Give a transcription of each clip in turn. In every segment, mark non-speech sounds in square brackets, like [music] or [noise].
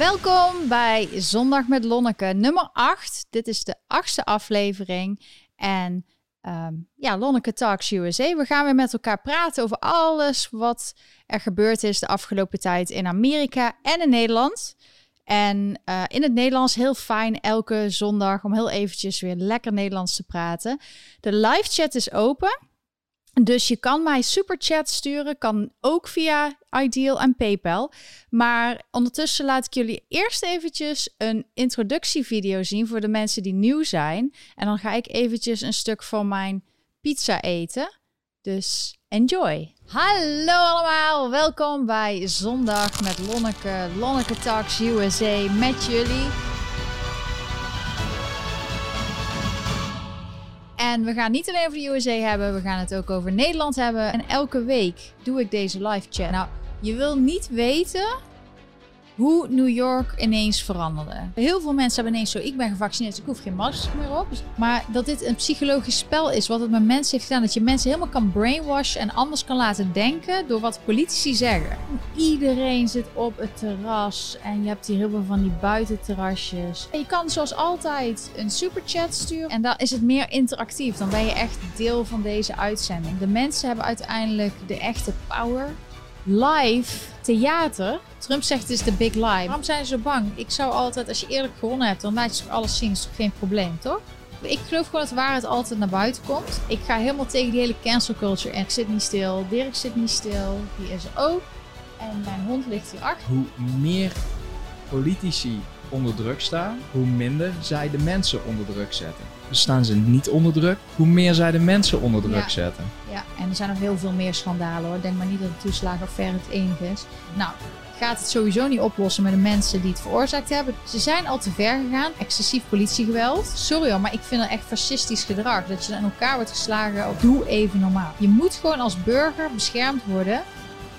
Welkom bij Zondag met Lonneke, nummer 8. Dit is de achtste aflevering. En ehm, ja, Lonneke Talks USA. We gaan weer met elkaar praten over alles wat er gebeurd is de afgelopen tijd in Amerika en in Nederland. En uh, in het Nederlands heel fijn elke zondag om heel eventjes weer lekker Nederlands te praten. De live chat is open. Dus je kan mij superchat sturen, kan ook via Ideal en PayPal. Maar ondertussen laat ik jullie eerst eventjes een introductievideo zien voor de mensen die nieuw zijn. En dan ga ik eventjes een stuk van mijn pizza eten. Dus enjoy. Hallo allemaal, welkom bij Zondag met Lonneke, Lonneke Talks USA met jullie. En we gaan niet alleen over de USA hebben, we gaan het ook over Nederland hebben. En elke week doe ik deze live chat. Nou, je wil niet weten hoe New York ineens veranderde. Heel veel mensen hebben ineens zo, ik ben gevaccineerd, ik hoef geen masker meer op. Maar dat dit een psychologisch spel is, wat het met mensen heeft gedaan. Dat je mensen helemaal kan brainwashen en anders kan laten denken door wat politici zeggen. Iedereen zit op het terras en je hebt hier heel veel van die buitenterrasjes. En je kan zoals altijd een superchat sturen en dan is het meer interactief. Dan ben je echt deel van deze uitzending. De mensen hebben uiteindelijk de echte power live theater. Trump zegt het is de big lie. Waarom zijn ze zo bang? Ik zou altijd, als je eerlijk gewonnen hebt, dan laat je toch alles zien. Dat is toch geen probleem, toch? Ik geloof gewoon dat de waarheid altijd naar buiten komt. Ik ga helemaal tegen die hele cancel culture en ik zit niet stil. Dirk zit niet stil. Die is er ook. En mijn hond ligt hier achter. Hoe meer politici onder druk staan, hoe minder zij de mensen onder druk zetten. Staan ze niet onder druk, hoe meer zij de mensen onder druk Ja. zetten. Ja, en er zijn nog heel veel meer schandalen hoor. Denk maar niet dat de toeslagenaffaire het enige is. Nou, gaat het sowieso niet oplossen met de mensen die het veroorzaakt hebben. Ze zijn al te ver gegaan. Excessief politiegeweld. Sorry hoor, maar ik vind dat echt fascistisch gedrag. Dat je dan in elkaar wordt geslagen. Doe even normaal. Je moet gewoon als burger beschermd worden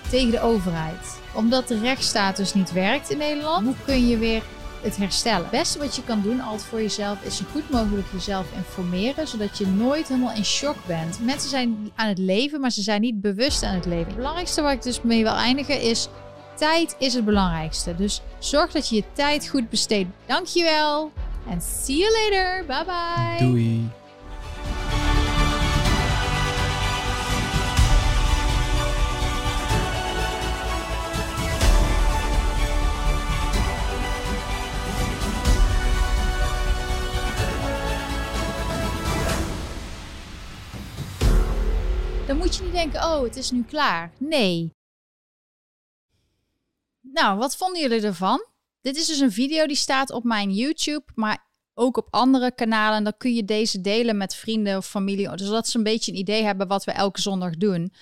tegen de overheid. Omdat de rechtsstatus niet werkt in Nederland. Hoe kun je weer het herstellen. Het beste wat je kan doen altijd voor jezelf is zo goed mogelijk jezelf informeren, zodat je nooit helemaal in shock bent. Mensen zijn aan het leven, maar ze zijn niet bewust aan het leven. Het belangrijkste waar ik dus mee wil eindigen is tijd is het belangrijkste. Dus zorg dat je je tijd goed besteedt. Dankjewel en see you later. Bye bye. Doei. Moet je niet denken, oh, het is nu klaar. Nee. Nou, wat vonden jullie ervan? Dit is dus een video die staat op mijn YouTube, maar ook op andere kanalen. Dan kun je deze delen met vrienden of familie, zodat ze een beetje een idee hebben wat we elke zondag doen.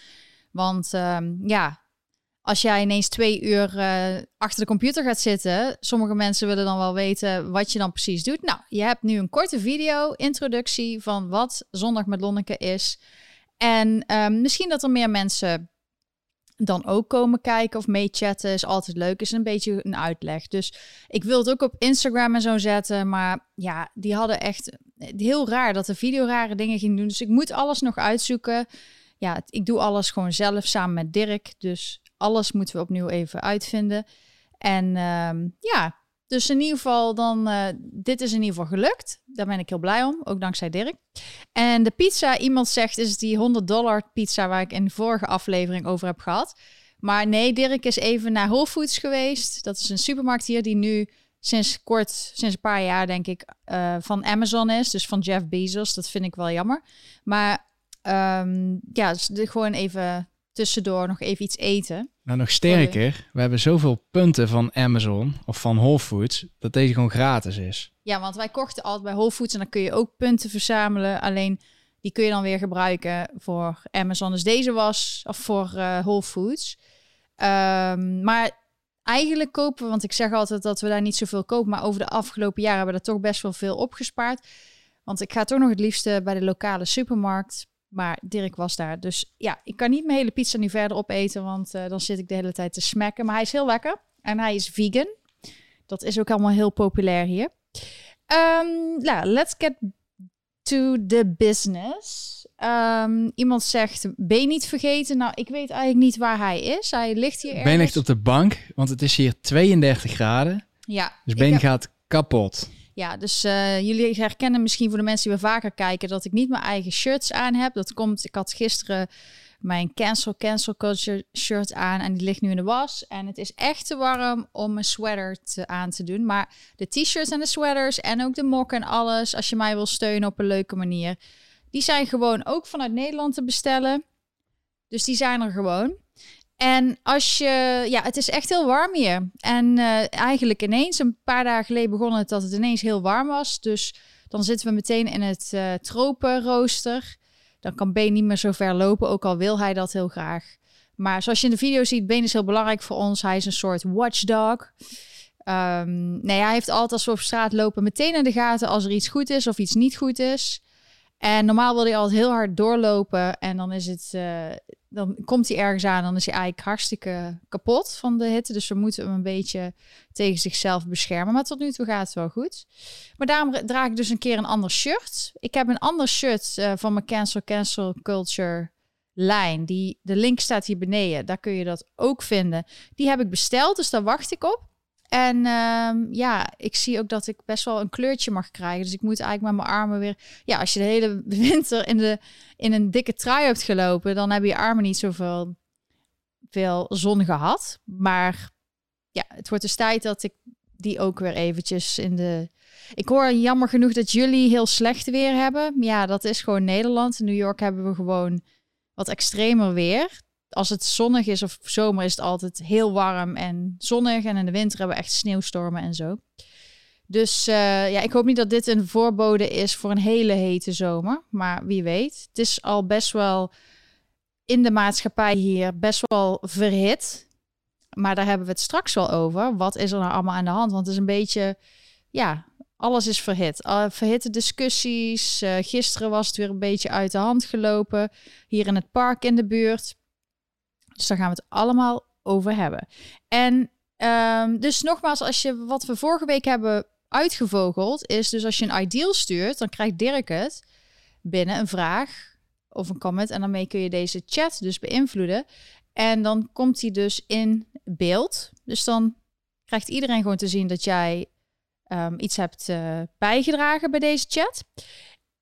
Want ehm, ja, als jij ineens twee uur eh, achter de computer gaat zitten, sommige mensen willen dan wel weten wat je dan precies doet. Nou, je hebt nu een korte video, introductie van wat Zondag met Lonneke is. En ehm, misschien dat er meer mensen dan ook komen kijken of meechatten is altijd leuk. Is een beetje een uitleg. Dus ik wil het ook op Instagram en zo zetten. Maar ja, die hadden echt heel raar dat de video rare dingen ging doen. Dus ik moet alles nog uitzoeken. Ja, ik doe alles gewoon zelf samen met Dirk. Dus alles moeten we opnieuw even uitvinden. En ehm, ja, dus in ieder geval dan, eh, dit is in ieder geval gelukt. Daar ben ik heel blij om, ook dankzij Dirk. En de pizza, iemand zegt, is die 100 dollar pizza waar ik in de vorige aflevering over heb gehad. Maar nee, Dirk is even naar Whole Foods geweest. Dat is een supermarkt hier die nu sinds kort, sinds een paar jaar denk ik, eh, van Amazon is. Dus van Jeff Bezos. Dat vind ik wel jammer. Maar ehm, ja, dus gewoon even tussendoor nog even iets eten. Nou, nog sterker, we hebben zoveel punten van Amazon of van Whole Foods, dat deze gewoon gratis is. Ja, want wij kochten altijd bij Whole Foods en dan kun je ook punten verzamelen. Alleen die kun je dan weer gebruiken voor Amazon. Dus deze was of voor eh, Whole Foods. Ehm, maar eigenlijk kopen we, want ik zeg altijd dat we daar niet zoveel kopen, maar over de afgelopen jaren hebben we er toch best wel veel opgespaard. Want ik ga toch nog het liefste bij de lokale supermarkt. Maar Dirk was daar. Dus ja, ik kan niet mijn hele pizza nu verder opeten, want eh, dan zit ik de hele tijd te smacken. Maar hij is heel lekker en hij is vegan. Dat is ook allemaal heel populair hier. Nou, let's get to the business. Ehm, iemand zegt, ben niet vergeten? Nou, ik weet eigenlijk niet waar hij is. Hij ligt hier ergens. ben echt op de bank, want het is hier 32 graden. Ja, Dus heb- gaat kapot. Ja, dus eh, jullie herkennen misschien voor de mensen die we vaker kijken dat ik niet mijn eigen shirts aan heb. Dat komt, ik had gisteren mijn cancel cancel culture shirt aan en die ligt nu in de was. En het is echt te warm om een sweater te, aan te doen. Maar de t-shirts en de sweaters en ook de mok en alles, als je mij wil steunen op een leuke manier, die zijn gewoon ook vanuit Nederland te bestellen. Dus die zijn er gewoon. En als je, ja, het is echt heel warm hier. En eh, eigenlijk ineens, een paar dagen geleden begon het dat het ineens heel warm was. Dus dan zitten we meteen in het eh tropenrooster. Dan kan Ben niet meer zo ver lopen, ook al wil hij dat heel graag. Maar zoals je in de video ziet, Ben is heel belangrijk voor ons. Hij is een soort watchdog. Ehm, nee, hij heeft altijd als we op straat lopen meteen in de gaten als er iets goed is of iets niet goed is. En normaal wil hij altijd heel hard doorlopen en dan is het, eh, dan komt hij ergens aan, dan is hij eigenlijk hartstikke kapot van de hitte. Dus we moeten hem een beetje tegen zichzelf beschermen. Maar tot nu toe gaat het wel goed. Maar daarom draag ik dus een keer een ander shirt. Ik heb een ander shirt eh, van mijn Cancel Cancel Culture lijn. Die, de link staat hier beneden. Daar kun je dat ook vinden. Die heb ik besteld, dus daar wacht ik op. En ehm, ja, ik zie ook dat ik best wel een kleurtje mag krijgen. Dus ik moet eigenlijk met mijn armen weer... Ja, als je de hele [laughs] winter in, de, in een dikke trui hebt gelopen... dan hebben je armen niet zoveel veel zon gehad. Maar ja, het wordt dus tijd dat ik die ook weer eventjes in de... Ik hoor jammer genoeg dat jullie heel slecht weer hebben. Ja, dat is gewoon Nederland. In New York hebben we gewoon wat extremer weer. Als het zonnig is of zomer is het altijd heel warm en zonnig. En in de winter hebben we echt sneeuwstormen en zo. Dus eh, ja, ik hoop niet dat dit een voorbode is voor een hele hete zomer. Maar wie weet. Het is al best wel in de maatschappij hier best wel verhit. Maar daar hebben we het straks wel over. Wat is er nou allemaal aan de hand? Want het is een beetje, ja, alles is verhit. Uh, verhitte discussies. Uh, gisteren was het weer een beetje uit de hand gelopen. Hier in het park in de buurt. Dus daar gaan we het allemaal over hebben. En um, dus nogmaals, als je wat we vorige week hebben uitgevogeld, is dus als je een ideal stuurt, dan krijgt Dirk het binnen een vraag of een comment. En daarmee kun je deze chat dus beïnvloeden. En dan komt hij dus in beeld. Dus dan krijgt iedereen gewoon te zien dat jij um, iets hebt uh, bijgedragen bij deze chat.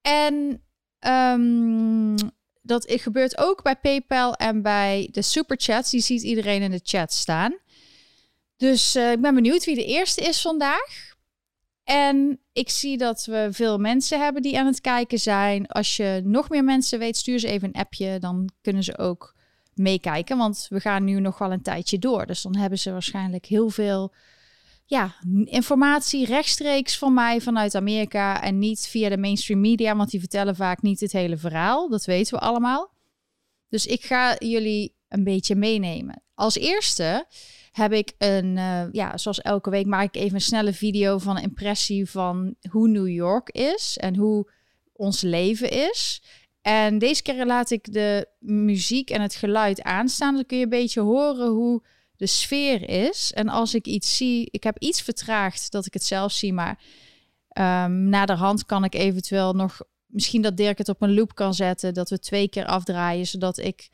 En um, dat gebeurt ook bij PayPal en bij de superchats. Die ziet iedereen in de chat staan. Dus uh, ik ben benieuwd wie de eerste is vandaag. En ik zie dat we veel mensen hebben die aan het kijken zijn. Als je nog meer mensen weet, stuur ze even een appje. Dan kunnen ze ook meekijken. Want we gaan nu nog wel een tijdje door. Dus dan hebben ze waarschijnlijk heel veel ja, informatie rechtstreeks van mij vanuit Amerika. En niet via de mainstream media. Want die vertellen vaak niet het hele verhaal. Dat weten we allemaal. Dus ik ga jullie een beetje meenemen. Als eerste heb ik een, uh, ja, zoals elke week maak ik even een snelle video van een impressie van hoe New York is en hoe ons leven is. En deze keer laat ik de muziek en het geluid aanstaan. Dan kun je een beetje horen hoe de sfeer is. En als ik iets zie, ik heb iets vertraagd dat ik het zelf zie, maar um, naderhand kan ik eventueel nog, misschien dat Dirk het op een loop kan zetten, dat we twee keer afdraaien, zodat ik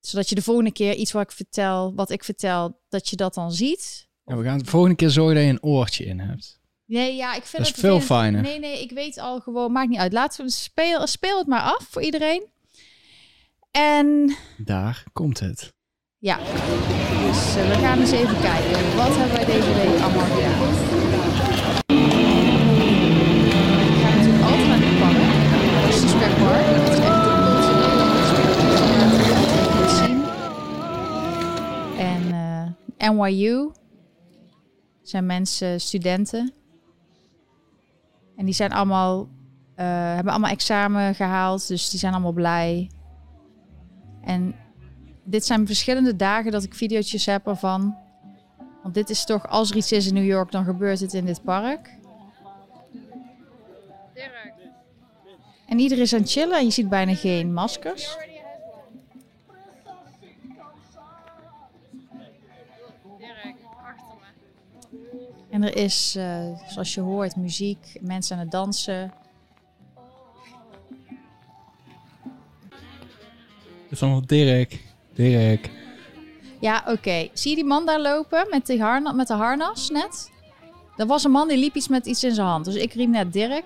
zodat je de volgende keer iets wat ik vertel, wat ik vertel, dat je dat dan ziet. Ja, we gaan de volgende keer zorgen dat je een oortje in hebt. Nee, ja, ik vind dat het is veel fijner. Nee, nee, ik weet al gewoon, maakt niet uit. Laten we speel, speel het maar af voor iedereen. En Daar komt het. Ja, dus uh, we gaan eens even kijken. Wat hebben wij deze week allemaal gedaan? We gaan natuurlijk altijd naar de park. Dat is de Square Park. Dat is echt Nederlandse zien. En uh, NYU zijn mensen, studenten. En die zijn allemaal, uh, hebben allemaal examen gehaald, dus die zijn allemaal blij. En dit zijn verschillende dagen dat ik video's heb ervan. Want dit is toch, als er iets is in New York, dan gebeurt het in dit park. En iedereen is aan het chillen en je ziet bijna geen maskers. En er is, uh, zoals je hoort, muziek, mensen aan het dansen. Dat is allemaal Dirk. Dirk. Ja, oké. Zie je die man daar lopen met, met de harnas net? Er was een man die liep iets met iets in zijn hand. Dus ik riep net Dirk.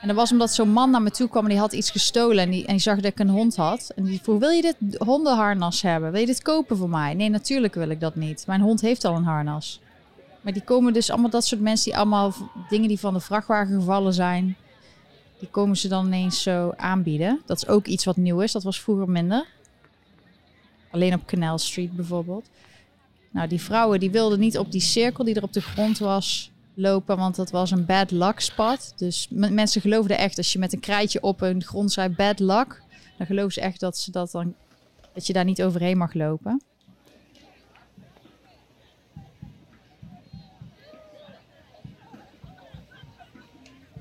En dat was omdat zo'n man naar me toe kwam en die had iets gestolen. En die, en die zag dat ik een hond had. En die vroeg, wil je dit hondenharnas hebben? Wil je dit kopen voor mij? Nee, natuurlijk wil ik dat niet. Mijn hond heeft al een harnas. Maar die komen dus allemaal dat soort mensen die allemaal dingen die van de vrachtwagen gevallen zijn. Die komen ze dan ineens zo aanbieden. Dat is ook iets wat nieuw is. Dat was vroeger minder. Alleen op Canal Street bijvoorbeeld. Nou, die vrouwen die wilden niet op die cirkel die er op de grond was lopen, want dat was een bad luck spot. Dus mensen geloofden echt, als je met een krijtje op een grond zei bad luck, dan geloven ze echt dat, ze dat, dan, dat je daar niet overheen mag lopen.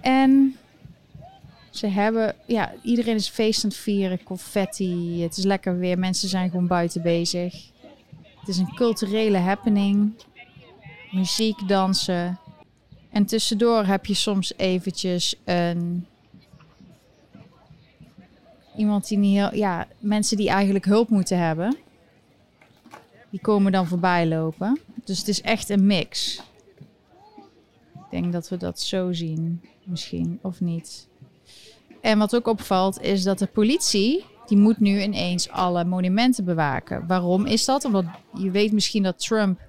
En ze hebben, ja, iedereen is feest aan het vieren, confetti, het is lekker weer, mensen zijn gewoon buiten bezig. Het is een culturele happening, muziek, dansen. En tussendoor heb je soms eventjes een... Iemand die niet heel... Ja, mensen die eigenlijk hulp moeten hebben. Die komen dan voorbij lopen. Dus het is echt een mix. Ik denk dat we dat zo zien. Misschien, of niet. En wat ook opvalt is dat de politie... Die moet nu ineens alle monumenten bewaken. Waarom is dat? Omdat je weet misschien dat Trump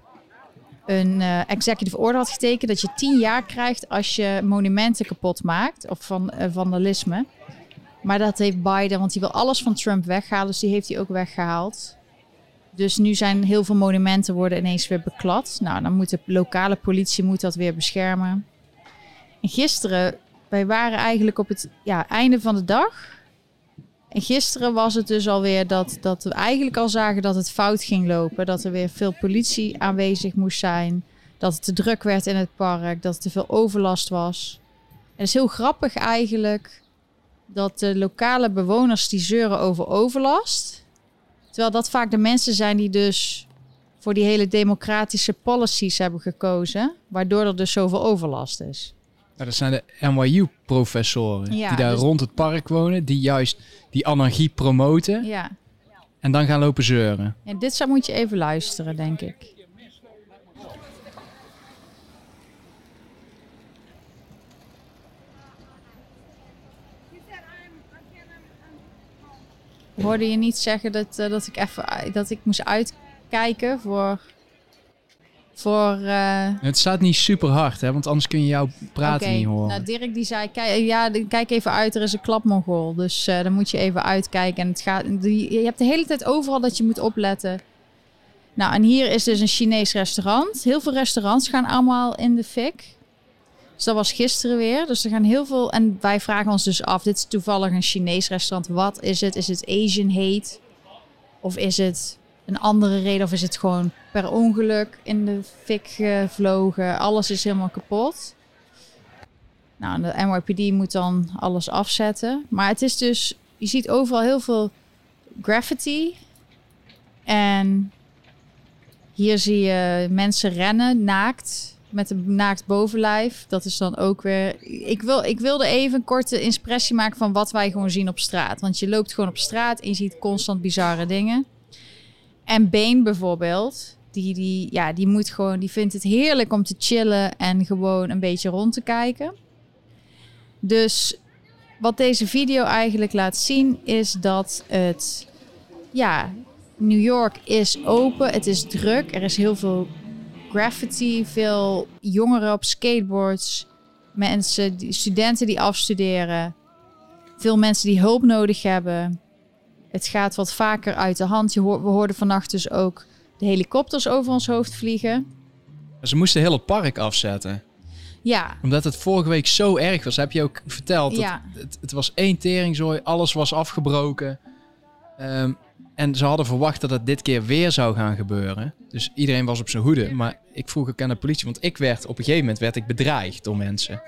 een eh, executive order had getekend dat je tien jaar krijgt als je monumenten kapot maakt of van eh, vandalisme. Maar dat heeft Biden, want die wil alles van Trump weghalen, dus die heeft hij ook weggehaald. Dus nu zijn heel veel monumenten worden ineens weer beklad. Nou, dan moet de lokale politie moet dat weer beschermen. En gisteren, wij waren eigenlijk op het ja, einde van de dag. En gisteren was het dus alweer dat, dat we eigenlijk al zagen dat het fout ging lopen. Dat er weer veel politie aanwezig moest zijn. Dat het te druk werd in het park. Dat er te veel overlast was. En het is heel grappig eigenlijk dat de lokale bewoners die zeuren over overlast. Terwijl dat vaak de mensen zijn die dus voor die hele democratische policies hebben gekozen. Waardoor er dus zoveel overlast is. Nou, dat zijn de NYU-professoren Ja, die daar dus- rond het park wonen, die juist die anarchie promoten Ja, en dan gaan lopen zeuren. en dit zou moet je even luisteren, denk ik. Hoorde je niet zeggen dat, eh, dat ik even uit- dat ik moest uitkijken voor voor eh, Het staat niet super hard, hè, want anders kun je jouw praten niet horen. Nou, Dirk die zei, kijk, ja, kijk even uit, er is een klapmongool. Dus eh, dan moet je even uitkijken. En het gaat, die, je hebt de hele tijd overal dat je moet opletten. Nou, en hier is dus een Chinees restaurant. Heel veel restaurants gaan allemaal in de fik. Dus dat was gisteren weer. Dus er gaan heel veel... En wij vragen ons dus af, dit is toevallig een Chinees restaurant. Wat is het? Is het Asian hate? Of is het een andere reden? Of is het gewoon per ongeluk in de fik gevlogen? Alles is helemaal kapot. Nou, de NYPD moet dan alles afzetten. Maar het is dus, je ziet overal heel veel graffiti. En hier zie je mensen rennen naakt met een naakt bovenlijf. Dat is dan ook weer. Ik, wil, ik wilde even een korte impressie maken van wat wij gewoon zien op straat. Want je loopt gewoon op straat en je ziet constant bizarre dingen. En Bane bijvoorbeeld, die, die, ja, die moet gewoon, die vindt het heerlijk om te chillen en gewoon een beetje rond te kijken. Dus wat deze video eigenlijk laat zien is dat het, ja, New York is open, het is druk, er is heel veel graffiti, veel jongeren op skateboards, mensen, studenten die afstuderen, veel mensen die hulp nodig hebben. Het gaat wat vaker uit de hand. Je hoor, we hoorden vannacht dus ook de helikopters over ons hoofd vliegen. Ze moesten heel het park afzetten. Ja, Omdat het vorige week zo erg was, heb je ook verteld. dat Ja. Het, het was één teringzooi, alles was afgebroken. Ehm, en ze hadden verwacht dat het dit keer weer zou gaan gebeuren. Dus iedereen was op zijn hoede. Maar ik vroeg ook aan de politie, want ik werd op een gegeven moment werd ik bedreigd door mensen.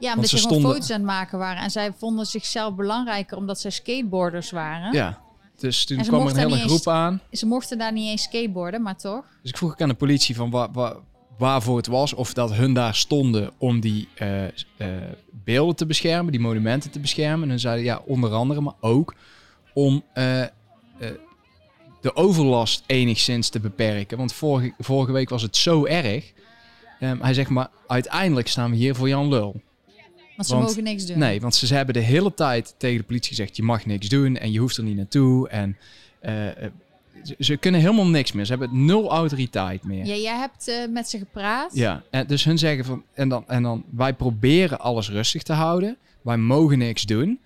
Ja omdat ze gewoon stonden- foto's aan het maken waren. En zij vonden zichzelf belangrijker omdat zij skateboarders waren. Ja. Dus toen kwam er een hele eens- groep aan. Ze mochten daar niet eens skateboarden, maar toch? Dus ik vroeg ook aan de politie van wa, wa- waarvoor het was. Of dat hun daar stonden om die eh, eh, beelden te beschermen, die monumenten te beschermen. En dan zeiden ja, onder andere, maar ook om eh, de overlast enigszins te beperken. Want vorige, vorige week was het zo erg Ehm, hij zegt, maar uiteindelijk staan we hier voor Jan Lul. Want ze Want- mogen niks doen. Nee, want ze hebben de hele tijd tegen de politie gezegd: je mag niks doen en je hoeft er niet naartoe. En eh, eh, ze, ze kunnen helemaal niks meer. Ze hebben nul autoriteit meer. Ja, jij hebt eh, met ze gepraat. Ja, en dus hun zeggen van, en dan, en dan, wij proberen alles rustig te houden. Wij mogen niks doen.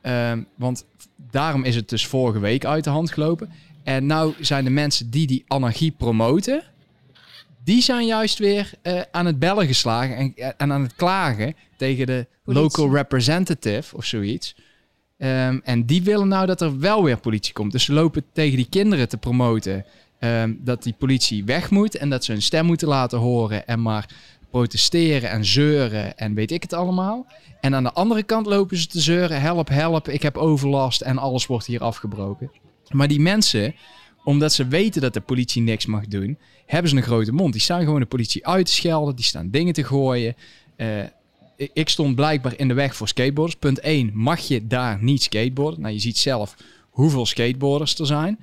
Ehm, want daarom is het dus vorige week uit de hand gelopen. En nou zijn de mensen die die anarchie promoten, die zijn juist weer eh, aan het bellen geslagen en, en aan het klagen tegen de Politie. local representative of zoiets. Ehm, en die willen nou dat er wel weer politie komt. Dus ze lopen tegen die kinderen te promoten ehm, dat die politie weg moet en dat ze hun stem moeten laten horen en maar protesteren en zeuren en weet ik het allemaal. En aan de andere kant lopen ze te zeuren, help, help, ik heb overlast en alles wordt hier afgebroken. Maar die mensen, omdat ze weten dat de politie niks mag doen, hebben ze een grote mond. Die staan gewoon de politie uit te schelden, die staan dingen te gooien. Eh, ik- stond blijkbaar in de weg voor skateboarders. Punt 1, mag je daar niet skateboarden? Nou, je ziet zelf hoeveel skateboarders er zijn.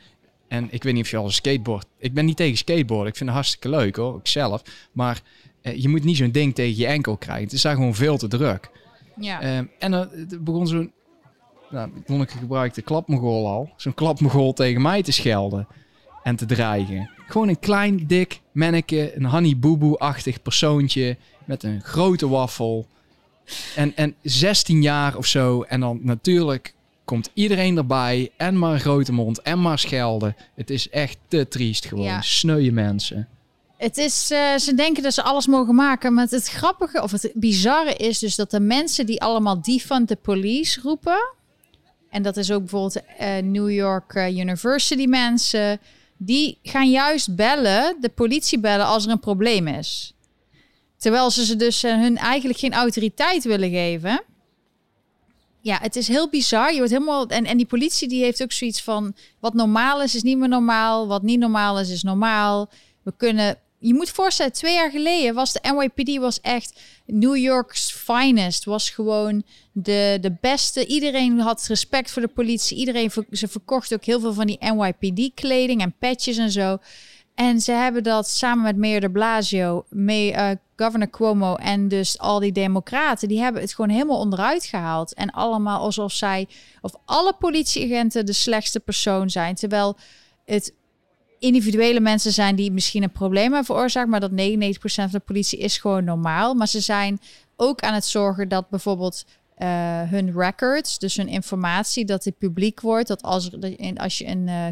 En ik weet niet of je al een skateboard... Ik ben niet tegen skateboarden. Ik vind het hartstikke leuk hoor, ik zelf. Maar eh, je moet niet zo'n ding tegen je enkel krijgen. Het is daar gewoon veel te druk. Ja. Ehm, en dan eh, begon zo'n... Nou, Lonneke gebruikte klapmogol al. Zo'n klapmogol tegen mij te schelden. En te dreigen. Gewoon een klein, dik manneke. Een Honey Boo Boo-achtig persoontje. Met een grote waffel. En, en 16 jaar of zo. En dan natuurlijk komt iedereen erbij. En maar een grote mond. En maar schelden. Het is echt te triest gewoon. Ja. Sneuwe mensen. Het is, eh, ze denken dat ze alles mogen maken. Maar het grappige of het bizarre is dus dat de mensen die allemaal defund the police roepen. En dat is ook bijvoorbeeld eh, New York eh, University mensen. Die gaan juist bellen, de politie bellen als er een probleem is. Terwijl ze ze dus eh, hun eigenlijk geen autoriteit willen geven. Ja, het is heel bizar. Je wordt helemaal. En, en die politie die heeft ook zoiets van. Wat normaal is, is niet meer normaal. Wat niet normaal is, is normaal. We kunnen. Je moet voorstellen, twee jaar geleden was de NYPD was echt New York's finest. Was gewoon de, de beste. Iedereen had respect voor de politie. Iedereen ze verkocht ook heel veel van die NYPD kleding en patches en zo. En ze hebben dat samen met Mayor de Blasio, mee, eh, Governor Cuomo en dus al die democraten, die hebben het gewoon helemaal onderuit gehaald. En allemaal alsof zij, of alle politieagenten de slechtste persoon zijn. Terwijl het individuele mensen zijn die misschien een probleem hebben veroorzaakt, maar dat 99% van de politie is gewoon normaal. Maar ze zijn ook aan het zorgen dat bijvoorbeeld eh, hun records, dus hun informatie, dat dit publiek wordt. Dat als, als je een, eh,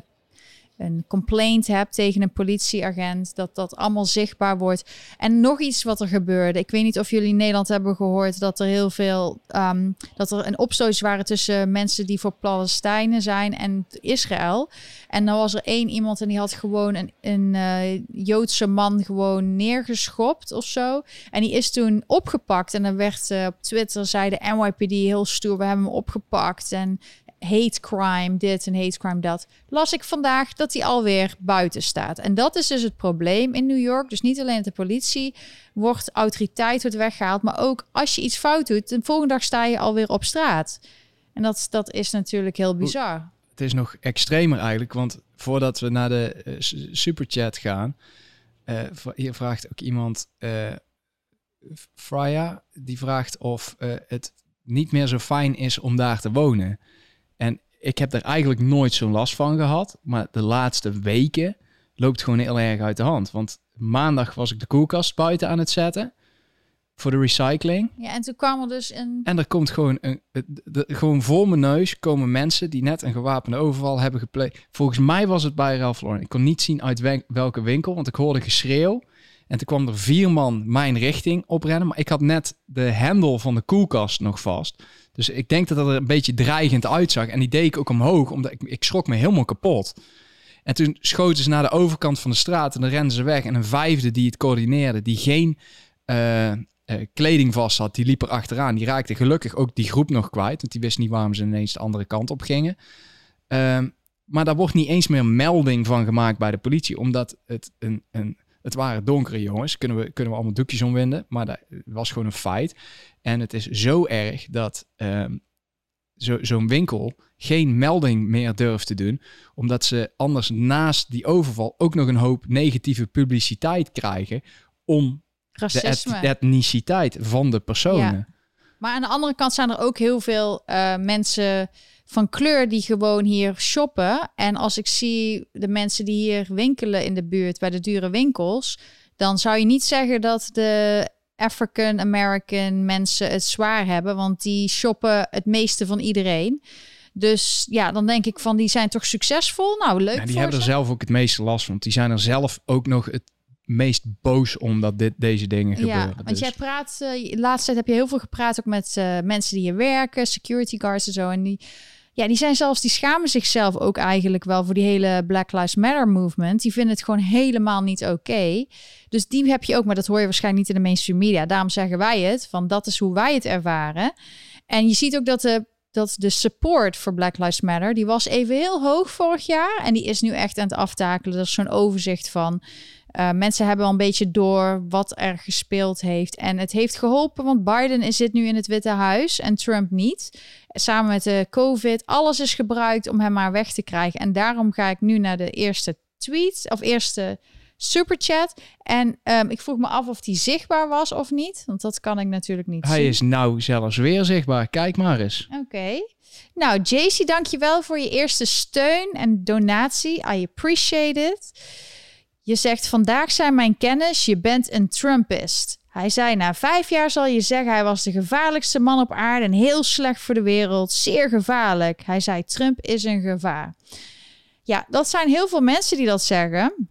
een complaint hebt tegen een politieagent, dat dat allemaal zichtbaar wordt. En nog iets wat er gebeurde. Ik weet niet of jullie in Nederland hebben gehoord dat er heel veel, ehm, dat er een opstootjes waren tussen mensen die voor Palestijnen zijn en Israël. En dan was er één iemand en die had gewoon een, een eh, Joodse man gewoon neergeschopt of zo. En die is toen opgepakt. En dan werd eh, op Twitter, zei de NYPD heel stoer, we hebben hem opgepakt. En hate crime dit en hate crime dat. Las ik vandaag dat hij alweer buiten staat. En dat is dus het probleem in New York. Dus niet alleen de politie wordt, autoriteit wordt weggehaald. Maar ook als je iets fout doet, de volgende dag sta je alweer op straat. En dat, dat is natuurlijk heel bizar. Het is nog extremer eigenlijk, want voordat we naar de eh, superchat gaan, eh, hier vraagt ook iemand, eh Freya, die vraagt of het niet meer zo fijn is om daar te wonen. En ik heb er eigenlijk nooit zo'n last van gehad, maar de laatste weken loopt het gewoon heel erg uit de hand. Want maandag was ik de koelkast buiten aan het zetten voor de recycling. Ja, en toen kwam er dus een... En er komt gewoon, een, de- de- gewoon voor mijn neus komen mensen die net een gewapende overval hebben gepleegd. Volgens mij was het bij Ralph Lauren. Ik kon niet zien uit wen- welke winkel, want ik hoorde geschreeuw. En toen kwam er vier man mijn richting oprennen. Maar ik had net de hendel van de koelkast nog vast. Dus ik denk dat het er een beetje dreigend uitzag. En die deed ik ook omhoog, omdat ik, ik schrok me helemaal kapot. En toen schoten ze naar de overkant van de straat en dan renden ze weg. En een vijfde die het coördineerde, die geen eh, eh, kleding vast had, die liep er achteraan. Die raakte gelukkig ook die groep nog kwijt, want die wist niet waarom ze ineens de andere kant op gingen. Ehm, maar daar wordt niet eens meer melding van gemaakt bij de politie, omdat het een, een het waren donkere jongens, kunnen we, kunnen we allemaal doekjes omwinden, maar dat was gewoon een feit. En het is zo erg dat zo, zo'n winkel geen melding meer durft te doen, omdat ze anders naast die overval ook nog een hoop negatieve publiciteit krijgen om de et- etniciteit van de personen. Maar aan de andere kant zijn er ook heel veel eh, mensen van kleur die gewoon hier shoppen. En als ik zie de mensen die hier winkelen in de buurt bij de dure winkels, dan zou je niet zeggen dat de African American mensen het zwaar hebben, want die shoppen het meeste van iedereen. Dus ja, dan denk ik van die zijn toch succesvol. Nou, leuk Ja, die hebben er ze. zelf ook het meeste last van. Want die zijn er zelf ook nog het meest boos om dat dit, deze dingen gebeuren. Ja, want Dus- jij praat, eh, de laatste tijd heb je heel veel gepraat ook met eh, mensen die hier werken, security guards en zo. En die, ja, die zijn zelfs, die schamen zichzelf ook eigenlijk wel voor die hele Black Lives Matter movement. Die vinden het gewoon helemaal niet oké. Dus die heb je ook, maar dat hoor je waarschijnlijk niet in de mainstream media. Daarom zeggen wij het, van dat is hoe wij het ervaren. En je ziet ook dat de, dat de support voor Black Lives Matter, die was even heel hoog vorig jaar. En die is nu echt aan het aftakelen. Er is zo'n overzicht van. Uh, mensen hebben al een beetje door wat er gespeeld heeft. En het heeft geholpen, want Biden zit nu in het Witte Huis en Trump niet. Samen met de COVID. Alles is gebruikt om hem maar weg te krijgen. En daarom ga ik nu naar de eerste tweet of eerste superchat. En um, ik vroeg me af of die zichtbaar was of niet. Want dat kan ik natuurlijk niet Hij zien. is nou zelfs weer zichtbaar. Kijk maar eens. Oké. Okay. Nou, JC, dankjewel voor je eerste steun en donatie. I appreciate it. Je zegt, vandaag zijn mijn kennis, je bent een Trumpist. Hij zei, na vijf jaar zal je zeggen, hij was de gevaarlijkste man op aarde en heel slecht voor de wereld. Zeer gevaarlijk. Hij zei, Trump is een gevaar. Ja, dat zijn heel veel mensen die dat zeggen.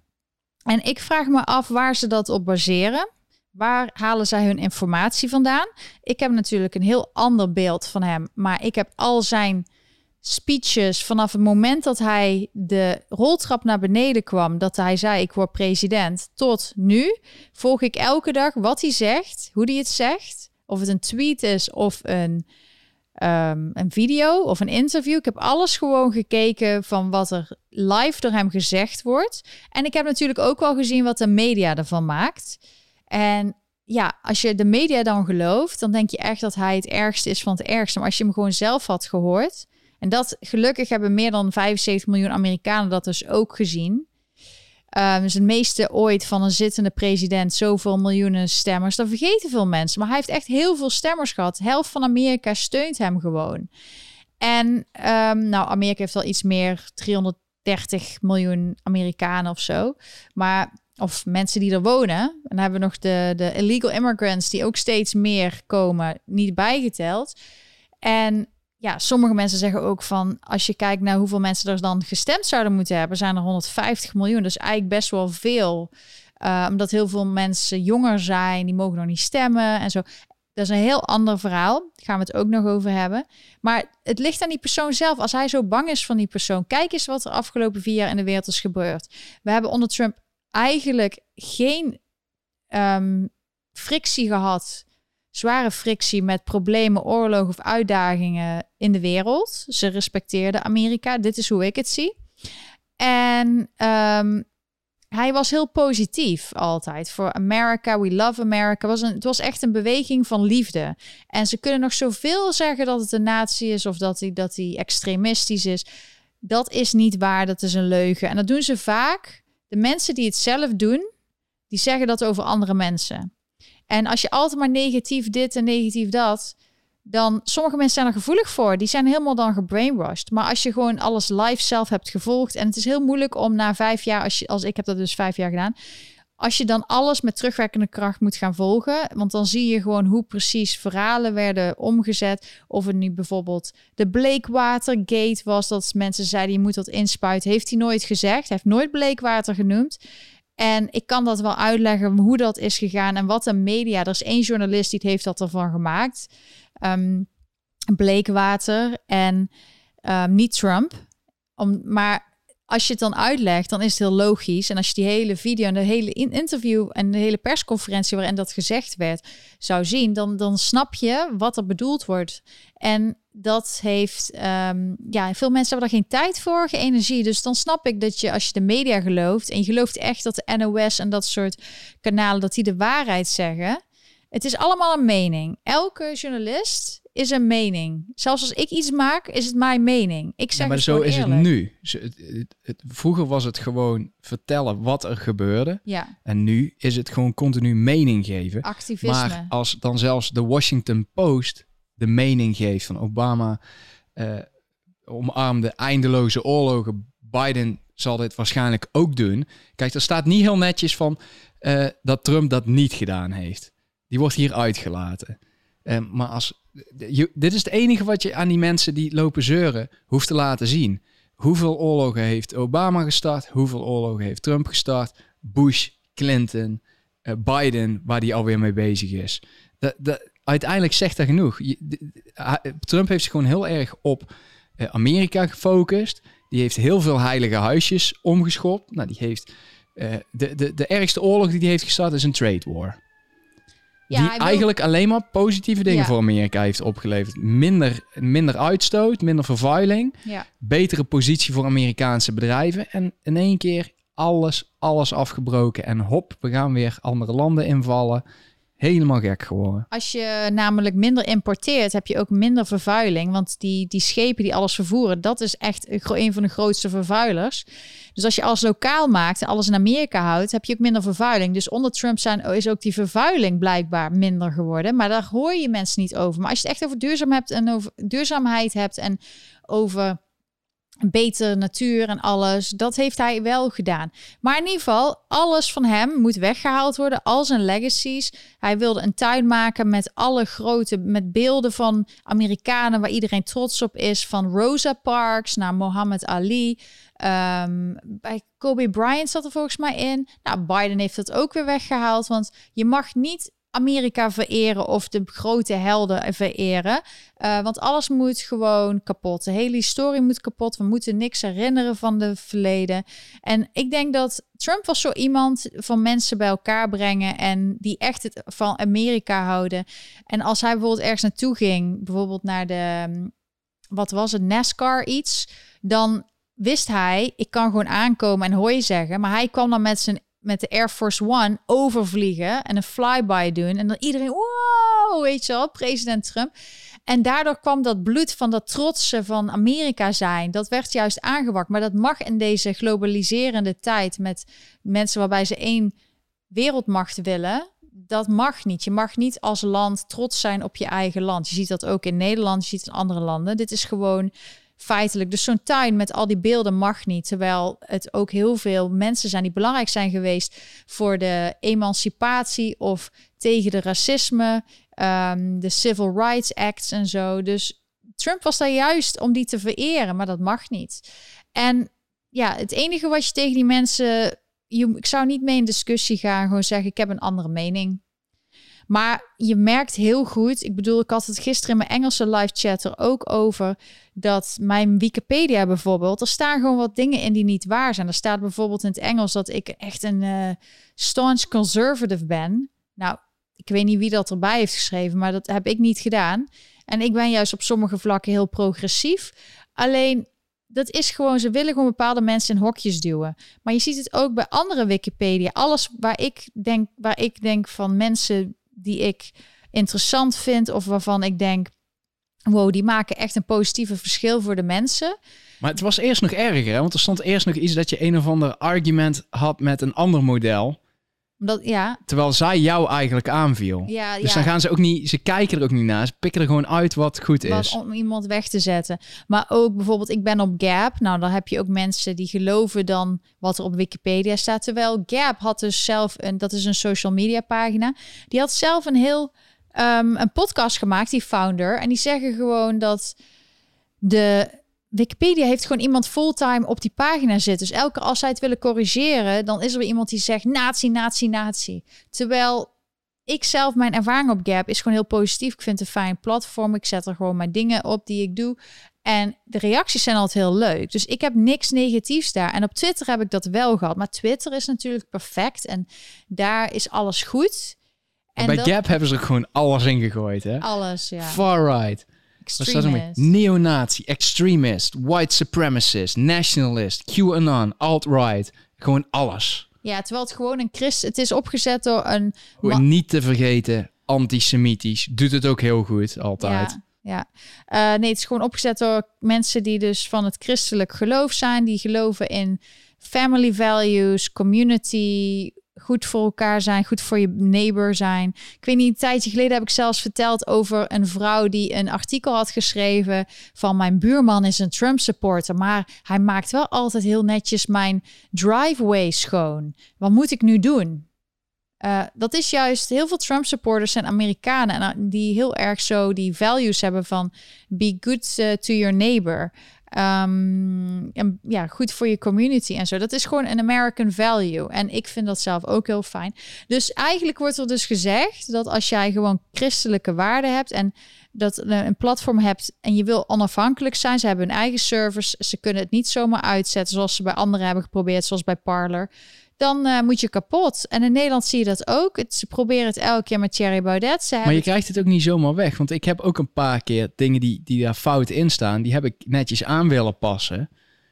En ik vraag me af waar ze dat op baseren. Waar halen zij hun informatie vandaan? Ik heb natuurlijk een heel ander beeld van hem, maar ik heb al zijn speeches vanaf het moment dat hij de roltrap naar beneden kwam, dat hij zei ik word president, tot nu volg ik elke dag wat hij zegt, hoe hij het zegt, of het een tweet is of een, um, een video of een interview. Ik heb alles gewoon gekeken van wat er live door hem gezegd wordt. En ik heb natuurlijk ook wel gezien wat de media ervan maakt. En ja, als je de media dan gelooft, dan denk je echt dat hij het ergste is van het ergste. Maar als je hem gewoon zelf had gehoord, en dat gelukkig hebben meer dan 75 miljoen Amerikanen dat dus ook gezien. Um, dus het meeste ooit van een zittende president, zoveel miljoenen stemmers. Dat vergeten veel mensen. Maar hij heeft echt heel veel stemmers gehad. De helft van Amerika steunt hem gewoon. En um, nou, Amerika heeft al iets meer, 330 miljoen Amerikanen of zo. Maar of mensen die er wonen. En dan hebben we nog de, de illegal immigrants die ook steeds meer komen, niet bijgeteld. En ja, sommige mensen zeggen ook van als je kijkt naar hoeveel mensen er dan gestemd zouden moeten hebben, zijn er 150 miljoen. Dus eigenlijk best wel veel. Uh, omdat heel veel mensen jonger zijn, die mogen nog niet stemmen en zo. Dat is een heel ander verhaal. Daar gaan we het ook nog over hebben. Maar het ligt aan die persoon zelf. Als hij zo bang is van die persoon, kijk eens wat er afgelopen vier jaar in de wereld is gebeurd. We hebben onder Trump eigenlijk geen um, frictie gehad zware frictie met problemen, oorlog of uitdagingen in de wereld. Ze respecteerden Amerika. Dit is hoe ik het zie. En um, hij was heel positief altijd. Voor America, we love America. Was het was echt een beweging van liefde. En ze kunnen nog zoveel zeggen dat het een natie is of dat hij, dat hij extremistisch is. Dat is niet waar, dat is een leugen. En dat doen ze vaak. De mensen die het zelf doen, die zeggen dat over andere mensen. En als je altijd maar negatief dit en negatief dat, dan sommige mensen zijn er gevoelig voor. Die zijn helemaal dan gebrainwashed. Maar als je gewoon alles live zelf hebt gevolgd en het is heel moeilijk om na vijf jaar, als, ik heb dat dus vijf jaar gedaan, als je dan alles met terugwerkende kracht moet gaan volgen, want dan zie je gewoon hoe precies verhalen werden omgezet. Of het nu bijvoorbeeld de Bleekwatergate was, dat mensen zeiden je moet dat inspuiten. Heeft hij nooit gezegd. Hij heeft nooit bleekwater genoemd. En ik kan dat wel uitleggen hoe dat is gegaan en wat de media. Er is één journalist die heeft dat ervan gemaakt. Um, bleekwater en um, niet Trump. Om, maar als je het dan uitlegt, dan is het heel logisch. En als je die hele video en de hele interview en de hele persconferentie waarin dat gezegd werd zou zien, dan, dan snap je wat er bedoeld wordt. En dat heeft, um, ja, veel mensen hebben daar geen tijd voor, geen energie. Dus dan snap ik dat je, als je de media gelooft en je gelooft echt dat de NOS en dat soort kanalen, dat die de waarheid zeggen. Het is allemaal een mening. Elke journalist is een mening. Zelfs als ik iets maak, is het mijn mening. Ik zeg Ja, maar zo is eerlijk. het nu. Vroeger was het gewoon vertellen wat er gebeurde. Ja, En nu is het gewoon continu mening geven. activisme. Maar als dan zelfs de Washington Post de mening geeft van Obama eh omarmde eindeloze oorlogen, Biden zal dit waarschijnlijk ook doen. Kijk, er staat niet heel netjes van eh, dat Trump dat niet gedaan heeft. Die wordt hier uitgelaten. Eh, maar als, je, dit is het enige wat je aan die mensen die lopen zeuren hoeft te laten zien. Hoeveel oorlogen heeft Obama gestart? Hoeveel oorlogen heeft Trump gestart? Bush, Clinton, Biden, waar die alweer mee bezig is. Dat, uiteindelijk zegt dat genoeg. Trump heeft zich gewoon heel erg op eh, Amerika gefocust. Die heeft heel veel heilige huisjes omgeschopt. Nou, die heeft... eh, de, de, de ergste oorlog die hij heeft gestart is een trade war. Ja, die wil- eigenlijk alleen maar positieve dingen Ja. voor Amerika heeft opgeleverd. Minder, minder uitstoot, minder vervuiling ja. betere positie voor Amerikaanse bedrijven. En in één keer alles, alles afgebroken. En hop, we gaan weer andere landen invallen. Helemaal gek geworden. Als je namelijk minder importeert, heb je ook minder vervuiling. Want die, die schepen die alles vervoeren, dat is echt een van de grootste vervuilers. Dus als je alles lokaal maakt en alles in Amerika houdt, heb je ook minder vervuiling. Dus onder Trump zijn, is ook die vervuiling blijkbaar minder geworden. Maar daar hoor je mensen niet over. Maar als je het echt over duurzaam hebt en over duurzaamheid hebt en over betere natuur en alles. Dat heeft hij wel gedaan. Maar in ieder geval, alles van hem moet weggehaald worden. Al zijn legacies. Hij wilde een tuin maken met alle grote, met beelden van Amerikanen waar iedereen trots op is. Van Rosa Parks naar Muhammad Ali. Ehm, bij Kobe Bryant zat er volgens mij in. Nou, Biden heeft dat ook weer weggehaald. Want je mag niet Amerika vereren of de grote helden vereren. Uh, want alles moet gewoon kapot. De hele historie moet kapot. We moeten niks herinneren van de verleden. En ik denk dat Trump was zo iemand van mensen bij elkaar brengen en die echt het van Amerika houden. En als hij bijvoorbeeld ergens naartoe ging, bijvoorbeeld naar de, wat was het, NASCAR iets, dan wist hij, ik kan gewoon aankomen en hoor je zeggen. Maar hij kwam dan met zijn met de Air Force One overvliegen en een flyby doen. En dan iedereen, wow, weet je wel, president Trump. En daardoor kwam dat bloed van dat trotse van Amerika zijn. Dat werd juist aangewakt. Maar dat mag in deze globaliserende tijd met mensen waarbij ze één wereldmacht willen. Dat mag niet. Je mag niet als land trots zijn op je eigen land. Je ziet dat ook in Nederland, je ziet het in andere landen. Dit is gewoon feitelijk. Dus zo'n tuin met al die beelden mag niet. Terwijl het ook heel veel mensen zijn die belangrijk zijn geweest voor de emancipatie of tegen de racisme, um, de Civil Rights Acts en zo. Dus Trump was daar juist om die te vereren, maar dat mag niet. En ja, het enige wat je tegen die mensen. Je, ik zou niet mee in discussie gaan, gewoon zeggen: ik heb een andere mening. Maar je merkt heel goed, ik bedoel, ik had het gisteren in mijn Engelse live chat er ook over, dat mijn Wikipedia bijvoorbeeld, er staan gewoon wat dingen in die niet waar zijn. Er staat bijvoorbeeld in het Engels dat ik echt een uh, staunch conservative ben. Nou, ik weet niet wie dat erbij heeft geschreven, maar dat heb ik niet gedaan. En ik ben juist op sommige vlakken heel progressief. Alleen, dat is gewoon, ze willen gewoon bepaalde mensen in hokjes duwen. Maar je ziet het ook bij andere Wikipedia. Alles waar ik denk, waar ik denk van mensen die ik interessant vind of waarvan ik denk, wow, die maken echt een positieve verschil voor de mensen. Maar het was eerst nog erger, hè? want er stond eerst nog iets dat je een of ander argument had met een ander model. Omdat, ja. Terwijl zij jou eigenlijk aanviel. Ja, dus ja. dan gaan ze ook niet, ze kijken er ook niet naar. Ze pikken er gewoon uit wat goed wat is. om iemand weg te zetten. Maar ook bijvoorbeeld, ik ben op Gap. Nou, dan heb je ook mensen die geloven dan wat er op Wikipedia staat. Terwijl Gap had dus zelf een, dat is een social media pagina. Die had zelf een heel um, een podcast gemaakt, die founder. En die zeggen gewoon dat de Wikipedia heeft gewoon iemand fulltime op die pagina zitten. Dus elke als zij het willen corrigeren, dan is er weer iemand die zegt nazi, nazi, nazi. Terwijl ik zelf, mijn ervaring op Gap is gewoon heel positief. Ik vind het een fijn platform. Ik zet er gewoon mijn dingen op die ik doe. En de reacties zijn altijd heel leuk. Dus ik heb niks negatiefs daar. En op Twitter heb ik dat wel gehad. Maar Twitter is natuurlijk perfect. En daar is alles goed. En bij dat... Gap hebben ze er gewoon alles in gegooid, hè? Alles, ja. Far right. Extremist. Neonazi, extremist, white supremacist, nationalist, QAnon, alt-right. Gewoon alles. Ja, terwijl het gewoon een christ... Het is opgezet door een... Niet te vergeten, antisemitisch. Doet het ook heel goed, altijd. Ja. ja. Eh, nee, het is gewoon opgezet door mensen die dus van het christelijk geloof zijn. Die geloven in family values, community, goed voor elkaar zijn, goed voor je neighbor zijn. Ik weet niet, een tijdje geleden heb ik zelfs verteld over een vrouw die een artikel had geschreven van mijn buurman is een Trump supporter, maar hij maakt wel altijd heel netjes mijn driveway schoon. Wat moet ik nu doen? Uh, dat is juist heel veel Trump supporters zijn Amerikanen en die heel erg zo die values hebben van be good uh, to your neighbor. Um, en ja, goed voor je community en zo. Dat is gewoon een American value. En ik vind dat zelf ook heel fijn. Dus eigenlijk wordt er dus gezegd dat als jij gewoon christelijke waarden hebt en dat een platform hebt en je wil onafhankelijk zijn, ze hebben hun eigen servers, ze kunnen het niet zomaar uitzetten zoals ze bij anderen hebben geprobeerd, zoals bij Parler dan uh, moet je kapot. En in Nederland zie je dat ook. Het, ze proberen het elke keer met Thierry Baudet. Ze maar je krijgt het ook niet zomaar weg. Want ik heb ook een paar keer dingen die, die daar fout in staan, die heb ik netjes aan willen passen.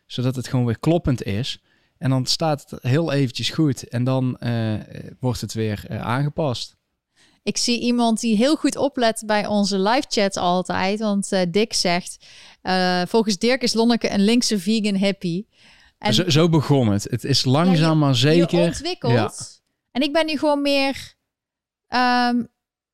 Zodat het gewoon weer kloppend is. En dan staat het heel eventjes goed. En dan uh, wordt het weer uh, aangepast. Ik zie iemand die heel goed oplet bij onze live chat altijd. Want Dick zegt, volgens Dirk is Lonneke een linkse vegan hippie. En zo, zo, begon het. Het is langzaam maar zeker. Je. Ja. En ik ben nu gewoon meer um,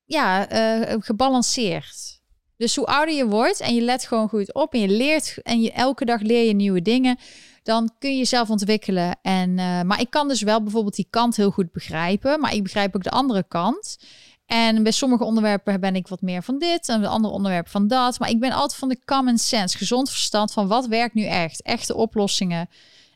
ja, uh, gebalanceerd. Dus hoe ouder je wordt en je let gewoon goed op en je leert en je elke dag leer je nieuwe dingen, dan kun je jezelf ontwikkelen. En, uh, maar ik kan dus wel bijvoorbeeld die kant heel goed begrijpen, maar ik begrijp ook de andere kant. En bij sommige onderwerpen ben ik wat meer van dit en bij andere onderwerpen van dat. Maar ik ben altijd van de common sense, gezond verstand van wat werkt nu echt. Echte oplossingen,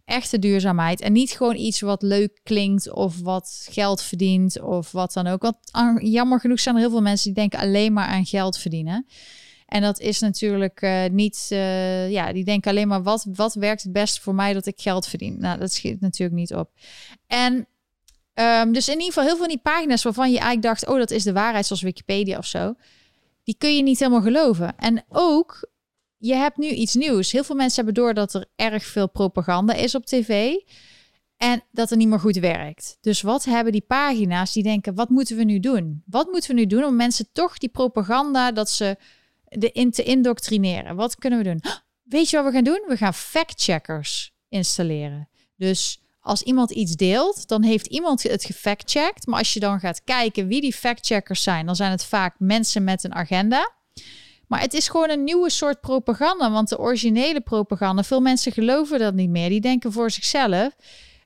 echte duurzaamheid. En niet gewoon iets wat leuk klinkt of wat geld verdient of wat dan ook. Want ah, jammer genoeg zijn er heel veel mensen die denken alleen maar aan geld verdienen. En dat is natuurlijk uh, niet, uh, ja, die denken alleen maar wat, wat werkt het beste voor mij dat ik geld verdien. Nou, dat schiet natuurlijk niet op. En Um, dus in ieder geval heel veel van die pagina's waarvan je eigenlijk dacht, oh, dat is de waarheid, zoals Wikipedia of zo. Die kun je niet helemaal geloven. En ook, je hebt nu iets nieuws. Heel veel mensen hebben door dat er erg veel propaganda is op tv. En dat er niet meer goed werkt. Dus wat hebben die pagina's die denken, wat moeten we nu doen? Wat moeten we nu doen om mensen toch die propaganda, dat ze de in te indoctrineren? Wat kunnen we doen? Weet je wat we gaan doen? We gaan fact-checkers installeren. Dus als iemand iets deelt, dan heeft iemand het gefactcheckt. Maar als je dan gaat kijken wie die factcheckers zijn, dan zijn het vaak mensen met een agenda. Maar het is gewoon een nieuwe soort propaganda, want de originele propaganda, veel mensen geloven dat niet meer. Die denken voor zichzelf.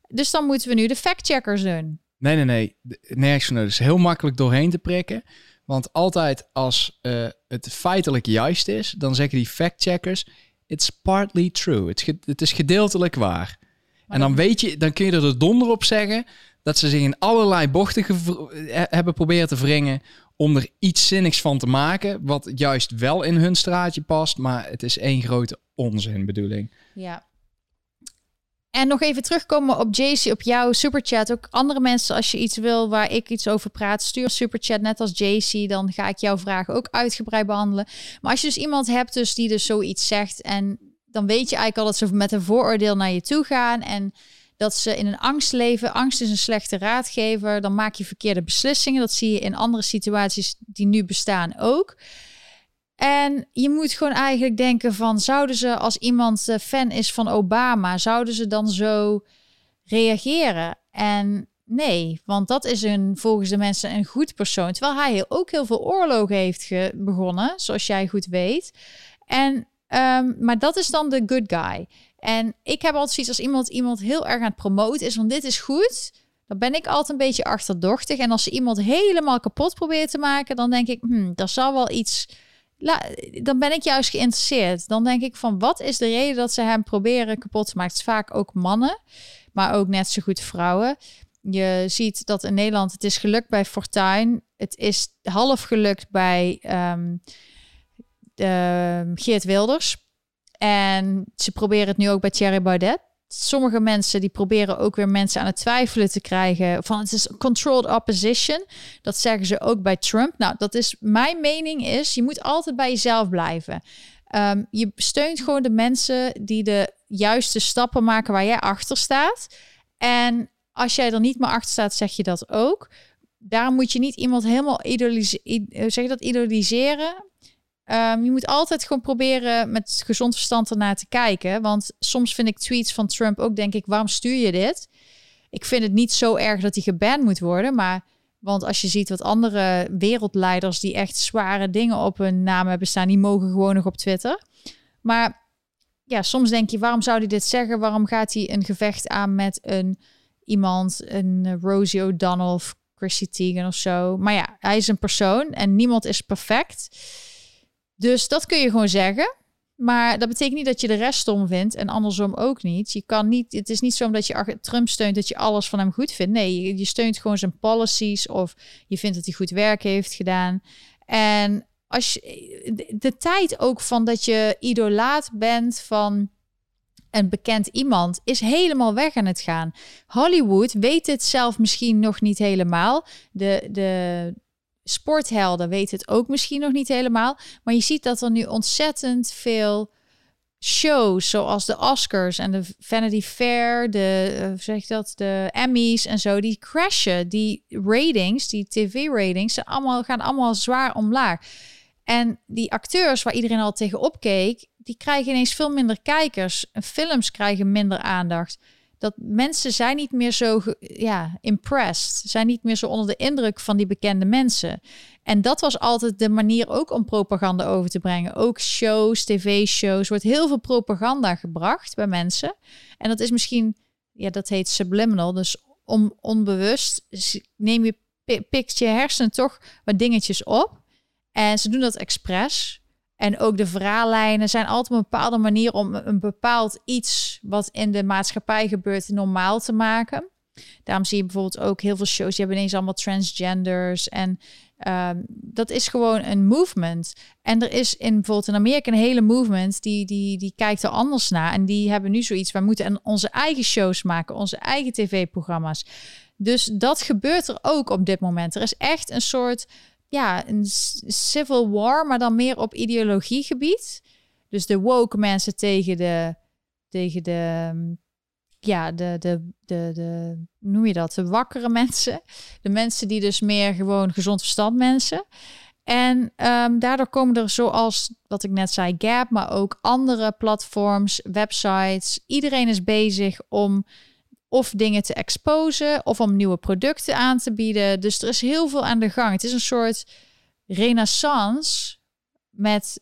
Dus dan moeten we nu de factcheckers doen. Nee, nee, nee. Nergens van is heel makkelijk doorheen te prikken. Want altijd als uh, het feitelijk juist is, dan zeggen die factcheckers: it's partly true. Het, het is gedeeltelijk waar en dan weet je, dan kun je er de donder op zeggen dat ze zich in allerlei bochten eh, hebben proberen te wringen om er iets zinnigs van te maken, wat juist wel in hun straatje past, maar het is één grote onzin bedoeling. Ja. En nog even terugkomen op JC, op jouw superchat. Ook andere mensen, als je iets wil waar ik iets over praat, stuur superchat net als JC. Dan ga ik jouw vragen ook uitgebreid behandelen. Maar als je dus iemand hebt dus die dus zoiets zegt en dan weet je eigenlijk al dat ze met een vooroordeel naar je toe gaan en dat ze in een angst leven. Angst is een slechte raadgever. Dan maak je verkeerde beslissingen. Dat zie je in andere situaties die nu bestaan ook. En je moet gewoon eigenlijk denken van zouden ze als iemand eh, fan is van Obama, zouden ze dan zo reageren? En nee, want dat is een volgens de mensen een goed persoon, terwijl hij ook heel veel oorlogen heeft begonnen, zoals jij goed weet. En Um, maar dat is dan de good guy. En ik heb altijd zoiets als iemand iemand heel erg aan het promoten is, want dit is goed. Dan ben ik altijd een beetje achterdochtig. En als ze iemand helemaal kapot probeert te maken, dan denk ik, hmm, dat zal wel iets. dan ben ik juist geïnteresseerd. Dan denk ik van, wat is de reden dat ze hem proberen kapot te maken? Het is vaak ook mannen, maar ook net zo goed vrouwen. Je ziet dat in Nederland, het is gelukt bij Fortuin. Het is half gelukt bij um, uh, Geert Wilders. En ze proberen het nu ook bij Thierry Baudet. Sommige mensen die proberen ook weer mensen aan het twijfelen te krijgen van het is controlled opposition. Dat zeggen ze ook bij Trump. Nou, dat is mijn mening is, je moet altijd bij jezelf blijven. Um, je steunt gewoon de mensen die de juiste stappen maken waar jij achter staat. En als jij er niet meer achter staat, zeg je dat ook. Daarom moet je niet iemand helemaal idoliseren. Zeg je dat idoliseren? Ehm, je moet altijd gewoon proberen met gezond verstand ernaar te kijken. Want soms vind ik tweets van Trump ook, denk ik, waarom stuur je dit? Ik vind het niet zo erg dat hij geband moet worden, maar want als je ziet wat andere wereldleiders die echt zware dingen op hun naam hebben staan, die mogen gewoon nog op Twitter. Maar ja, soms denk je, waarom zou hij dit zeggen? Waarom gaat hij een gevecht aan met een iemand, een Rosie O'Donnell of Chrissy Teigen of zo? Maar ja, hij is een persoon en niemand is perfect. Dus dat kun je gewoon zeggen. Maar dat betekent niet dat je de rest stom vindt en andersom ook niet. Je kan niet, het is niet zo omdat je Trump steunt dat je alles van hem goed vindt. Nee, je, steunt gewoon zijn policies of je vindt dat hij goed werk heeft gedaan. En als je, de, de tijd ook van dat je idolaat bent van een bekend iemand is helemaal weg aan het gaan. Hollywood weet het zelf misschien nog niet helemaal. De, de, sporthelden weten het ook misschien nog niet helemaal. Maar je ziet dat er nu ontzettend veel shows, zoals de Oscars en de Vanity Fair, de, uh, zeg dat, de Emmys en zo, die crashen. Die ratings, die tv-ratings, ze gaan allemaal zwaar omlaag. En die acteurs waar iedereen al tegenop keek, die krijgen ineens veel minder kijkers. Films krijgen minder aandacht dat mensen zijn niet meer zo ja, impressed, zijn niet meer zo onder de indruk van die bekende mensen. En dat was altijd de manier ook om propaganda over te brengen. Ook shows, tv-shows, wordt heel veel propaganda gebracht bij mensen. En dat is misschien, ja, dat heet subliminal, dus om, onbewust neem je, pikt je hersenen toch wat dingetjes op. En ze doen dat expres. En ook de verhaallijnen zijn altijd een bepaalde manier om een bepaald iets wat in de maatschappij gebeurt normaal te maken. Daarom zie je bijvoorbeeld ook heel veel shows, die hebben ineens allemaal transgenders. En uh, dat is gewoon een movement. En er is in bijvoorbeeld in Amerika een hele movement die, die, die kijkt er anders naar. En die hebben nu zoiets, wij moeten onze eigen shows maken, onze eigen tv-programma's. Dus dat gebeurt er ook op dit moment. Er is echt een soort ja, een civil war, maar dan meer op ideologiegebied. Dus de woke mensen tegen de, tegen de, ja, de, de, de, de, noem je dat, de wakkere mensen. De mensen die dus meer gewoon gezond verstand mensen. En um, daardoor komen er zoals wat ik net zei, Gap, maar ook andere platforms, websites. Iedereen is bezig om of dingen te exposen of om nieuwe producten aan te bieden. Dus er is heel veel aan de gang. Het is een soort renaissance met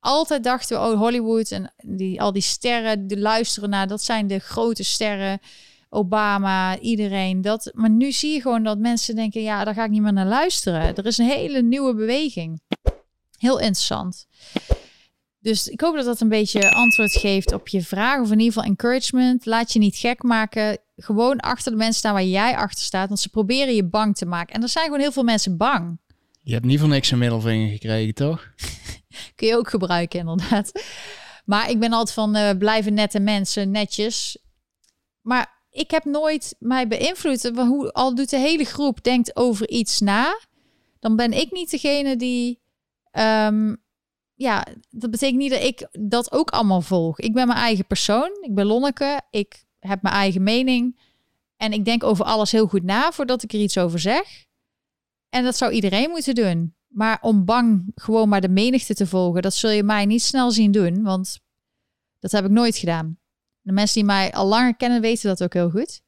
altijd dachten we, oh Hollywood en die, al die sterren, die luisteren naar, dat zijn de grote sterren. Obama, iedereen. Dat, maar nu zie je gewoon dat mensen denken, ja, daar ga ik niet meer naar luisteren. Er is een hele nieuwe beweging. Heel interessant. Dus ik hoop dat dat een beetje antwoord geeft op je vraag. Of in ieder geval encouragement. Laat je niet gek maken. Gewoon achter de mensen staan waar jij achter staat. Want ze proberen je bang te maken. En er zijn gewoon heel veel mensen bang. Je hebt niet voor niks een middelvinger gekregen, toch? [laughs] Kun je ook gebruiken, inderdaad. Maar ik ben altijd van uh, blijven nette mensen, netjes. Maar ik heb nooit mij beïnvloed. Hoe, al doet de hele groep denkt over iets na, dan ben ik niet degene die um, ja, dat betekent niet dat ik dat ook allemaal volg. Ik ben mijn eigen persoon. Ik ben Lonneke. Ik heb mijn eigen mening. En ik denk over alles heel goed na voordat ik er iets over zeg. En dat zou iedereen moeten doen. Maar om bang gewoon maar de menigte te volgen, dat zul je mij niet snel zien doen. Want dat heb ik nooit gedaan. De mensen die mij al langer kennen weten dat ook heel goed.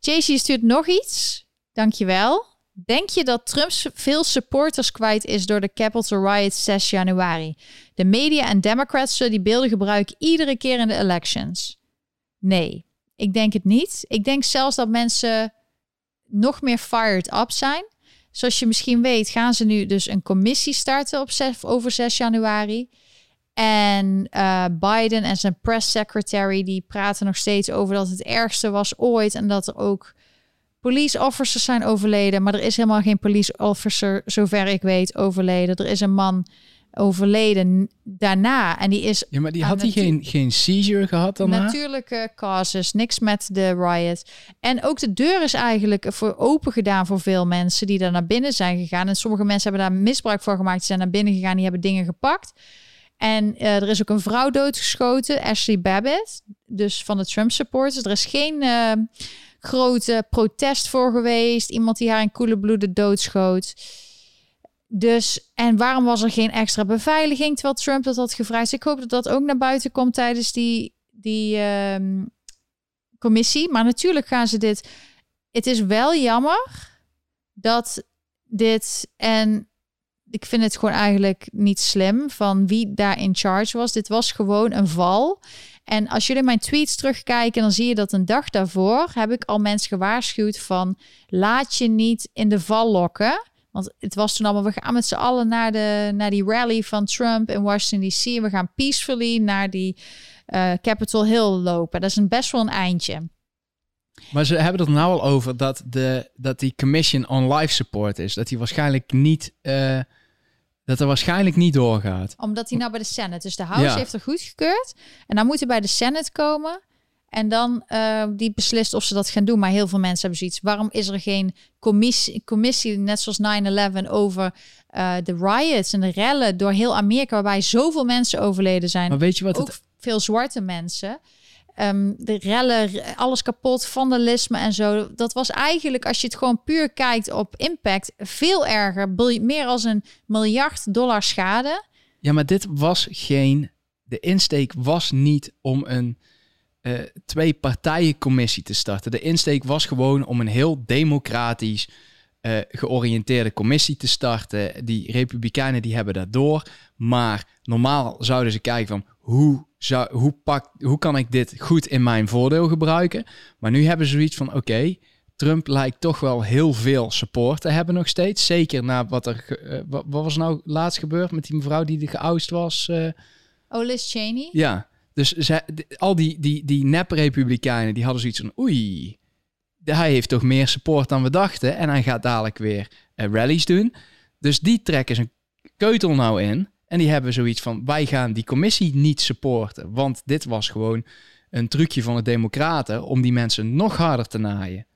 JC stuurt nog iets. Dankjewel. Denk je dat Trump veel supporters kwijt is door de Capitol Riot 6 januari? De media en Democrats zullen die beelden gebruiken iedere keer in de elections. Nee, ik denk het niet. Ik denk zelfs dat mensen nog meer fired up zijn. Zoals je misschien weet, gaan ze nu dus een commissie starten op 6, over 6 januari. En uh, Biden en zijn press secretary die praten nog steeds over dat het ergste was ooit en dat er ook police officers zijn overleden, maar er is helemaal geen police officer, zover ik weet, overleden. Er is een man overleden daarna. En die is. Ja, maar die had hij geen, geen seizure gehad dan? Natuurlijke causes, niks met de riot. En ook de deur is eigenlijk voor open gedaan voor veel mensen die daar naar binnen zijn gegaan. En sommige mensen hebben daar misbruik van gemaakt. Die zijn naar binnen gegaan, die hebben dingen gepakt. En uh, er is ook een vrouw doodgeschoten, Ashley Babbitt, dus van de Trump supporters. Er is geen. Uh, grote protest voor geweest. Iemand die haar in koele bloeden doodschoot. Dus, en waarom was er geen extra beveiliging terwijl Trump dat had gevraagd? Ik hoop dat dat ook naar buiten komt tijdens die, die ehm, commissie. Maar natuurlijk gaan ze dit. Het is wel jammer dat dit. En ik vind het gewoon eigenlijk niet slim van wie daar in charge was. Dit was gewoon een val. En als jullie mijn tweets terugkijken, dan zie je dat een dag daarvoor heb ik al mensen gewaarschuwd van laat je niet in de val lokken. Want het was toen allemaal, we gaan met z'n allen naar, de, naar die rally van Trump in Washington DC. We gaan peacefully naar die uh, Capitol Hill lopen. Dat is een best wel een eindje. Maar ze hebben het nou al over dat, de, dat die Commission on Life Support is. Dat die waarschijnlijk niet... Uh, dat er waarschijnlijk niet doorgaat. Omdat hij nou bij de Senate. Dus de House heeft er goedgekeurd. En dan moet hij bij de Senate komen. En dan uh, die beslist of ze dat gaan doen. Maar heel veel mensen hebben zoiets. Waarom is er geen commissie, commissie net zoals 9-11 over uh, de riots en de rellen door heel Amerika, waarbij zoveel mensen overleden zijn. Maar weet je wat Ook het... veel zwarte mensen. Um, de rellen, alles kapot, vandalisme en zo. Dat was eigenlijk, als je het gewoon puur kijkt op impact, veel erger. Meer als een miljard dollar schade. Ja, maar dit was geen. De insteek was niet om een uh, twee partijencommissie te starten. De insteek was gewoon om een heel democratisch uh, georiënteerde commissie te starten. Die Republikeinen die hebben dat door. Maar normaal zouden ze kijken van hoe, zou, hoe, pak, hoe kan ik dit goed in mijn voordeel gebruiken. Maar nu hebben ze zoiets van oké, Trump lijkt toch wel heel veel support te hebben nog steeds. Zeker na wat er... Uh, wat, wat, was nou laatst gebeurd met die mevrouw die de geoust was? Uh, oh, Liz Cheney? Ja, dus al die, die, die nep-republikeinen, die hadden zoiets van... Oei, hij heeft toch meer support dan we dachten. En hij gaat dadelijk weer uh, rallies doen. Dus die trekken zijn keutel nou in. En die hebben zoiets van, wij gaan die commissie niet supporten. Want dit was gewoon een trucje van de democraten... om die mensen nog harder te naaien.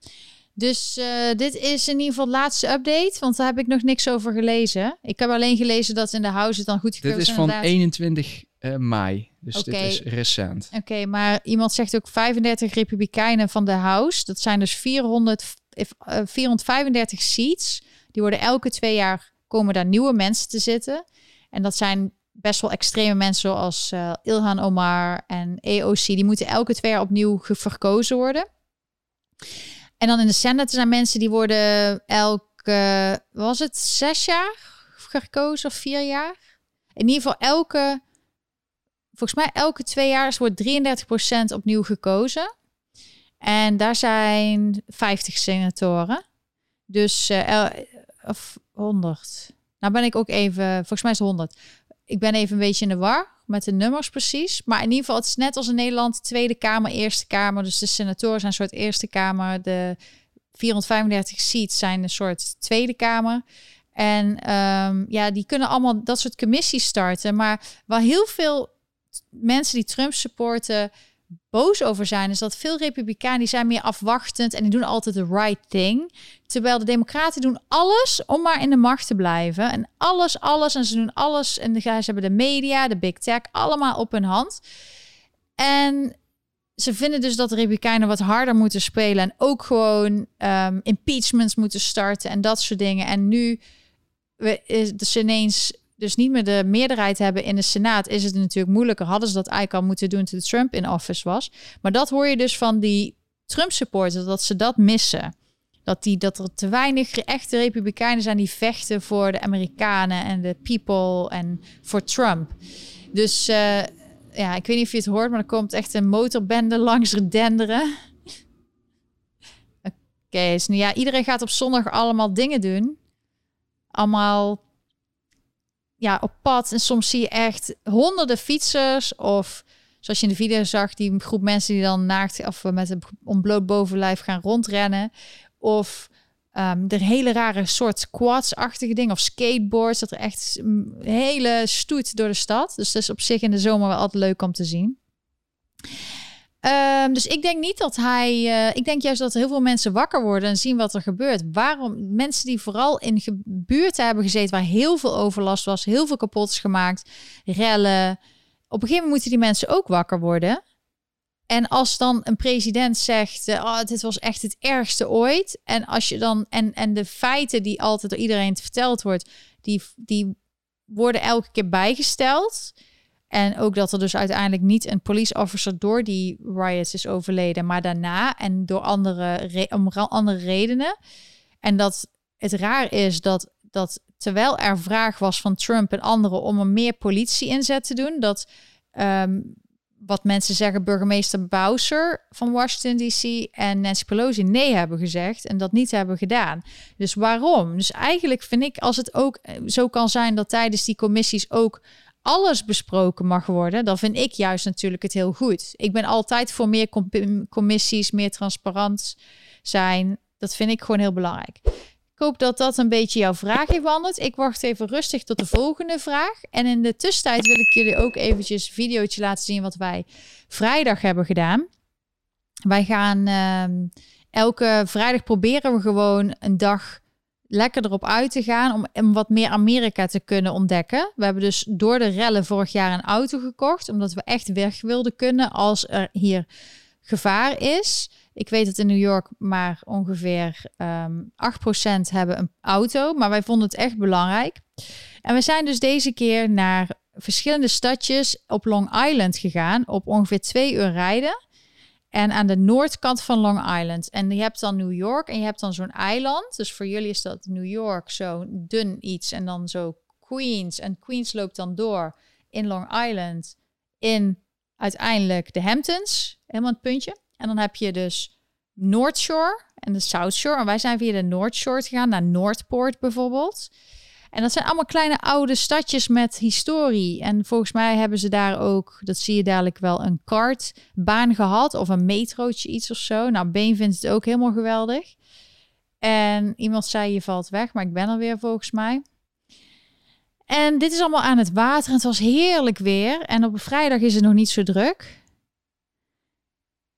Dus uh, dit is in ieder geval de laatste update, want daar heb ik nog niks over gelezen. Ik heb alleen gelezen dat in de house het dan goed Dit is van inderdaad. 21 uh, mei, dus okay. dit is recent. Oké, okay, maar iemand zegt ook 35 republikeinen van de house. Dat zijn dus 400, uh, 435 seats. Die worden elke twee jaar, komen daar nieuwe mensen te zitten. En dat zijn best wel extreme mensen zoals uh, Ilhan Omar en AOC. Die moeten elke twee jaar opnieuw verkozen worden. En dan in de Senate zijn mensen die worden elke, was het zes jaar gekozen of vier jaar? In ieder geval elke, volgens mij elke twee jaar wordt 33% opnieuw gekozen. En daar zijn 50 senatoren. Dus uh, of 100. Nou ben ik ook even, volgens mij is het 100. Ik ben even een beetje in de war met de nummers precies. Maar in ieder geval, het is net als in Nederland Tweede Kamer, Eerste Kamer. Dus de senatoren zijn een soort Eerste Kamer. De 435 seats zijn een soort Tweede Kamer. En um, ja, die kunnen allemaal dat soort commissies starten. Maar waar heel veel mensen die Trump supporten boos over zijn, is dat veel republikeinen die zijn meer afwachtend en die doen altijd de right thing. Terwijl de democraten doen alles om maar in de macht te blijven. En alles, alles. En ze doen alles. En ze hebben de media, de big tech, allemaal op hun hand. En ze vinden dus dat de republikeinen wat harder moeten spelen. En ook gewoon um, impeachments moeten starten en dat soort dingen. En nu is dus ineens dus niet meer de meerderheid hebben in de Senaat, is het natuurlijk moeilijker. Hadden ze dat eigenlijk al moeten doen toen Trump in office was. Maar dat hoor je dus van die Trump-supporters, dat ze dat missen. Dat, die, dat er te weinig echte republikeinen zijn die vechten voor de Amerikanen en de people en voor Trump. Dus uh, ja, ik weet niet of je het hoort, maar er komt echt een motorbende langs denderen. [laughs] Oké, dus nu ja, iedereen gaat op zondag allemaal dingen doen. Allemaal ja, op pad. En soms zie je echt honderden fietsers of zoals je in de video zag, die groep mensen die dan naakt of met een ontbloot bovenlijf gaan rondrennen. Of um, hele rare soort quads-achtige dingen of skateboards. Dat er echt een hele stoet door de stad. Dus dat is op zich in de zomer wel altijd leuk om te zien. Um, dus ik denk niet dat hij. Uh, ik denk juist dat heel veel mensen wakker worden en zien wat er gebeurt. Waarom mensen die vooral in buurten hebben gezeten waar heel veel overlast was, heel veel kapot is gemaakt, rellen. Op een gegeven moment moeten die mensen ook wakker worden. En als dan een president zegt, uh, oh, dit was echt het ergste ooit. En als je dan en, en de feiten die altijd door iedereen verteld wordt, die, die worden elke keer bijgesteld. En ook dat er dus uiteindelijk niet een police officer door die riots is overleden, maar daarna en door andere, om andere redenen. En dat het raar is dat, dat terwijl er vraag was van Trump en anderen om een meer politie inzet te doen, dat ehm, wat mensen zeggen, burgemeester Bowser van Washington DC en Nancy Pelosi nee hebben gezegd en dat niet hebben gedaan. Dus waarom? Dus eigenlijk vind ik, als het ook eh, zo kan zijn dat tijdens die commissies ook alles besproken mag worden, dan vind ik juist natuurlijk het heel goed. Ik ben altijd voor meer commissies, meer transparant zijn. Dat vind ik gewoon heel belangrijk. Ik hoop dat dat een beetje jouw vraag heeft beantwoord. Ik wacht even rustig tot de volgende vraag. En in de tussentijd wil ik jullie ook eventjes een laten zien wat wij vrijdag hebben gedaan. Wij gaan uh, elke vrijdag proberen we gewoon een dag lekker erop uit te gaan om, wat meer Amerika te kunnen ontdekken. We hebben dus door de rellen vorig jaar een auto gekocht, omdat we echt weg wilden kunnen als er hier gevaar is. Ik weet dat in New York maar ongeveer um, ehm, 8% hebben een auto, maar wij vonden het echt belangrijk. En we zijn dus deze keer naar verschillende stadjes op Long Island gegaan, op ongeveer twee uur rijden. En aan de noordkant van Long Island. En je hebt dan New York en je hebt dan zo'n eiland. Dus voor jullie is dat New York zo dun iets. En dan zo Queens. En Queens loopt dan door in Long Island. In uiteindelijk de Hamptons. Helemaal het puntje. En dan heb je dus North Shore en de South Shore. En wij zijn via de North Shore gegaan naar Northport bijvoorbeeld. En dat zijn allemaal kleine oude stadjes met historie. En volgens mij hebben ze daar ook, dat zie je dadelijk wel, een kartbaan gehad of een metrootje, iets of zo. Nou, Been vindt het ook helemaal geweldig. En iemand zei, je valt weg, maar ik ben er weer volgens mij. En dit is allemaal aan het water en het was heerlijk weer. En op een vrijdag is het nog niet zo druk.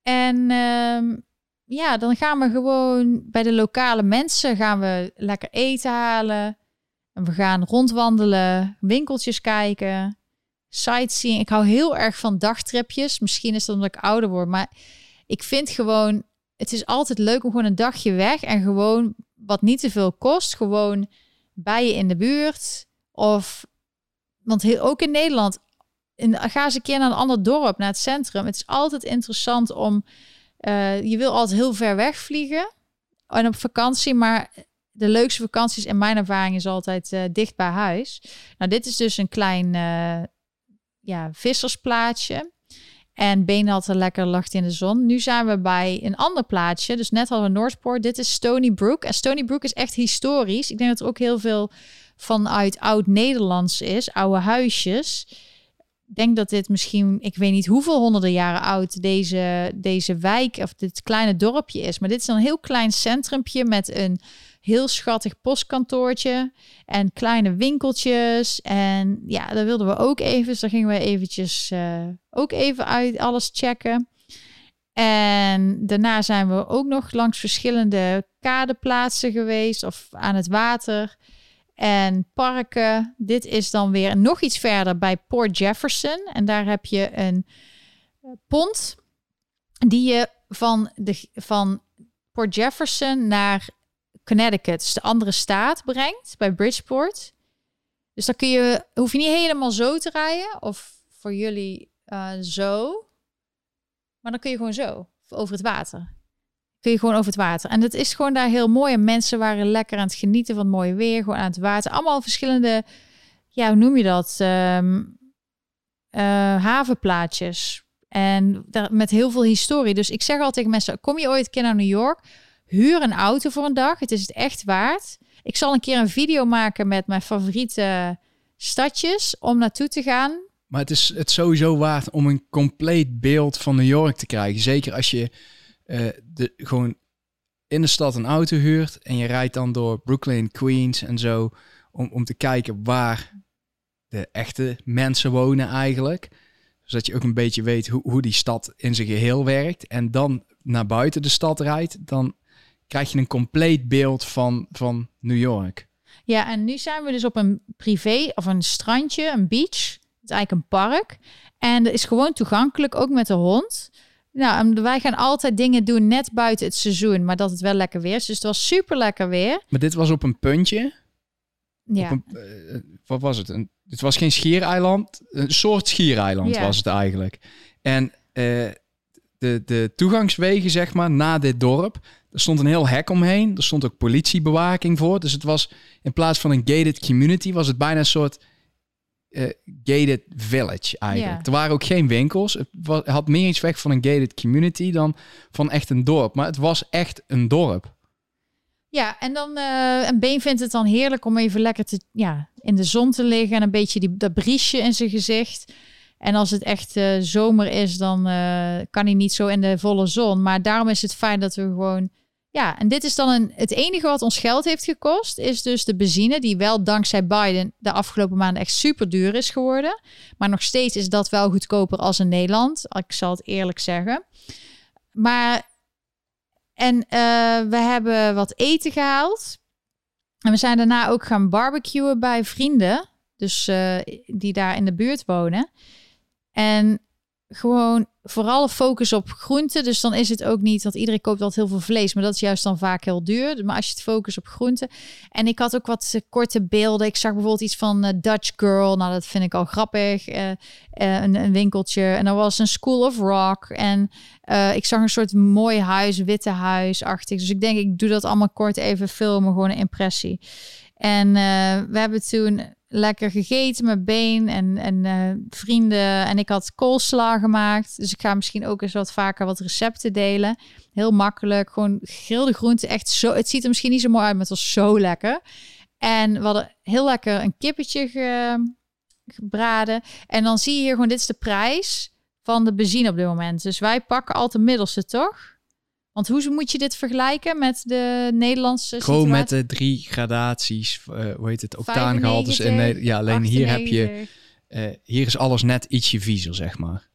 En ehm, ja, dan gaan we gewoon bij de lokale mensen gaan we lekker eten halen. We gaan rondwandelen, winkeltjes kijken, sightseeing. Ik hou heel erg van dagtripjes. Misschien is dat omdat ik ouder word, maar ik vind gewoon, het is altijd leuk om gewoon een dagje weg en gewoon wat niet te veel kost, gewoon bij je in de buurt. Of, want heel, ook in Nederland, in, ga eens een keer naar een ander dorp, naar het centrum. Het is altijd interessant om, uh, je wil altijd heel ver weg vliegen en op vakantie, maar de leukste vakanties in mijn ervaring is altijd uh, dicht bij huis. Nou, dit is dus een klein uh, ja, vissersplaatsje. En er lekker lacht in de zon. Nu zijn we bij een ander plaatsje. Dus net hadden we Noordpoort. Dit is Stony Brook. En Stony Brook is echt historisch. Ik denk dat er ook heel veel vanuit oud-Nederlands is. Oude huisjes. Ik denk dat dit misschien, ik weet niet hoeveel honderden jaren oud deze, deze wijk of dit kleine dorpje is. Maar dit is een heel klein centrumpje met een heel schattig postkantoortje en kleine winkeltjes. En ja, daar wilden we ook even. Dus daar gingen we eventjes uh, ook even uit alles checken. En daarna zijn we ook nog langs verschillende kadeplaatsen geweest of aan het water en parken. Dit is dan weer nog iets verder bij Port Jefferson. En daar heb je een eh, pont die je van, de, van Port Jefferson naar Connecticut, dus de andere staat, brengt bij Bridgeport. Dus dan kun je, hoef je niet helemaal zo te rijden, of voor jullie uh, zo. Maar dan kun je gewoon zo, over het water. Kun je gewoon over het water. En het is gewoon daar heel mooi. En mensen waren lekker aan het genieten van het mooie weer, gewoon aan het water. Allemaal verschillende, ja, hoe noem je dat? Um, havenplaatjes. En daar, met heel veel historie. Dus ik zeg altijd tegen mensen, kom je ooit een keer naar New York? Huur een auto voor een dag. Het is het echt waard. Ik zal een keer een video maken met mijn favoriete stadjes om naartoe te gaan. Maar het is het sowieso waard om een compleet beeld van New York te krijgen. Zeker als je uh, de, gewoon in de stad een auto huurt en je rijdt dan door Brooklyn, Queens en zo. Om, om te kijken waar de echte mensen wonen eigenlijk. Zodat je ook een beetje weet hoe, hoe die stad in zijn geheel werkt. En dan naar buiten de stad rijdt, dan krijg je een compleet beeld van, van New York. Ja, en nu zijn we dus op een privé of een strandje, een beach. Het is eigenlijk een park. En dat is gewoon toegankelijk, ook met de hond. Nou, wij gaan altijd dingen doen net buiten het seizoen, maar dat het wel lekker weer is. Dus het was super lekker weer. Maar dit was op een puntje. Ja, een, eh, wat was het? Een, het was geen schiereiland. Een soort schiereiland Ja. was het eigenlijk. En eh, de, de toegangswegen, zeg maar, na dit dorp. Er stond een heel hek omheen. Er stond ook politiebewaking voor. Dus het was in plaats van een gated community, was het bijna een soort eh, gated village eigenlijk. Ja. Er waren ook geen winkels. Het had meer iets weg van een gated community dan van echt een dorp. Maar het was echt een dorp. ja en dan eh een been vindt het dan heerlijk om even lekker te, ja, in de zon te liggen en een beetje die, dat briesje in zijn gezicht. En als het echt eh, zomer is, dan kan hij niet zo in de volle zon. Maar daarom is het fijn dat we gewoon. Ja, en dit is dan het enige wat ons geld heeft gekost, is dus de benzine, die wel dankzij Biden de afgelopen maanden echt super duur is geworden. Maar nog steeds is dat wel goedkoper als in Nederland. Ik zal het eerlijk zeggen. Maar, en eh, we hebben wat eten gehaald. En we zijn daarna ook gaan barbecuen bij vrienden. Dus eh, die daar in de buurt wonen. En gewoon vooral focus op groenten. Dus dan is het ook niet, want iedereen koopt altijd heel veel vlees. Maar dat is juist dan vaak heel duur. Maar als je het focust op groenten. En ik had ook wat eh, korte beelden. Ik zag bijvoorbeeld iets van eh, Dutch Girl. Nou, dat vind ik al grappig. Eh, een, een winkeltje. En er was een School of Rock. En ik zag een soort mooi huis, witte huisachtig. Dus ik denk, ik doe dat allemaal kort even filmen. Gewoon een impressie. En we hebben toen lekker gegeten met been en, en eh, vrienden. En ik had koolsla gemaakt. Dus ik ga misschien ook eens wat vaker wat recepten delen. Heel makkelijk. Gewoon gegrilde groenten. Echt zo. Het ziet er misschien niet zo mooi uit, maar het was zo lekker. En we hadden heel lekker een kippetje ge- gebraden. En dan zie je hier gewoon, dit is de prijs van de benzine op dit moment. Dus wij pakken altijd de middelste, toch? Want hoe moet je dit vergelijken met de Nederlandse Gewoon met de drie gradaties, eh, hoe heet het, octaangehaltes. En 95, nee, ja, alleen hier heb je, 98. eh, hier is alles net ietsje viezer, zeg maar.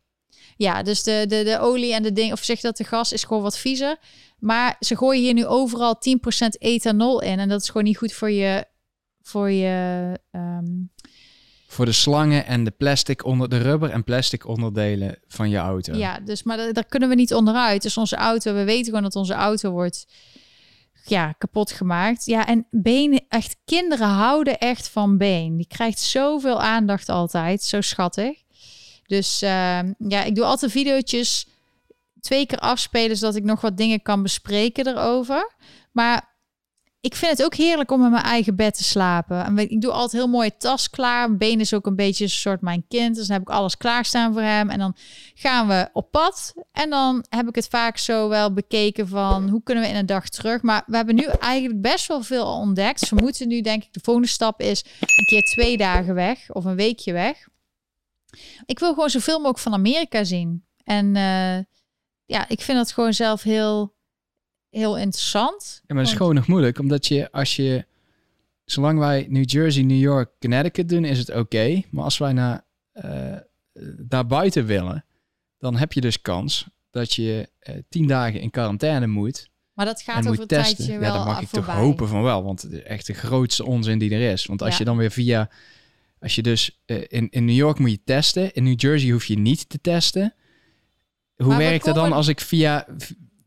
Ja, dus de, de, de olie en de ding, of zeg dat de gas is gewoon wat viezer. Maar ze gooien hier nu overal 10% ethanol in. En dat is gewoon niet goed voor je. Voor je ehm, Voor de slangen en de plastic onder de rubber en plastic onderdelen van je auto. ja, dus maar da- daar kunnen we niet onderuit. Dus onze auto, we weten gewoon dat onze auto wordt ja, kapot gemaakt. Ja, en been, echt kinderen houden echt van been. Die krijgt zoveel aandacht altijd, zo schattig. Dus ehm, ja, ik doe altijd videootjes twee keer afspelen, zodat ik nog wat dingen kan bespreken erover. Maar ik vind het ook heerlijk om in mijn eigen bed te slapen. Ik doe altijd heel mooie tas klaar. Mijn been is ook een beetje een soort mijn kind. Dus dan heb ik alles klaarstaan voor hem. En dan gaan we op pad. En dan heb ik het vaak zo wel bekeken van hoe kunnen we in een dag terug. Maar we hebben nu eigenlijk best wel veel ontdekt. Dus we moeten nu denk ik de volgende stap is een keer twee dagen weg of een weekje weg. Ik wil gewoon zoveel mogelijk van Amerika zien. En eh, ja, ik vind dat gewoon zelf heel, heel interessant. Ja, maar dat is gewoon nog moeilijk, omdat je als je, zolang wij New Jersey, New York, Connecticut doen, is het oké. Maar als wij naar eh daar buiten willen, dan heb je dus kans dat je eh, tien dagen in quarantaine moet Maar dat gaat over moet een testen. tijdje Ja, dat mag ik toch hopen van wel, want het is echt de grootste onzin die er is. Want als Ja. je dan weer via, als je dus eh, in, in New York moet je testen, in New Jersey hoef je niet te testen. Hoe Maar werkt dat dan als ik via,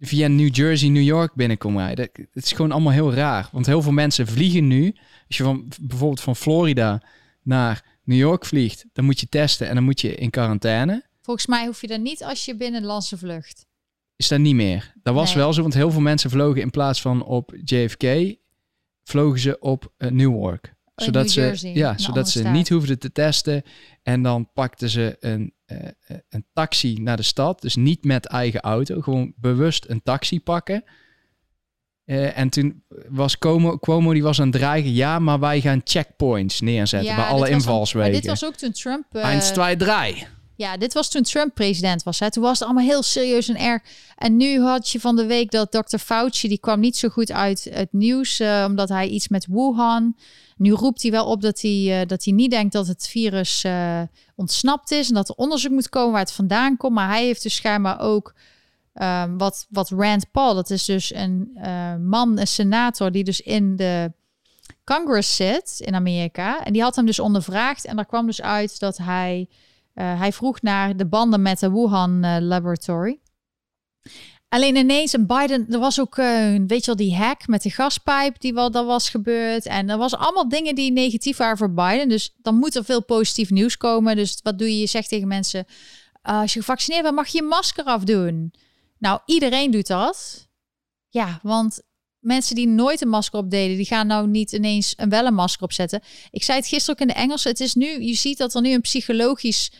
via New Jersey, New York binnenkom rijden? Het is gewoon allemaal heel raar. Want heel veel mensen vliegen nu. Als je van, bijvoorbeeld van Florida naar New York vliegt, dan moet je testen en dan moet je in quarantaine. Volgens mij hoef je dat niet als je binnenlandse vlucht. Is dat niet meer. Dat was Nee. wel zo, want heel veel mensen vlogen in plaats van op JFK, vlogen ze op eh, Newark. in zodat New ze, Jersey, ja, zodat ze staat. niet hoefden te testen. En dan pakten ze een, een taxi naar de stad. Dus niet met eigen auto. Gewoon bewust een taxi pakken. Eh, en toen was Cuomo, Cuomo die was aan het dreigen. Ja, maar wij gaan checkpoints neerzetten Ja, bij alle invalswegen. Dit was ook toen Trump... eh, 1, 2, 3. Ja, dit was toen Trump president was. Hè. Toen was het allemaal heel serieus en erg. En nu had je van de week dat Dr. Fauci, die kwam niet zo goed uit het nieuws, eh, omdat hij iets met Wuhan. Nu roept hij wel op dat hij, eh, dat hij niet denkt dat het virus eh, ontsnapt is en dat er onderzoek moet komen waar het vandaan komt. Maar hij heeft dus schijnbaar ook ehm, wat, wat Rand Paul, dat is dus een man, een senator, die dus in de Congress zit in Amerika. En die had hem dus ondervraagd en daar kwam dus uit dat hij... eh, hij vroeg naar de banden met de Wuhan eh, Laboratory. Alleen ineens, een Biden, er was ook, uh, weet je wel, die hack met de gaspijp die wel dat was gebeurd. En er was allemaal dingen die negatief waren voor Biden. Dus dan moet er veel positief nieuws komen. Dus wat doe je? Je zegt tegen mensen, uh, als je gevaccineerd bent, mag je je masker afdoen. Nou, iedereen doet dat. Ja, want mensen die nooit een masker opdeden, die gaan nou niet ineens een wel een masker opzetten. Ik zei het gisteren ook in de Engels. Het is nu, je ziet dat er nu een psychologisch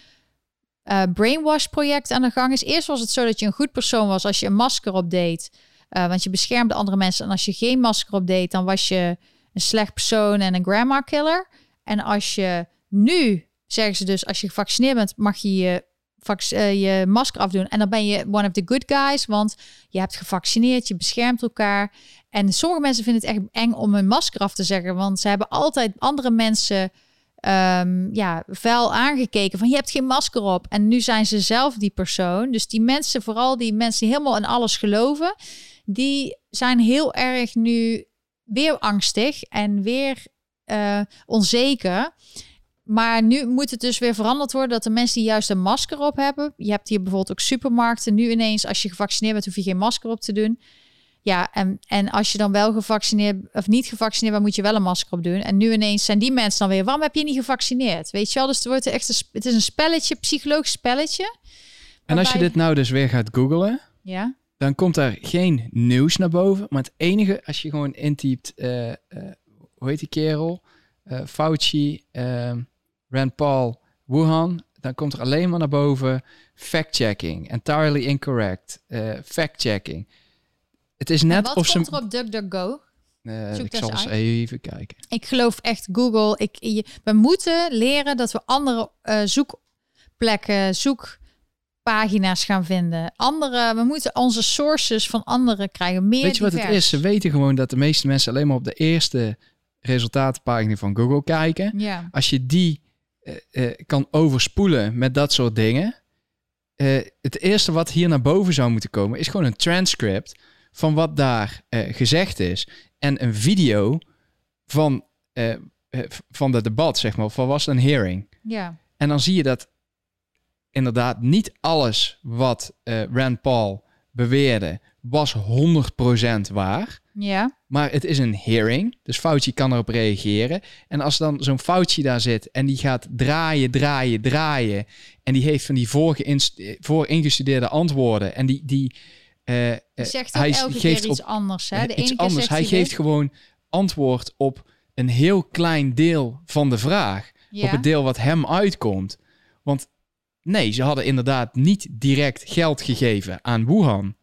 uh, brainwash project aan de gang is. Eerst was het zo dat je een goed persoon was als je een masker opdeed. Uh, want je beschermde andere mensen. En als je geen masker opdeed, dan was je een slecht persoon en een grandma killer. En als je nu, zeggen ze dus, als je gevaccineerd bent, mag je je, je masker afdoen. En dan ben je one of the good guys, want je hebt gevaccineerd, je beschermt elkaar. En sommige mensen vinden het echt eng om hun masker af te zeggen, want ze hebben altijd andere mensen um, ja, vuil aangekeken van je hebt geen masker op. En nu zijn ze zelf die persoon. Dus die mensen, vooral die mensen die helemaal in alles geloven, die zijn heel erg nu weer angstig en weer uh, onzeker. Maar nu moet het dus weer veranderd worden dat de mensen die juist een masker op hebben. Je hebt hier bijvoorbeeld ook supermarkten. Nu ineens, als je gevaccineerd bent, hoef je geen masker op te doen. Ja, en, en als je dan wel gevaccineerd of niet gevaccineerd bent, moet je wel een masker op doen. En nu ineens zijn die mensen dan weer, waarom heb je niet gevaccineerd? Weet je wel, dus het wordt echt een, het is een spelletje, psychologisch spelletje. En als je dit nou dus weer gaat googlen, ja? dan komt er geen nieuws naar boven. Maar het enige, als je gewoon intypt, uh, uh, hoe heet die kerel? Uh, Fauci, Rand Paul, Wuhan, dan komt er alleen maar naar boven fact-checking, entirely incorrect, fact-checking. Het is net wat of komt ze. er op DuckDuckGo? Uh, ik zal eens uit. even kijken. Ik geloof echt Google. Ik, je- we moeten leren dat we andere eh, zoekplekken, zoekpagina's gaan vinden. Andere, we moeten onze sources van anderen krijgen. Meer Weet je wat het is? Ze weten gewoon dat de meeste mensen alleen maar op de eerste resultatenpagina van Google kijken. Ja, Als je die eh, eh, kan overspoelen met dat soort dingen. eh, het eerste wat hier naar boven zou moeten komen is gewoon een transcript van wat daar eh, gezegd is. En een video van, eh, eh, van de debat, zeg maar. Van was een hearing? ja. En dan zie je dat inderdaad niet alles wat eh, Rand Paul beweerde was 100% waar. ja. Maar het is een hearing, dus Fauci kan erop reageren. En als dan zo'n Fauci daar zit en die gaat draaien, draaien, draaien... en die heeft van die vooringestudeerde antwoorden... en die, die, zegt ook hij elke geeft keer iets op anders. Hè? eh, De iets ene keer anders. zegt Hij hij geeft dit. gewoon antwoord op een heel klein deel van de vraag ja. op het deel wat hem uitkomt. Want nee, ze hadden inderdaad niet direct geld gegeven aan Wuhan.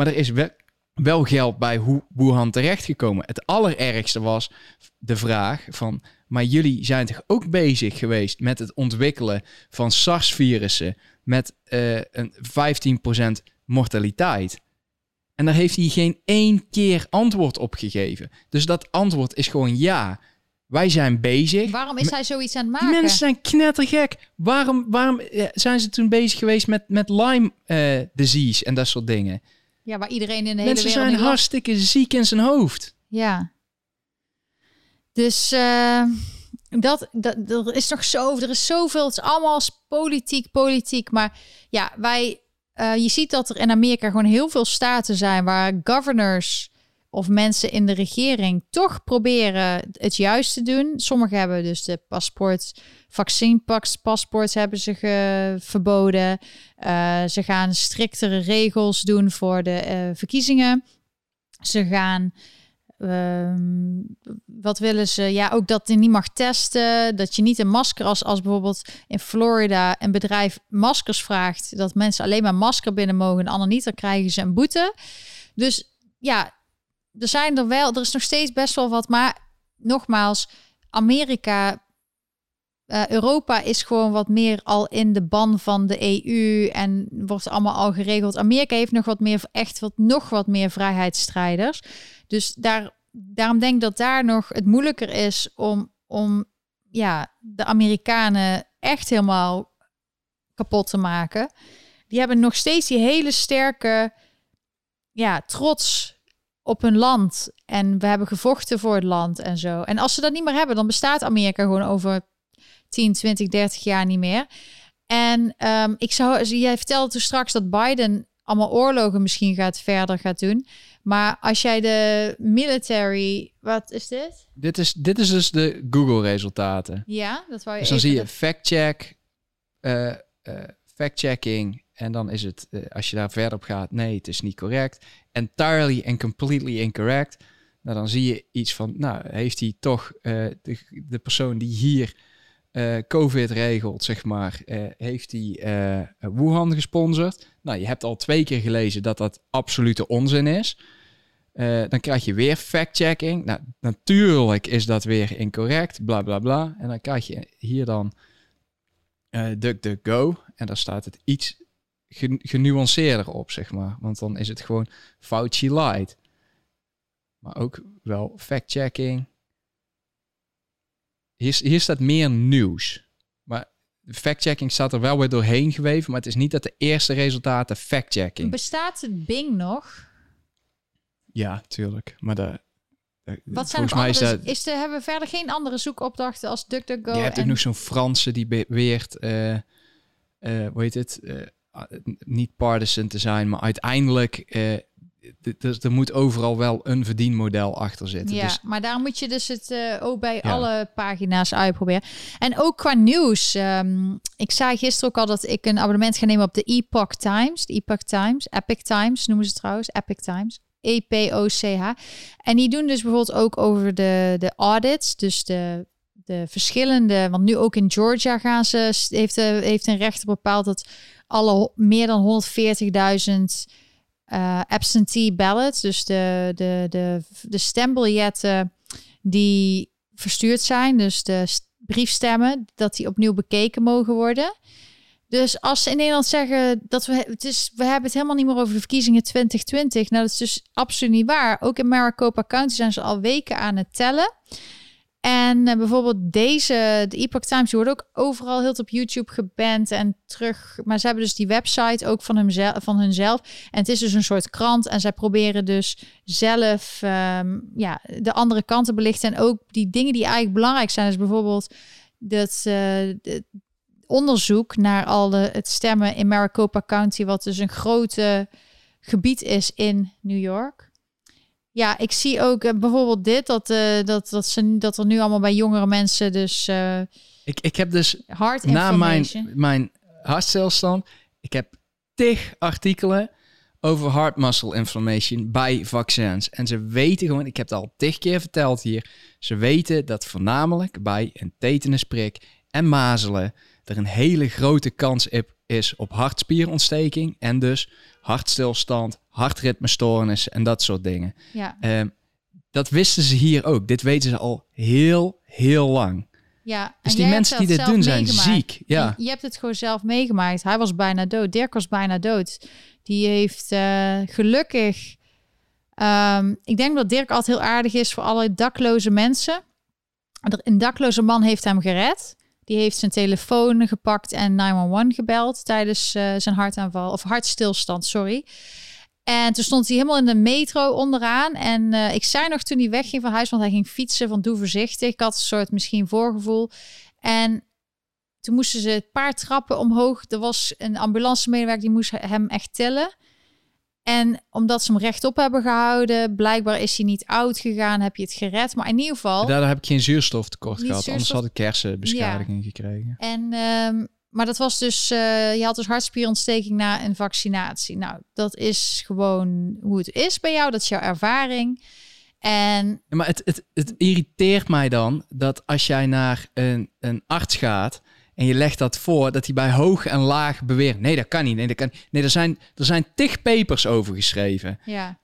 Maar er is wel, wel geld bij Wu- Wuhan terechtgekomen. Het allerergste was de vraag van... maar jullie zijn toch ook bezig geweest met het ontwikkelen van SARS-virussen... met eh, een 15% mortaliteit... En daar heeft hij geen één keer antwoord op gegeven. Dus dat antwoord is gewoon ja. Wij zijn bezig. Waarom is hij zoiets aan het Die maken? mensen zijn knettergek. Waarom, waarom eh, zijn ze toen bezig geweest met, met Lyme eh, disease en dat soort dingen? Ja, waar iedereen in de hele Mensen wereld zijn hartstikke ziek in zijn hoofd. Ja. Dus eh, dat, dat, er is nog zo, er is zoveel. Het is allemaal politiek, politiek. Maar ja, wij, eh, je ziet dat er in Amerika gewoon heel veel staten zijn waar governors of mensen in de regering toch proberen het juist te doen. Sommigen hebben dus de paspoort, vaccinpaspoort hebben ze ge- verboden. Eh, ze gaan striktere regels doen voor de eh, verkiezingen. Ze gaan Ehm, wat willen ze? Ja, ook dat je niet mag testen. Dat je niet een masker als, als bijvoorbeeld in Florida een bedrijf maskers vraagt. Dat mensen alleen maar masker binnen mogen en ander niet. Dan krijgen ze een boete. Dus ja, er zijn er wel. Er is nog steeds best wel wat. Maar nogmaals, Amerika. eh, Europa is gewoon wat meer al in de ban van de EU en wordt allemaal al geregeld. Amerika heeft nog wat meer, echt wat, nog wat meer vrijheidsstrijders. Dus daar, daarom denk ik dat daar nog het moeilijker is om, om ja, de Amerikanen echt helemaal kapot te maken. Die hebben nog steeds die hele sterke ja, trots op hun land. En we hebben gevochten voor het land en zo. En als ze dat niet meer hebben, dan bestaat Amerika gewoon over 10, 20, 30 jaar niet meer. En ehm, ik zou, jij vertelde toen straks dat Biden allemaal oorlogen misschien gaat verder gaat doen. Maar als jij de military, wat is dit? Dit is, dit is dus de Google-resultaten. Ja, dat wou je. Dus dan zie je fact-check, eh, eh, fact-checking. En dan is het, eh, als je daar verder op gaat, nee, het is niet correct. Entirely and completely incorrect. Nou, dan zie je iets van, nou, heeft hij toch eh, de, de persoon die hier eh, COVID regelt, zeg maar, heeft hij Wuhan gesponsord? Nou, je hebt al twee keer gelezen dat dat absolute onzin is. Dan krijg je weer fact-checking. Nou, natuurlijk is dat weer incorrect, bla bla bla. En dan krijg je hier dan DuckDuckGo. En daar staat het iets genuanceerder op, zeg maar. Want dan is het gewoon Fauci light. Maar ook wel fact-checking. Hier, hier staat meer nieuws. Maar fact-checking staat er wel weer doorheen geweven. Maar het is niet dat de eerste resultaten fact-checking. Bestaat het Bing nog? Ja, tuurlijk. Maar de, de- Wat zijn volgens mij is andere, dat... is er hebben we verder geen andere zoekopdrachten als DuckDuckGo? Je hebt ook en- nog zo'n Franse die beweert, eh eh hoe heet het, eh, niet partisan te zijn, maar uiteindelijk, eh, d- d- er moet overal wel een verdienmodel achter zitten. Ja, Dus maar daar moet je dus het eh, ook bij Ja. alle pagina's uitproberen. En ook qua nieuws. ehm, ik zei gisteren ook al dat ik een abonnement ga nemen op de Epoch Times. De Epoch Times, Epic Times noemen ze trouwens. Epic Times. E E-P-O-C-H. En die doen dus bijvoorbeeld ook over de, de audits. Dus de, de verschillende... Want nu ook in Georgia gaan ze... Heeft, de, heeft een rechter bepaald dat alle meer dan 140.000 eh, absentee ballots, dus de, de, de, de stembiljetten die verstuurd zijn, dus de st- briefstemmen, dat die opnieuw bekeken mogen worden. Dus als ze in Nederland zeggen dat we het is, we hebben het helemaal niet meer over de verkiezingen 2020, nou dat is dus absoluut niet waar. Ook in Maricopa County zijn ze al weken aan het tellen. En eh, bijvoorbeeld deze, de Epoch Times, die wordt ook overal heel op YouTube geband en terug. Maar ze hebben dus die website ook van, hemzelf, van hunzelf. En het is dus een soort krant. En zij proberen dus zelf ehm, ja, de andere kant te belichten. En ook die dingen die eigenlijk belangrijk zijn. Dus bijvoorbeeld dat eh, de onderzoek naar al de, het stemmen in Maricopa County. Wat dus een grote gebied is in New York. Ja, ik zie ook eh, bijvoorbeeld dit. Dat, eh, dat, dat, ze, dat er nu allemaal bij jongere mensen dus eh ik, ik heb dus hard na mijn, mijn hartstilstand, ik heb tig artikelen over heart muscle inflammation bij vaccins. En ze weten gewoon, ik heb het al tig keer verteld hier, ze weten dat voornamelijk bij een tetanusprik en mazelen er een hele grote kans op is op hartspierontsteking en dus hartstilstand, hartritmestoornissen en dat soort dingen. Ja, Ehm, dat wisten ze hier ook. Dit weten ze al heel, heel lang. ja. Dus die mensen die dit doen zijn meegemaakt. ziek. Ja. Je, je hebt het gewoon zelf meegemaakt. Hij was bijna dood. Dirk was bijna dood. Die heeft eh, gelukkig... ehm, ik denk dat Dirk altijd heel aardig is voor alle dakloze mensen. Een dakloze man heeft hem gered. Die heeft zijn telefoon gepakt en 911 gebeld tijdens eh, zijn hartaanval. Of hartstilstand, sorry. En toen stond hij helemaal in de metro onderaan. En eh, ik zei nog toen hij wegging van huis, want hij ging fietsen van doe voorzichtig. Ik had een soort misschien voorgevoel. En toen moesten ze een paar trappen omhoog. Er was een ambulancemedewerker die moest hem echt tillen. En omdat ze hem rechtop hebben gehouden, blijkbaar is hij niet oud gegaan, heb je het gered. Maar in ieder geval. Daardoor heb ik geen zuurstoftekort gehad. Anders had ik hersenbeschadiging gekregen. En, ehm, maar dat was dus, eh, je had dus hartspierontsteking na een vaccinatie. Nou, dat is gewoon hoe het is bij jou. Dat is jouw ervaring. En Ja, Maar het, het, het irriteert mij dan dat als jij naar een, een arts gaat en je legt dat voor, dat hij bij hoog en laag beweert. Nee, dat kan niet. Nee, dat kan niet. Nee, er zijn, er zijn tig papers over geschreven. ja,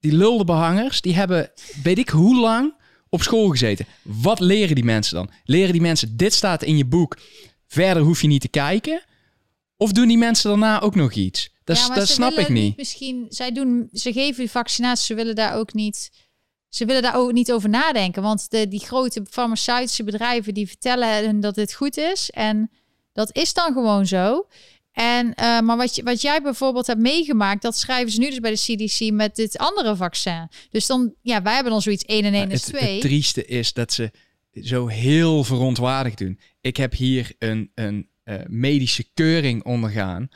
Die lulde behangers, die hebben weet ik hoe lang op school gezeten. Wat leren die mensen dan? Leren die mensen, dit staat in je boek, verder hoef je niet te kijken? Of doen die mensen daarna ook nog iets? Dat, ja, maar dat ze snap ik willen niet. Misschien, zij doen, ze geven die vaccinatie, ze willen daar ook niet, ze willen daar ook niet over nadenken. Want de, die grote farmaceutische bedrijven die vertellen hun dat dit goed is. En dat is dan gewoon zo. En, eh, maar wat, je, wat jij bijvoorbeeld hebt meegemaakt, dat schrijven ze nu dus bij de CDC met dit andere vaccin. Dus dan, ja, wij hebben dan zoiets 1 en 1 Ja, is het, 2. het trieste is dat ze zo heel verontwaardigd doen. Ik heb hier een, een eh, medische keuring ondergaan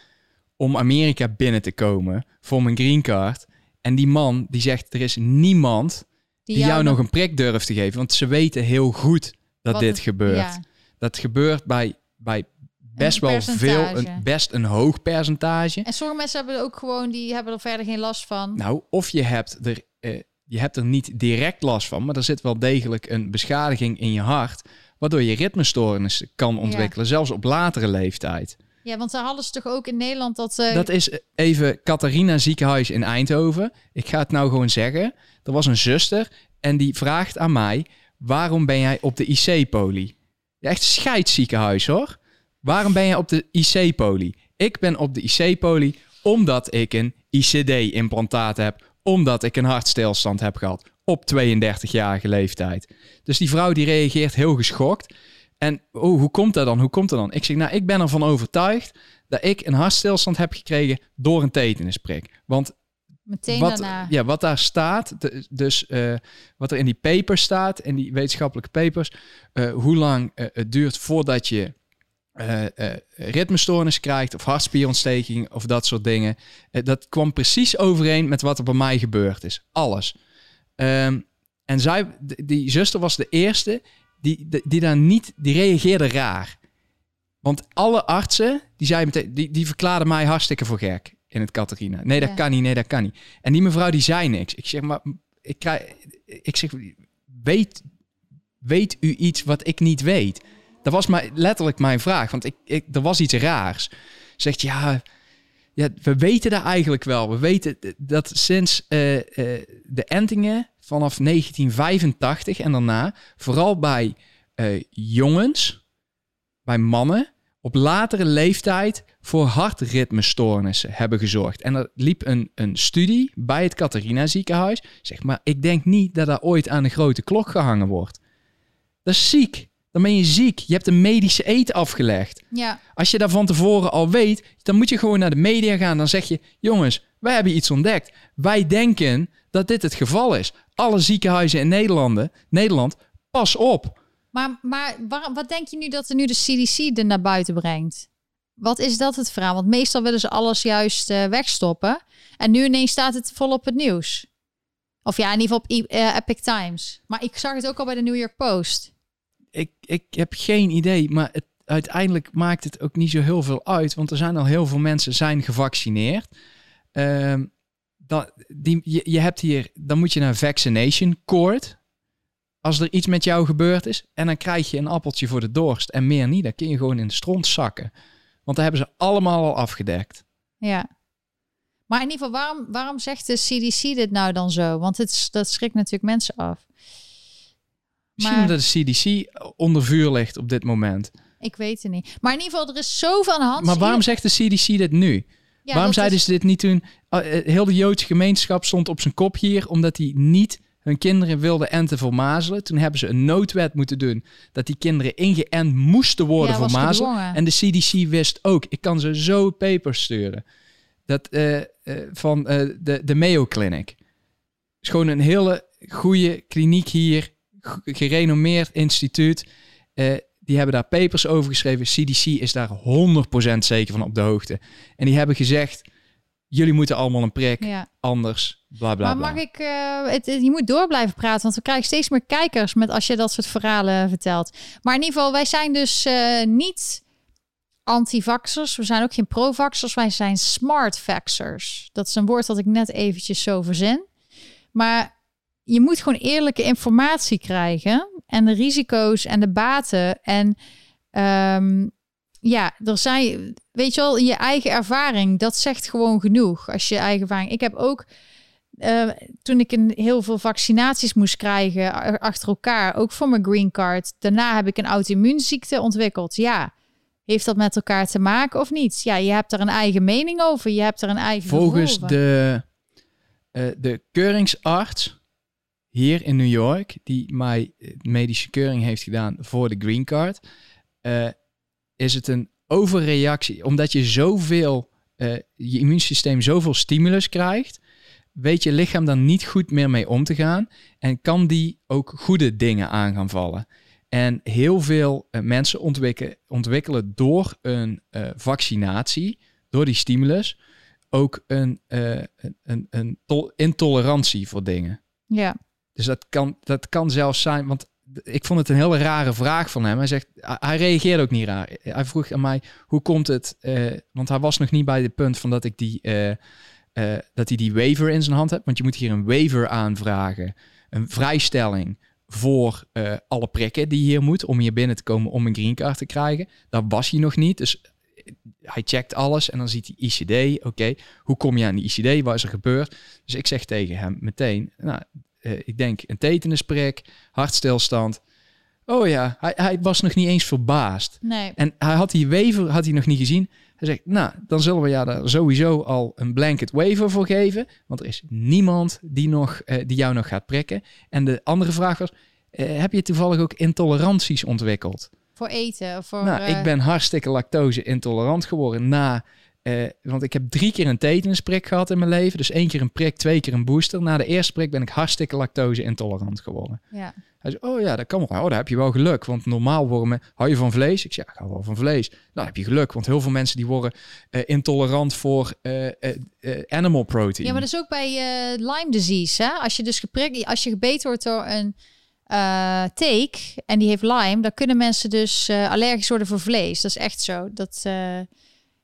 om Amerika binnen te komen voor mijn green card. En die man die zegt, er is niemand die, jou, nog een prik durft te geven. Want ze weten heel goed dat Wat dit het- gebeurt. Ja. Dat gebeurt bij, bij best wel veel, een, best een hoog percentage. En sommige mensen hebben ook gewoon, die hebben er verder geen last van. Nou, of je hebt er, eh, je hebt er niet direct last van, maar er zit wel degelijk een beschadiging in je hart, waardoor je ritmestoornissen kan ontwikkelen, zelfs op latere leeftijd. Ja, want daar hadden ze toch ook in Nederland dat... eh, Dat is even Catharina ziekenhuis in Eindhoven. Ik ga het nou gewoon zeggen. Er was een zuster en die vraagt aan mij, waarom ben jij op de IC-poli? Ja, echt scheidsziekenhuis hoor. Waarom ben jij op de IC-poli? Ik ben op de IC-poli omdat ik een ICD-implantaat heb. Omdat ik een hartstilstand heb gehad op 32-jarige leeftijd. Dus die vrouw die reageert heel geschokt. En oh, hoe komt dat dan? Hoe komt dat dan? Ik zeg, nou, ik ben ervan overtuigd dat ik een hartstilstand heb gekregen door een tetanusprik. Want meteen wat, daarna... ja, wat daar staat, dus eh, wat er in die papers staat, in die wetenschappelijke papers, eh, hoe lang eh, het duurt voordat je eh, eh, ritmestoornis krijgt of hartspierontsteking of dat soort dingen. Eh, dat kwam precies overeen met wat er bij mij gebeurd is. Alles. Ehm, en zij, die zuster was de eerste die, die, die daar niet, die reageerde raar. Want alle artsen, die, zeiden meteen, die, die verklaarden mij hartstikke voor gek in het Catharina. Nee, dat Ja. kan niet, nee, dat kan niet. En die mevrouw die zei niks. Ik zeg, maar ik, krijg, ik zeg, weet, weet u iets wat ik niet weet? Dat was maar letterlijk mijn vraag, want ik, ik, er was iets raars. Zegt ja, ja, we weten dat eigenlijk wel. We weten dat sinds eh, eh, de entingen vanaf 1985 en daarna, vooral bij eh, jongens, bij mannen, op latere leeftijd voor hartritmestoornissen hebben gezorgd. En er liep een, een studie bij het Catharina ziekenhuis. Zeg maar, ik denk niet dat dat ooit aan de grote klok gehangen wordt. Dat is ziek. Dan ben je ziek. Je hebt een medische eet afgelegd. Ja, Als je daar van tevoren al weet, dan moet je gewoon naar de media gaan. Dan zeg je, jongens, wij hebben iets ontdekt. Wij denken dat dit het geval is. Alle ziekenhuizen in Nederland, Nederland pas op. maar, maar wat denk je nu dat er nu de CDC er naar buiten brengt? Wat is dat het verhaal? Want meestal willen ze alles juist eh, wegstoppen. En nu ineens staat het vol op het nieuws. Of ja, in ieder geval op eh, Epic Times. Maar ik zag het ook al bij de New York Post. Ik, ik heb geen idee, maar het, uiteindelijk maakt het ook niet zo heel veel uit. Want er zijn al heel veel mensen zijn gevaccineerd. Ehm, dat, die, je, je hebt hier, dan moet je naar vaccination court. Als er iets met jou gebeurd is. En dan krijg je een appeltje voor de dorst. En meer niet. Dan kun je gewoon in de stront zakken. Want daar hebben ze allemaal al afgedekt. Ja. Maar in ieder geval, waarom, waarom zegt de CDC dit nou dan zo? Want het, dat schrikt natuurlijk mensen af. Misschien Maar- omdat de CDC onder vuur ligt op dit moment. Ik weet het niet. Maar in ieder geval, er is zoveel aan de hand. Maar waarom zegt de CDC dit nu? Ja, waarom dat zeiden is- ze dit niet toen? Uh, uh, heel de Joodse gemeenschap stond op zijn kop hier, omdat die niet hun kinderen wilden enten voor mazelen. Toen hebben ze een noodwet moeten doen dat die kinderen ingeënt moesten worden Ja, voor mazelen. En de CDC wist ook, ik kan ze zo papers sturen. Dat eh, eh, van eh, de, de Mayo Clinic. is gewoon een hele goede kliniek hier, gerenommeerd instituut. Eh, die hebben daar papers over geschreven. CDC is daar 100% zeker van op de hoogte. En die hebben gezegd, jullie moeten allemaal een prik, Ja. anders bla bla Maar bla. mag ik, eh, het, je moet door blijven praten, want we krijgen steeds meer kijkers met als je dat soort verhalen vertelt. Maar in ieder geval, wij zijn dus eh, niet anti-vaxxers. We zijn ook geen pro-vaxxers. Wij zijn smart-vaxxers. Dat is een woord dat ik net eventjes zo verzin. Maar je moet gewoon eerlijke informatie krijgen en de risico's en de baten. En ehm, ja, er zijn, weet je wel, je eigen ervaring, dat zegt gewoon genoeg. Als je eigen ervaring. Ik heb ook eh, toen ik een, heel veel vaccinaties moest krijgen achter elkaar, ook voor mijn green card. Daarna heb ik een auto-immuunziekte ontwikkeld. Ja, heeft dat met elkaar te maken of niet? Ja, je hebt er een eigen mening over. Je hebt er een eigen Volgens de, eh, de keuringsarts hier in New York, die mij eh, medische keuring heeft gedaan voor de green card, eh, is het een overreactie. Omdat je zoveel, eh, je immuunsysteem zoveel stimulus krijgt, weet je lichaam dan niet goed meer mee om te gaan en kan die ook goede dingen aan gaan vallen. En heel veel mensen ontwikkelen, ontwikkelen door een vaccinatie, door die stimulus ook een, een, een, een tol- intolerantie voor dingen. Ja. Dus dat kan, dat kan zelfs zijn, want ik vond het een hele rare vraag van hem. Hij zegt, hij reageerde ook niet raar. Hij vroeg aan mij, hoe komt het? eh, want hij was nog niet bij het punt van dat ik die, eh, eh, dat hij die waiver in zijn hand hebt. Want je moet hier een waiver aanvragen, een vrijstelling voor alle prikken die je hier moet om hier binnen te komen om een green card te krijgen. Daar was hij nog niet, dus hij checkt alles en dan ziet hij ICD. Oké, hoe kom je aan die ICD? Wat is er gebeurd? Dus ik zeg tegen hem meteen, nou, eh, ik denk een tetanusprik, hartstilstand. Oh ja, hij, hij was nog niet eens verbaasd. Nee. En hij had die waiver had hij nog niet gezien. Hij zegt, nou, dan zullen we ja daar sowieso al een blanket waiver voor geven. Want er is niemand die, nog, eh, die jou nog gaat prikken. En de andere vraag was, eh, heb je toevallig ook intoleranties ontwikkeld? Voor eten. Voor, nou, ik ben hartstikke lactose intolerant geworden na... eh, want ik heb drie keer een tetanusprik gehad in mijn leven. Dus één keer een prik, twee keer een booster. Na de eerste prik ben ik hartstikke lactose intolerant geworden. Ja. Hij zei, oh ja, dat kan wel. Oh, daar heb je wel geluk. Want normaal worden. Hou je van vlees? Ik zeg, ja, ik hou wel van vlees. Nou, dan heb je geluk. Want heel veel mensen die worden eh, intolerant voor eh, animal protein. ja, maar dat is ook bij Lyme disease. Hè? Als je dus geprikt, als je gebeten wordt door een eh teek en die heeft Lyme, dan kunnen mensen dus allergisch worden voor vlees. Dat is echt zo. Dat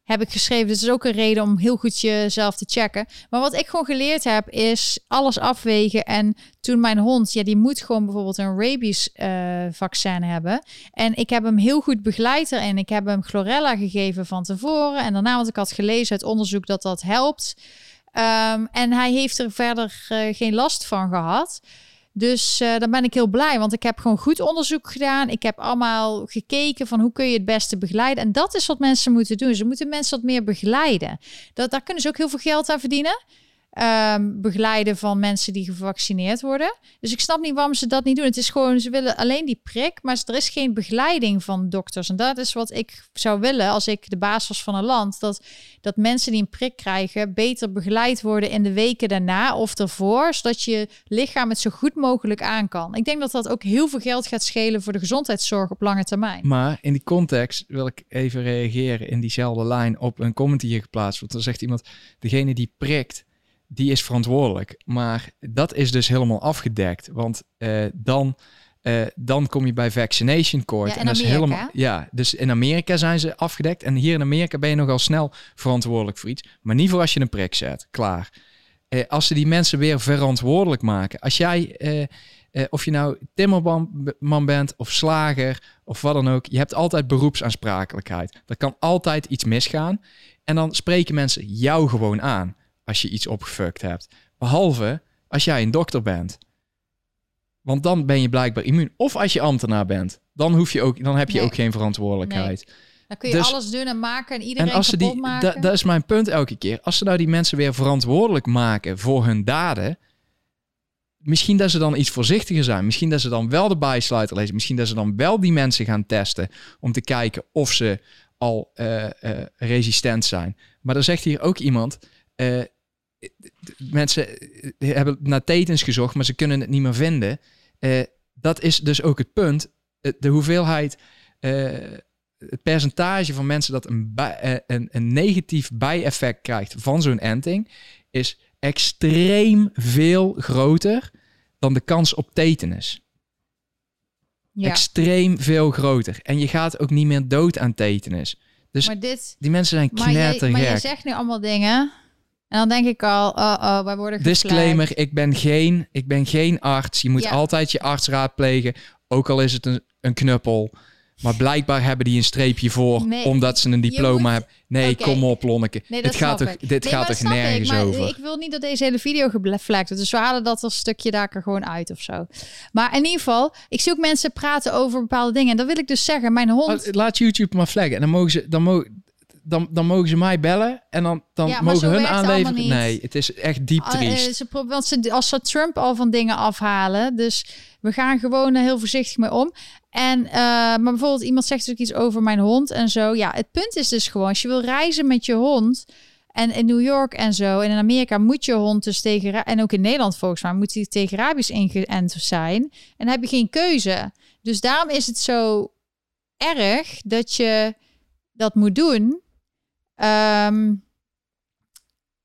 heb ik geschreven. Dus dat is ook een reden om heel goed jezelf te checken. Maar wat ik gewoon geleerd heb, is alles afwegen. En toen mijn hond, ja, die moet gewoon bijvoorbeeld een rabies eh, vaccin hebben. En ik heb hem heel goed begeleid erin. Ik heb hem chlorella gegeven van tevoren. En daarna, want ik had gelezen uit onderzoek dat dat helpt. Ehm, en hij heeft er verder eh, geen last van gehad. Dus eh dan ben ik heel blij, want ik heb gewoon goed onderzoek gedaan. Ik heb allemaal gekeken van hoe kun je het beste begeleiden. En dat is wat mensen moeten doen. Ze moeten mensen wat meer begeleiden. Dat, daar kunnen ze ook heel veel geld aan verdienen. Ehm, begeleiden van mensen die gevaccineerd worden. Dus ik snap niet waarom ze dat niet doen. Het is gewoon, ze willen alleen die prik, maar er is geen begeleiding van dokters. En dat is wat ik zou willen als ik de baas was van een land. Dat, dat mensen die een prik krijgen beter begeleid worden in de weken daarna of ervoor. Zodat je lichaam het zo goed mogelijk aan kan. Ik denk dat dat ook heel veel geld gaat schelen voor de gezondheidszorg op lange termijn. Maar in die context wil ik even reageren in diezelfde lijn op een comment die hier geplaatst wordt. Dan zegt iemand, degene die prikt, die is verantwoordelijk. Maar dat is dus helemaal afgedekt. Want eh, dan, eh, dan kom je bij vaccination court. Ja, en dat is helemaal, ja, dus in Amerika zijn ze afgedekt. En hier in Amerika ben je nogal snel verantwoordelijk voor iets. Maar niet voor als je een prik zet. Klaar. Eh, als ze die mensen weer verantwoordelijk maken. Als jij, of je nou timmerman bent of slager of wat dan ook. Je hebt altijd beroepsaansprakelijkheid. Er kan altijd iets misgaan. En dan spreken mensen jou gewoon aan als je iets opgefukt hebt. Behalve als jij een dokter bent. Want dan ben je blijkbaar immuun. Of als je ambtenaar bent. Dan, hoef je ook, dan heb je Nee. ook geen verantwoordelijkheid. Dan kun je Dus- alles doen en maken en iedereen En als ze die, maken. da- dat is mijn punt elke keer. Als ze nou die mensen weer verantwoordelijk maken voor hun daden. Misschien dat ze dan iets voorzichtiger zijn. Misschien dat ze dan wel de bijsluiter lezen. Misschien dat ze dan wel die mensen gaan testen. Om te kijken of ze al eh, eh, resistent zijn. Maar dan zegt hier ook iemand. eh, mensen eh, hebben naar tetens gezocht, maar ze kunnen het niet meer vinden. Eh, dat is dus ook het punt. Eh, De hoeveelheid het percentage van mensen dat een, bij- een, een negatief bijeffect krijgt van zo'n enting is extreem veel groter dan de kans op tetanus. ja. Extreem veel groter. En je gaat ook niet meer dood aan tetanus. Dus maar dit... die mensen zijn Maar jij, maar jij knettergek. zegt nu allemaal dingen. En dan denk ik al, oh, oh, wij worden. Disclaimer, ik ben, geen, ik ben geen arts. Je moet Ja. altijd je arts raadplegen. Ook al is het een, een knuppel. Maar blijkbaar hebben die een streepje voor Nee, omdat ze een diploma moet- hebben. Nee, kom op, Lonneke. Nee, dit gaat ik. dit Nee, gaat nergens ik, maar over? Ik wil niet dat deze hele video geflagd wordt. Dus we halen dat als stukje daar er gewoon uit of zo. Maar in ieder geval, ik zie ook mensen praten over bepaalde dingen. En dan wil ik dus zeggen, mijn hond... Oh, Laat YouTube maar flaggen. En dan mogen ze, dan mogen, dan, dan mogen ze mij bellen. En dan, dan Ja, mogen hun aanleveren. Nee, het is echt diep Ah, eh, triest. ze pro- want ze, als ze Trump al van dingen afhalen. Dus we gaan gewoon heel voorzichtig mee om. En, eh, maar bijvoorbeeld iemand zegt ook iets over mijn hond en zo. Ja, het punt is dus gewoon, als je wil reizen met je hond... En in New York en zo, en in Amerika moet je hond dus tegen... En ook in Nederland volgens mij moet hij tegen rabies ingeënt zijn. En dan heb je geen keuze. Dus daarom is het zo erg dat je dat moet doen. Ehm,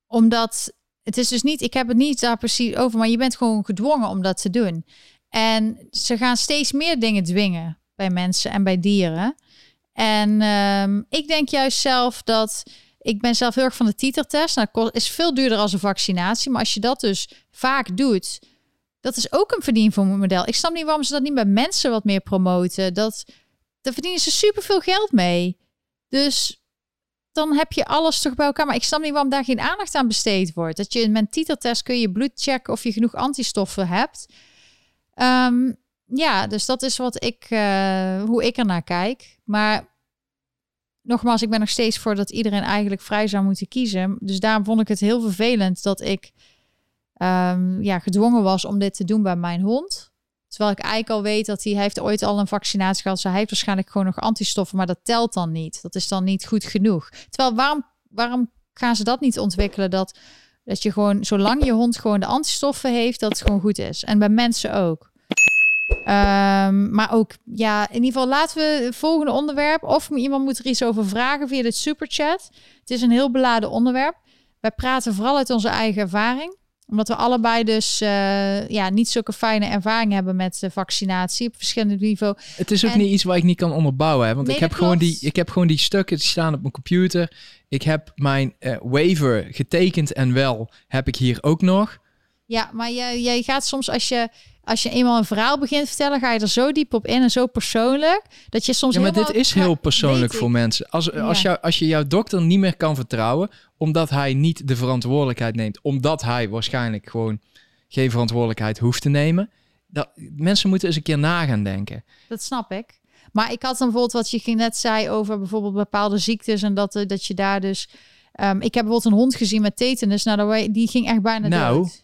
omdat het is dus niet, ik heb het niet daar precies over, maar je bent gewoon gedwongen om dat te doen. En ze gaan steeds meer dingen dwingen bij mensen en bij dieren. En ehm, ik denk juist zelf dat ik ben zelf heel erg van de titertest. Nou, dat is veel duurder als een vaccinatie, maar als je dat dus vaak doet, dat is ook een verdienmodel. Ik snap niet waarom ze dat niet bij mensen wat meer promoten. Dat, daar verdienen ze superveel geld mee. Dus dan heb je alles toch bij elkaar. Maar ik snap niet waarom daar geen aandacht aan besteed wordt. Dat je met titeltest kun je bloed checken of je genoeg antistoffen hebt. Ehm, ja, dus dat is wat ik, uh, hoe ik ernaar kijk. Maar nogmaals, ik ben nog steeds voor dat iedereen eigenlijk vrij zou moeten kiezen. Dus daarom vond ik het heel vervelend dat ik um, ja, gedwongen was om dit te doen bij mijn hond. Terwijl ik eigenlijk al weet dat hij, heeft ooit al een vaccinatie gehad. Dus hij heeft waarschijnlijk gewoon nog antistoffen, maar dat telt dan niet. Dat is dan niet goed genoeg. Terwijl waarom, waarom gaan ze dat niet ontwikkelen? Dat, dat je gewoon, zolang je hond gewoon de antistoffen heeft, dat het gewoon goed is. En bij mensen ook. Um, maar ook, ja, in ieder geval laten we het volgende onderwerp. Of iemand moet er iets over vragen via dit superchat. Het is een heel beladen onderwerp. Wij praten vooral uit onze eigen ervaring omdat we allebei dus uh, ja, niet zulke fijne ervaring hebben met de vaccinatie op verschillende niveau. Het is ook niet iets waar ik niet kan onderbouwen. Hè? Want ik, heb gewoon die, ik heb gewoon die stukken die staan op mijn computer. Ik heb mijn uh, waiver getekend en wel heb ik hier ook nog. Ja, maar jij, jij gaat soms als je als je eenmaal een verhaal begint te vertellen, ga je er zo diep op in en zo persoonlijk dat je soms. Ja, maar dit is heel persoonlijk voor mensen. Als, als, jou, als je jouw dokter niet meer kan vertrouwen, omdat hij niet de verantwoordelijkheid neemt, omdat hij waarschijnlijk gewoon geen verantwoordelijkheid hoeft te nemen. Dat, mensen moeten eens een keer na gaan denken. Dat snap ik. Maar ik had dan bijvoorbeeld wat je net zei over bijvoorbeeld bepaalde ziektes en dat, eh, dat je daar dus. Um, ik heb bijvoorbeeld een hond gezien met tetanus. Nou, die ging echt bijna nou, dood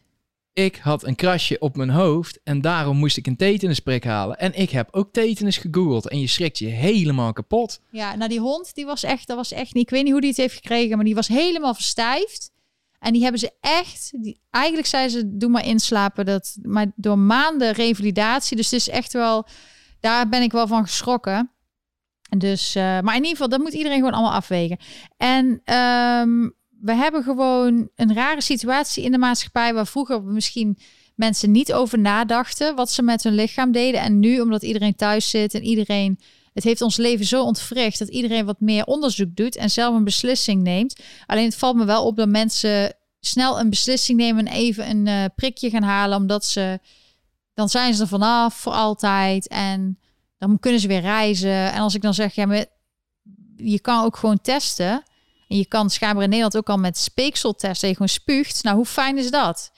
ik had een krasje op mijn hoofd en daarom moest ik een tetanusprik halen. En ik heb ook tetanus gegoogeld en je schrikt je helemaal kapot. Ja, nou die hond, die was echt, dat was echt niet, ik weet niet hoe die het heeft gekregen, maar die was helemaal verstijfd. En die hebben ze echt, die, eigenlijk zeiden ze, doe maar inslapen. Dat, maar door maanden revalidatie, dus het is echt wel, daar ben ik wel van geschrokken. Dus, uh, maar in ieder geval, dat moet iedereen gewoon allemaal afwegen. En um, we hebben gewoon een rare situatie in de maatschappij waar vroeger misschien mensen niet over nadachten wat ze met hun lichaam deden. En nu, omdat iedereen thuis zit en iedereen. Het heeft ons leven zo ontwricht dat iedereen wat meer onderzoek doet en zelf een beslissing neemt. Alleen het valt me wel op dat mensen snel een beslissing nemen en even een uh, prikje gaan halen, omdat ze. Dan zijn ze er vanaf voor altijd en dan kunnen ze weer reizen. En als ik dan zeg, ja, maar je kan ook gewoon testen. En je kan schijnbaar in Nederland ook al met speeksel testen. Je gewoon spuugt. Nou, hoe fijn is dat?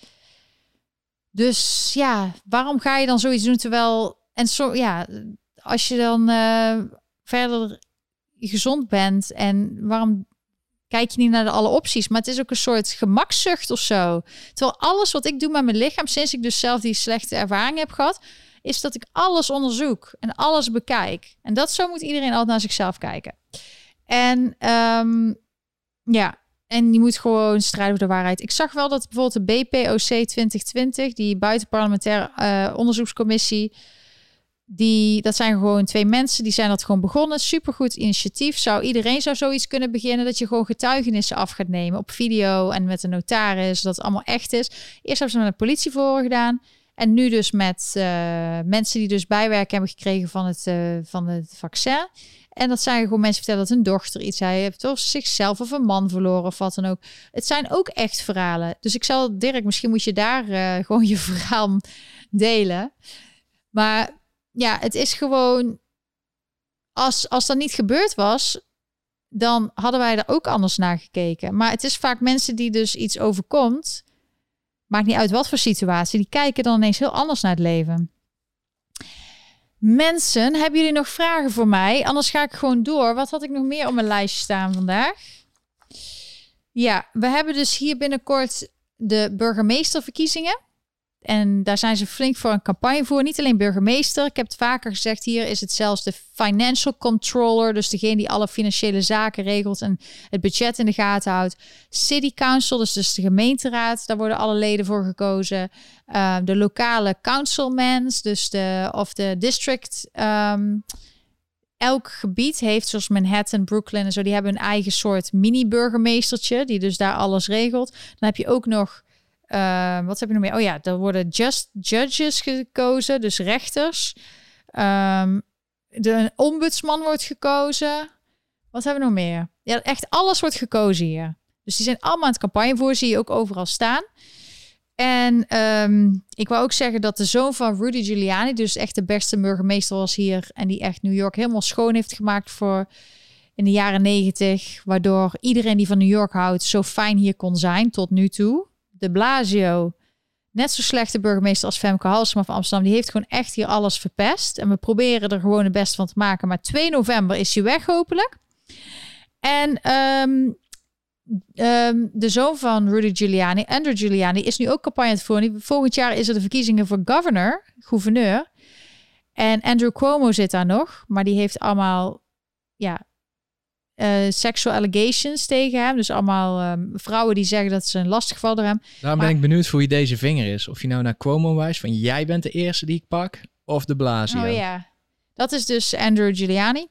Dus ja, waarom ga je dan zoiets doen terwijl... En zo, ja, als je dan uh, verder gezond bent en waarom kijk je niet naar de alle opties? Maar het is ook een soort gemakzucht of zo. Terwijl alles wat ik doe met mijn lichaam, sinds ik dus zelf die slechte ervaring heb gehad, is dat ik alles onderzoek en alles bekijk. En dat zo moet iedereen altijd naar zichzelf kijken. En um, ja, en je moet gewoon strijden voor de waarheid. Ik zag wel dat bijvoorbeeld de BPOC 2020, die buitenparlementaire uh, onderzoekscommissie, die, dat zijn gewoon twee mensen, die zijn dat gewoon begonnen. Supergoed initiatief. Zou iedereen zou zoiets kunnen beginnen, dat je gewoon getuigenissen af gaat nemen op video en met een notaris, dat allemaal echt is. Eerst hebben ze met de politie voor gedaan. En nu dus met uh, mensen die dus bijwerk hebben gekregen van het, uh, van het vaccin. En dat zijn gewoon mensen vertellen dat hun dochter iets heeft of zichzelf of een man verloren of wat dan ook. Het zijn ook echt verhalen. Dus ik zal Dirk, misschien moet je daar uh, [laughs] gewoon je verhaal delen. Maar ja, het is gewoon als als dat niet gebeurd was, dan hadden wij er ook anders naar gekeken. Maar het is vaak mensen die dus iets overkomt, maakt niet uit wat voor situatie, die kijken dan ineens heel anders naar het leven. Mensen, hebben jullie nog vragen voor mij? Anders ga ik gewoon door. Wat had ik nog meer op mijn lijstje staan vandaag? Ja, we hebben dus hier binnenkort de burgemeesterverkiezingen. En daar zijn ze flink voor een campagne voor. Niet alleen burgemeester. Ik heb het vaker gezegd. Hier is het zelfs de financial controller. Dus degene die alle financiële zaken regelt en het budget in de gaten houdt. City council, dus, dus de gemeenteraad. Daar worden alle leden voor gekozen. Uh, de lokale councilmans, dus de of de district. Um, elk gebied heeft, zoals Manhattan, Brooklyn en zo, die hebben een eigen soort mini-burgemeestertje, die dus daar alles regelt. Dan heb je ook nog, uh, wat heb je nog meer? Oh ja, er worden just judges gekozen, dus rechters. Um, de ombudsman wordt gekozen. Wat hebben we nog meer? Ja, echt alles wordt gekozen hier. Dus die zijn allemaal aan het campagne voor, zie je ook overal staan. En um, ik wou ook zeggen dat de zoon van Rudy Giuliani, dus echt de beste burgemeester was hier en die echt New York helemaal schoon heeft gemaakt voor in de jaren negentig, waardoor iedereen die van New York houdt zo fijn hier kon zijn tot nu toe. De Blasio, net zo slechte burgemeester als Femke Halsema van Amsterdam, die heeft gewoon echt hier alles verpest. En we proberen er gewoon het beste van te maken. Maar 2 november is hij weg hopelijk. En um, um, de zoon van Rudy Giuliani, Andrew Giuliani, is nu ook campagne voeren. Volgend jaar is er de verkiezingen voor governor, gouverneur. En Andrew Cuomo zit daar nog, maar die heeft allemaal ja, uh, sexual allegations tegen hem. Dus allemaal um, vrouwen die zeggen dat ze een lastig geval door hem. Daarom ben ik benieuwd voor wie deze vinger is. Of je nou naar Cuomo wijst van jij bent de eerste die ik pak, of de Blasio. Oh ja, dat is dus Andrew Giuliani.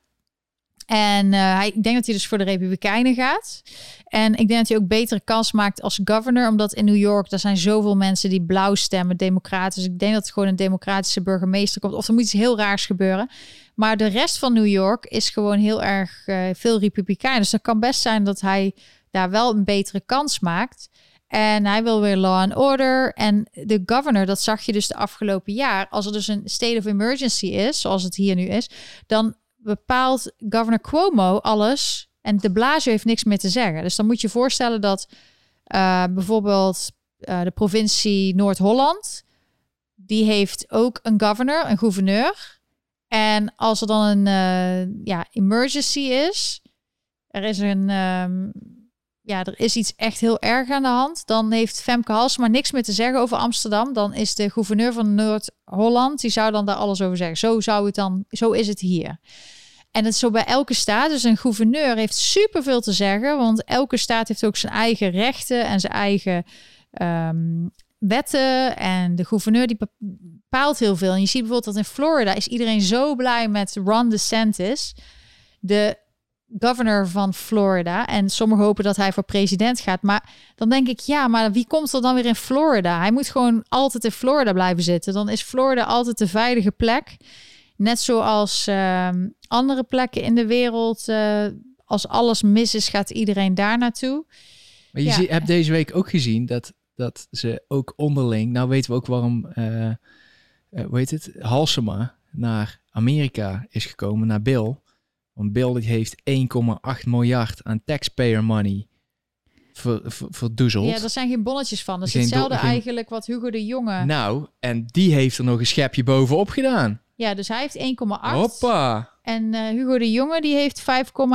En uh, hij, ik denk dat hij dus voor de Republikeinen gaat. En ik denk dat hij ook betere kans maakt als governor. Omdat in New York, daar zijn zoveel mensen die blauw stemmen, democratisch. Dus ik denk dat het gewoon een democratische burgemeester komt. Of er moet iets heel raars gebeuren. Maar de rest van New York is gewoon heel erg uh, veel Republikeinen. Dus het kan best zijn dat hij daar wel een betere kans maakt. En hij wil weer law and order. En de governor, dat zag je dus de afgelopen jaar. Als er dus een state of emergency is, zoals het hier nu is, dan bepaalt governor Cuomo alles. En de Blasio heeft niks meer te zeggen. Dus dan moet je voorstellen dat uh, bijvoorbeeld uh, de provincie Noord-Holland, die heeft ook een governor, een gouverneur. En als er dan een uh, ja, emergency is, er is een, um, ja, er is iets echt heel erg aan de hand, dan heeft Femke Halsema niks meer te zeggen over Amsterdam. Dan is de gouverneur van Noord-Holland, die zou dan daar alles over zeggen. Zo zou het dan, zo is het hier. En het is zo bij elke staat. Dus een gouverneur heeft superveel te zeggen, want elke staat heeft ook zijn eigen rechten en zijn eigen um, wetten. En de gouverneur die bepaalt heel veel. En je ziet bijvoorbeeld dat in Florida is iedereen zo blij met Ron DeSantis, de governor van Florida. En sommigen hopen dat hij voor president gaat. Maar dan denk ik, ja, maar wie komt er dan weer in Florida? Hij moet gewoon altijd in Florida blijven zitten. Dan is Florida altijd de veilige plek. Net zoals uh, andere plekken in de wereld. Uh, als alles mis is, gaat iedereen daar naartoe. Maar je ja. hebt deze week ook gezien dat, dat ze ook onderling... Nou weten we ook waarom, uh, hoe heet het, Halsema naar Amerika is gekomen, naar Bill. Want Bill die heeft 1,8 miljard aan taxpayer money verdoezeld. Ja, er zijn geen bonnetjes van. Dat is hetzelfde geen... eigenlijk wat Hugo de Jonge... Nou, en die heeft er nog een schepje bovenop gedaan. Ja, dus hij heeft 1,8. Hoppa. En uh, Hugo de Jonge die heeft 5,1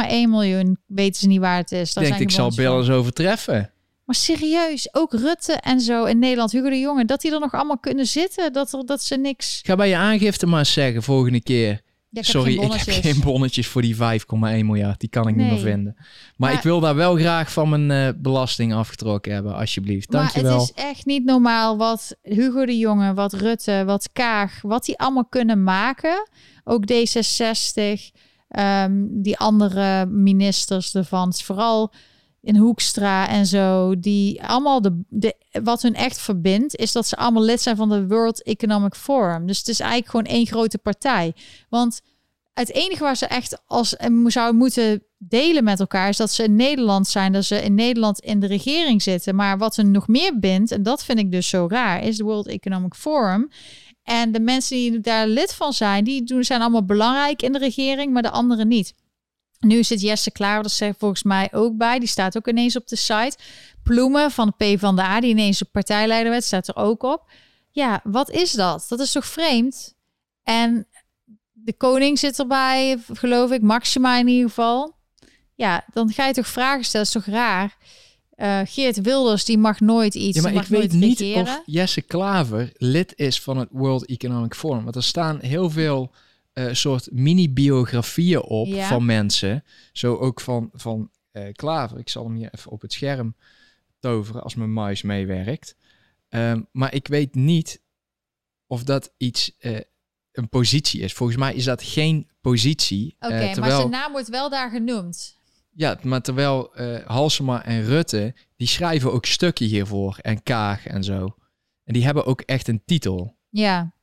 miljoen. Weten ze niet waar het is. Daar Denk ik zal Bill eens overtreffen. Maar serieus, ook Rutte en zo in Nederland, Hugo de Jonge, dat die er nog allemaal kunnen zitten, dat, er, dat ze niks... Ga bij je aangifte maar eens zeggen volgende keer. Ja, ik Sorry, ik heb geen bonnetjes voor die 5,1 miljard. Die kan ik nee. niet meer vinden. Maar, maar, ik wil daar wel graag van mijn uh, belasting afgetrokken hebben, alsjeblieft. Dankjewel. Maar het is echt niet normaal wat Hugo de Jonge, wat Rutte, wat Kaag, wat die allemaal kunnen maken. Ook D66, um, die andere ministers ervan. Vooral in Hoekstra en zo, die allemaal de, wat hun echt verbindt, is dat ze allemaal lid zijn van de World Economic Forum. Dus het is eigenlijk gewoon één grote partij. Want het enige waar ze echt als zouden moeten delen met elkaar is dat ze in Nederland zijn, dat ze in Nederland in de regering zitten. Maar wat hun nog meer bindt, en dat vind ik dus zo raar, is de World Economic Forum. En de mensen die daar lid van zijn, die doen, zijn allemaal belangrijk in de regering, maar de anderen niet. Nu zit Jesse Klaar, dat zegt volgens mij ook bij. Die staat ook ineens op de site. Ploemen van de P van de A, die ineens een partijleider werd, staat er ook op. Ja, wat is dat? Dat is toch vreemd? En de koning zit erbij, geloof ik, Maxima in ieder geval. Ja, dan ga je toch vragen stellen, dat is toch raar? Uh, Geert Wilders, die mag nooit iets. Ja, maar ik weet niet of Jesse Klaver lid is van het World Economic Forum. Want er staan heel veel uh, soort mini-biografieën op ja. van mensen. Zo ook van, van uh, Klaver. Ik zal hem hier even op het scherm toveren als mijn muis meewerkt. Um, maar ik weet niet of dat iets uh, een positie is. Volgens mij is dat geen positie. Oké, eh, maar zijn naam wordt wel daar genoemd. Ja, maar terwijl eh Halsema en Rutte, die schrijven ook stukken hiervoor. En Kaag en zo. En die hebben ook echt een titel. Ja.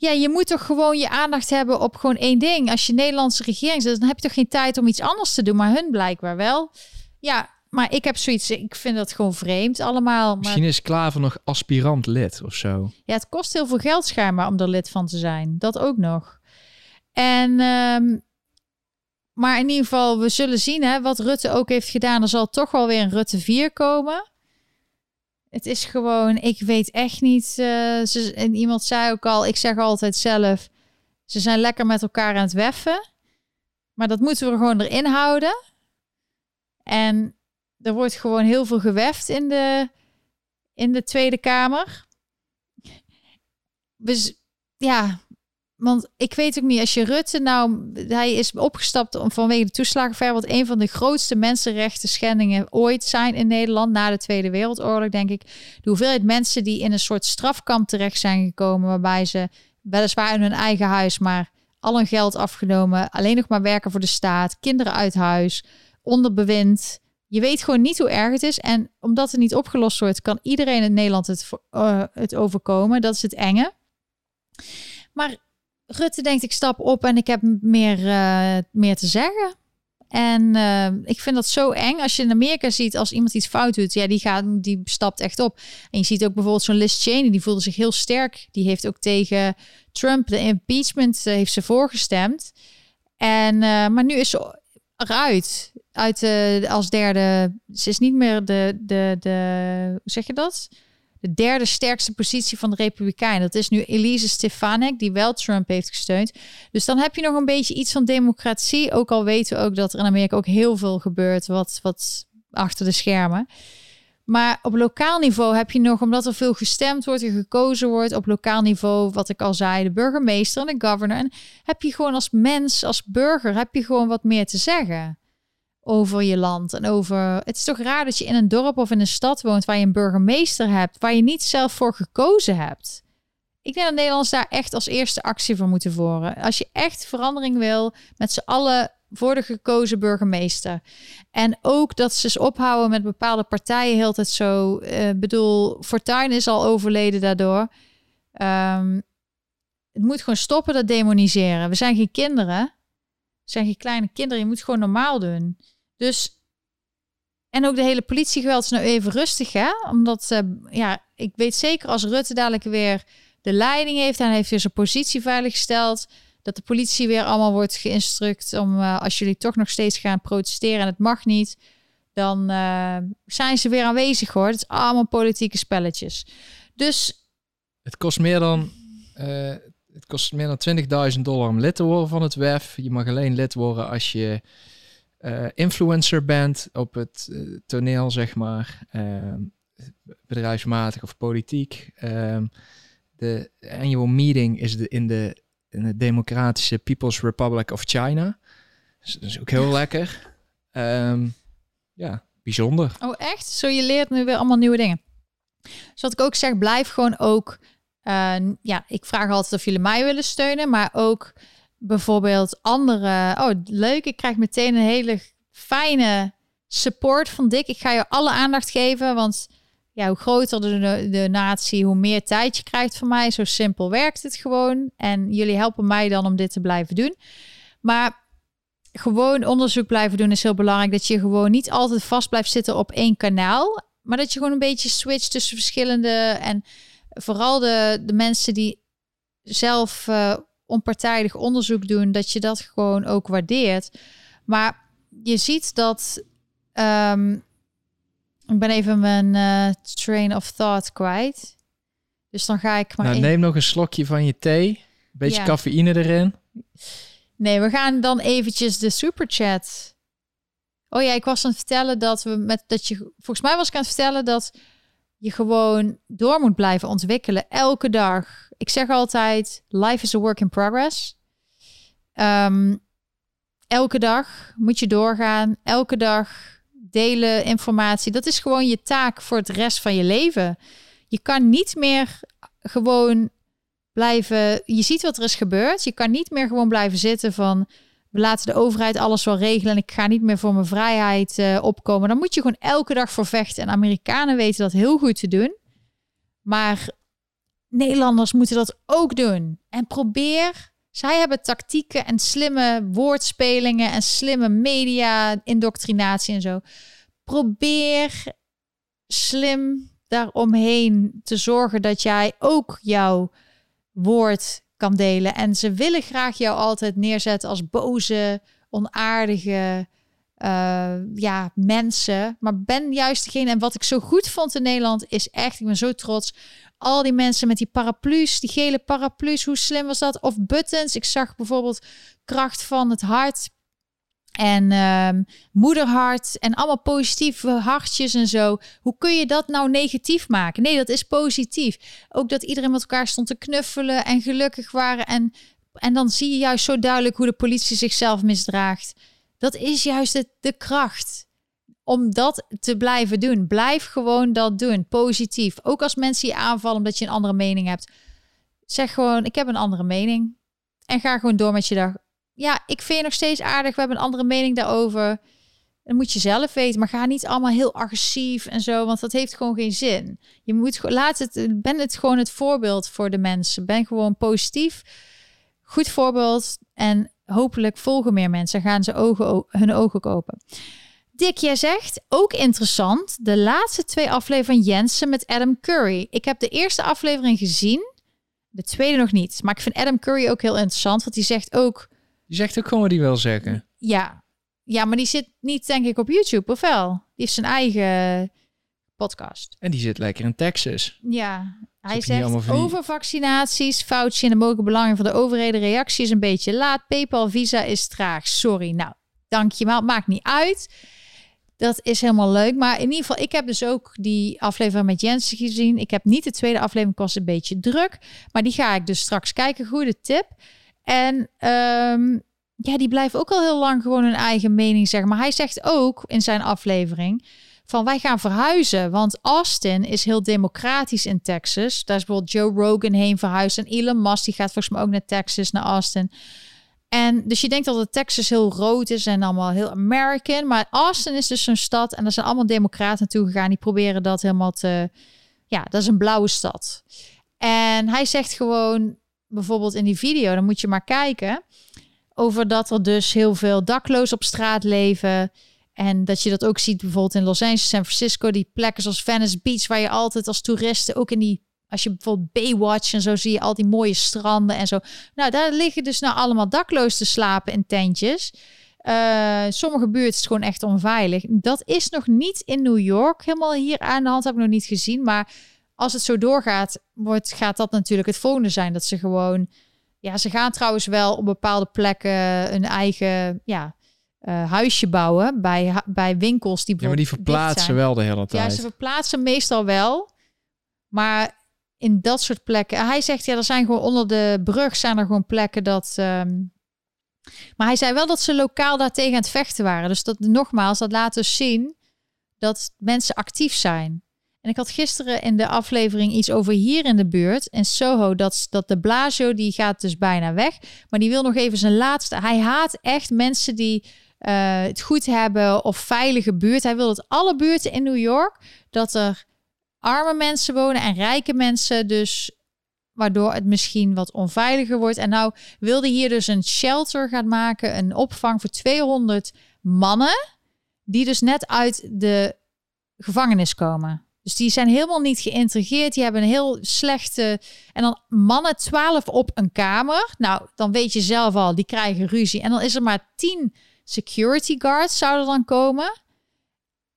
Ja, je moet toch gewoon je aandacht hebben op gewoon één ding. Als je Nederlandse regering zit, dan heb je toch geen tijd om iets anders te doen. Maar hun blijkbaar wel. Ja, maar ik heb zoiets, ik vind dat gewoon vreemd allemaal. Maar Misschien is Klaver nog aspirant lid of zo. ja, het kost heel veel geld schijnbaar om er lid van te zijn. Dat ook nog. En, ehm, maar in ieder geval, we zullen zien hè, wat Rutte ook heeft gedaan. Er zal toch wel weer een Rutte 4 komen. Het is gewoon, ik weet echt niet. eh, ze, en iemand zei ook al, ik zeg altijd zelf, ze zijn lekker met elkaar aan het weffen. Maar dat moeten we gewoon erin houden. En er wordt gewoon heel veel geweft in de, in de Tweede Kamer. Dus ja, want ik weet ook niet, als je Rutte nou, hij is opgestapt om vanwege de toeslagenver, wat een van de grootste mensenrechten schendingen ooit zijn in Nederland na de Tweede Wereldoorlog, denk ik. De hoeveelheid mensen die in een soort strafkamp terecht zijn gekomen, waarbij ze weliswaar in hun eigen huis, maar al hun geld afgenomen, alleen nog maar werken voor de staat, kinderen uit huis, onder bewind. Je weet gewoon niet hoe erg het is. En omdat het niet opgelost wordt, kan iedereen in Nederland het, eh, het overkomen. Dat is het enge. Maar Rutte denkt, ik stap op en ik heb meer, eh, meer te zeggen. En eh, ik vind dat zo eng. Als je in Amerika ziet, als iemand iets fout doet, ja, die, gaat, die stapt echt op. En je ziet ook bijvoorbeeld zo'n Liz Cheney, die voelde zich heel sterk. Die heeft ook tegen Trump de impeachment eh, heeft ze voorgestemd. En, maar nu is ze eruit. Uit als derde. Ze is niet meer de, de, de. Hoe zeg je dat? De derde sterkste positie van de Republikeinen. Dat is nu Elise Stefanik, die wel Trump heeft gesteund. Dus dan heb je nog een beetje iets van democratie. Ook al weten we ook dat er in Amerika ook heel veel gebeurt. Wat, wat achter de schermen. Maar op lokaal niveau heb je nog, omdat er veel gestemd wordt en gekozen wordt, op lokaal niveau, wat ik al zei, de burgemeester en de governor. En heb je gewoon als mens, als burger, heb je gewoon wat meer te zeggen over je land. En over. Het is toch raar dat je in een dorp of in een stad woont waar je een burgemeester hebt, waar je niet zelf voor gekozen hebt. Ik denk dat Nederlanders daar echt als eerste actie voor moeten voeren. Als je echt verandering wil, met z'n allen voor de gekozen burgemeester. En ook dat ze eens ophouden met bepaalde partijen heel tijd zo. eh bedoel, Fortuyn is al overleden daardoor. Ehm, het moet gewoon stoppen dat demoniseren. We zijn geen kinderen. Zijn geen kleine kinderen. Je moet het gewoon normaal doen. Dus. En ook de hele politiegeweld is nou even rustig, hè? Omdat, eh, ja, ik weet zeker als Rutte dadelijk weer de leiding heeft en heeft weer zijn positie veiliggesteld, dat de politie weer allemaal wordt geïnstruct om, eh, als jullie toch nog steeds gaan protesteren en het mag niet, dan eh, zijn ze weer aanwezig hoor. Het is allemaal politieke spelletjes. Dus Het kost meer dan, het kost meer dan 20.000 dollar om lid te worden van het WEF. Je mag alleen lid worden als je eh, influencer bent op het eh, toneel, zeg maar. Ehm, bedrijfsmatig of politiek. Ehm, de annual meeting is de, in, de, in de Democratische People's Republic of China. Dus dat is ook heel lekker. Ehm, ja, bijzonder. Oh, echt? Zo, je leert nu weer allemaal nieuwe dingen. Dus wat ik ook zeg, blijf gewoon ook... eh, ja, ik vraag altijd of jullie mij willen steunen, maar ook bijvoorbeeld andere... Oh, leuk, ik krijg meteen een hele fijne support van Dick. Ik ga je alle aandacht geven, want ja, hoe groter de, de natie, hoe meer tijd je krijgt van mij. Zo simpel werkt het gewoon. En jullie helpen mij dan om dit te blijven doen. Maar gewoon onderzoek blijven doen is heel belangrijk. Dat je gewoon niet altijd vast blijft zitten op één kanaal. Maar dat je gewoon een beetje switcht tussen verschillende. En vooral de, de mensen die zelf eh, onpartijdig onderzoek doen, dat je dat gewoon ook waardeert. Maar je ziet dat. ehm, ik ben even mijn eh, train of thought kwijt. Dus dan ga ik maar. Nou, even- neem nog een slokje van je thee. Een beetje Ja. cafeïne erin. Nee, we gaan dan eventjes de superchat. Oh ja, ik was aan het vertellen dat we met dat je. Volgens mij was ik aan het vertellen dat je gewoon door moet blijven ontwikkelen elke dag. Ik zeg altijd: life is a work in progress. Ehm, elke dag moet je doorgaan. Elke dag delen informatie. Dat is gewoon je taak voor het rest van je leven. Je kan niet meer gewoon blijven. Je ziet wat er is gebeurd. Je kan niet meer gewoon blijven zitten van. We laten de overheid alles wel regelen en ik ga niet meer voor mijn vrijheid eh, opkomen. Dan moet je gewoon elke dag voor vechten. En Amerikanen weten dat heel goed te doen. Maar Nederlanders moeten dat ook doen. En probeer. Zij hebben tactieken en slimme woordspelingen en slimme media-indoctrinatie en zo. Probeer slim daaromheen te zorgen dat jij ook jouw woord kan delen. En ze willen graag jou altijd neerzetten als boze, onaardige uh, ja, mensen. Maar ben juist degene. En wat ik zo goed vond in Nederland is echt, ik ben zo trots. Al die mensen met die paraplu's, die gele paraplu's, hoe slim was dat? Of buttons. Ik zag bijvoorbeeld kracht van het hart en um, moederhart en allemaal positieve hartjes en zo. Hoe kun je dat nou negatief maken? Nee, dat is positief. Ook dat iedereen met elkaar stond te knuffelen en gelukkig waren. En, en dan zie je juist zo duidelijk hoe de politie zichzelf misdraagt. Dat is juist de kracht om dat te blijven doen. Blijf gewoon dat doen. Positief. Ook als mensen je aanvallen omdat je een andere mening hebt. Zeg gewoon, ik heb een andere mening. En ga gewoon door met je dag ja, ik vind je nog steeds aardig. We hebben een andere mening daarover. Dan moet je zelf weten. Maar ga niet allemaal heel agressief en zo. Want dat heeft gewoon geen zin. Je moet laat het. Ben het gewoon het voorbeeld voor de mensen. Ben gewoon positief. Goed voorbeeld. En hopelijk volgen meer mensen. Gaan ze ogen, hun ogen ook open. Dick, jij zegt ook interessant. De laatste twee afleveringen Jensen met Adam Curry. Ik heb de eerste aflevering gezien. De tweede nog niet. Maar ik vind Adam Curry ook heel interessant. Want die zegt ook die zegt ook gewoon wat hij wil zeggen. Ja. ja, maar die zit niet denk ik op YouTube, of wel? Die heeft zijn eigen podcast. En die zit lekker in Texas. Ja, hij zegt over vaccinaties, foutje en de mogelijke belangen van de overheden. Reactie is een beetje laat. PayPal Visa is traag. Sorry. Nou, dankjewel. Maakt niet uit. Dat is helemaal leuk. Maar in ieder geval, ik heb dus ook die aflevering met Jensen gezien. Ik heb niet de tweede aflevering, kost een beetje druk. Maar die ga ik dus straks kijken. Goede tip. En um, ja, die blijven ook al heel lang gewoon hun eigen mening zeggen. Maar hij zegt ook in zijn aflevering van wij gaan verhuizen. Want Austin is heel democratisch in Texas. Daar is bijvoorbeeld Joe Rogan heen verhuisd. En Elon Musk die gaat volgens mij ook naar Texas, naar Austin. En dus je denkt dat het Texas heel rood is en allemaal heel American. Maar Austin is dus een stad en er zijn allemaal democraten naartoe gegaan. Die proberen dat helemaal te... Ja, dat is een blauwe stad. En hij zegt gewoon, bijvoorbeeld in die video, dan moet je maar kijken. Over dat er dus heel veel daklozen op straat leven. En dat je dat ook ziet bijvoorbeeld in Los Angeles, San Francisco, die plekken zoals Venice Beach, waar je altijd als toeristen ook in die, als je bijvoorbeeld Baywatch en zo zie je al die mooie stranden en zo. Nou, daar liggen dus nou allemaal daklozen te slapen in tentjes. Uh, sommige buurten is gewoon echt onveilig. Dat is nog niet in New York helemaal hier aan de hand, heb ik nog niet gezien. Maar als het zo doorgaat, wordt, gaat dat natuurlijk het volgende zijn. Dat ze gewoon. Ja, ze gaan trouwens wel op bepaalde plekken een eigen ja, uh, huisje bouwen bij, bij winkels die. Ja, maar die verplaatsen wel de hele tijd. Ja, ze verplaatsen meestal wel. Maar in dat soort plekken. Hij zegt ja, er zijn gewoon onder de brug zijn er gewoon plekken dat. Um, maar hij zei wel dat ze lokaal daartegen aan het vechten waren. Dus dat nogmaals, dat laat dus zien dat mensen actief zijn. En ik had gisteren in de aflevering iets over hier in de buurt, in Soho, dat, dat de Blasio, die gaat dus bijna weg. Maar die wil nog even zijn laatste. Hij haat echt mensen die uh, het goed hebben of veilige buurt. Hij wil dat alle buurten in New York, dat er arme mensen wonen en rijke mensen. Dus waardoor het misschien wat onveiliger wordt. En nou wilde hier dus een shelter gaan maken, een opvang voor 200 mannen, die dus net uit de gevangenis komen. Dus die zijn helemaal niet geïntegreerd. Die hebben een heel slechte. En dan mannen 12 op een kamer. Nou, dan weet je zelf al, die krijgen ruzie. En dan is er maar 10 security guards zouden dan komen.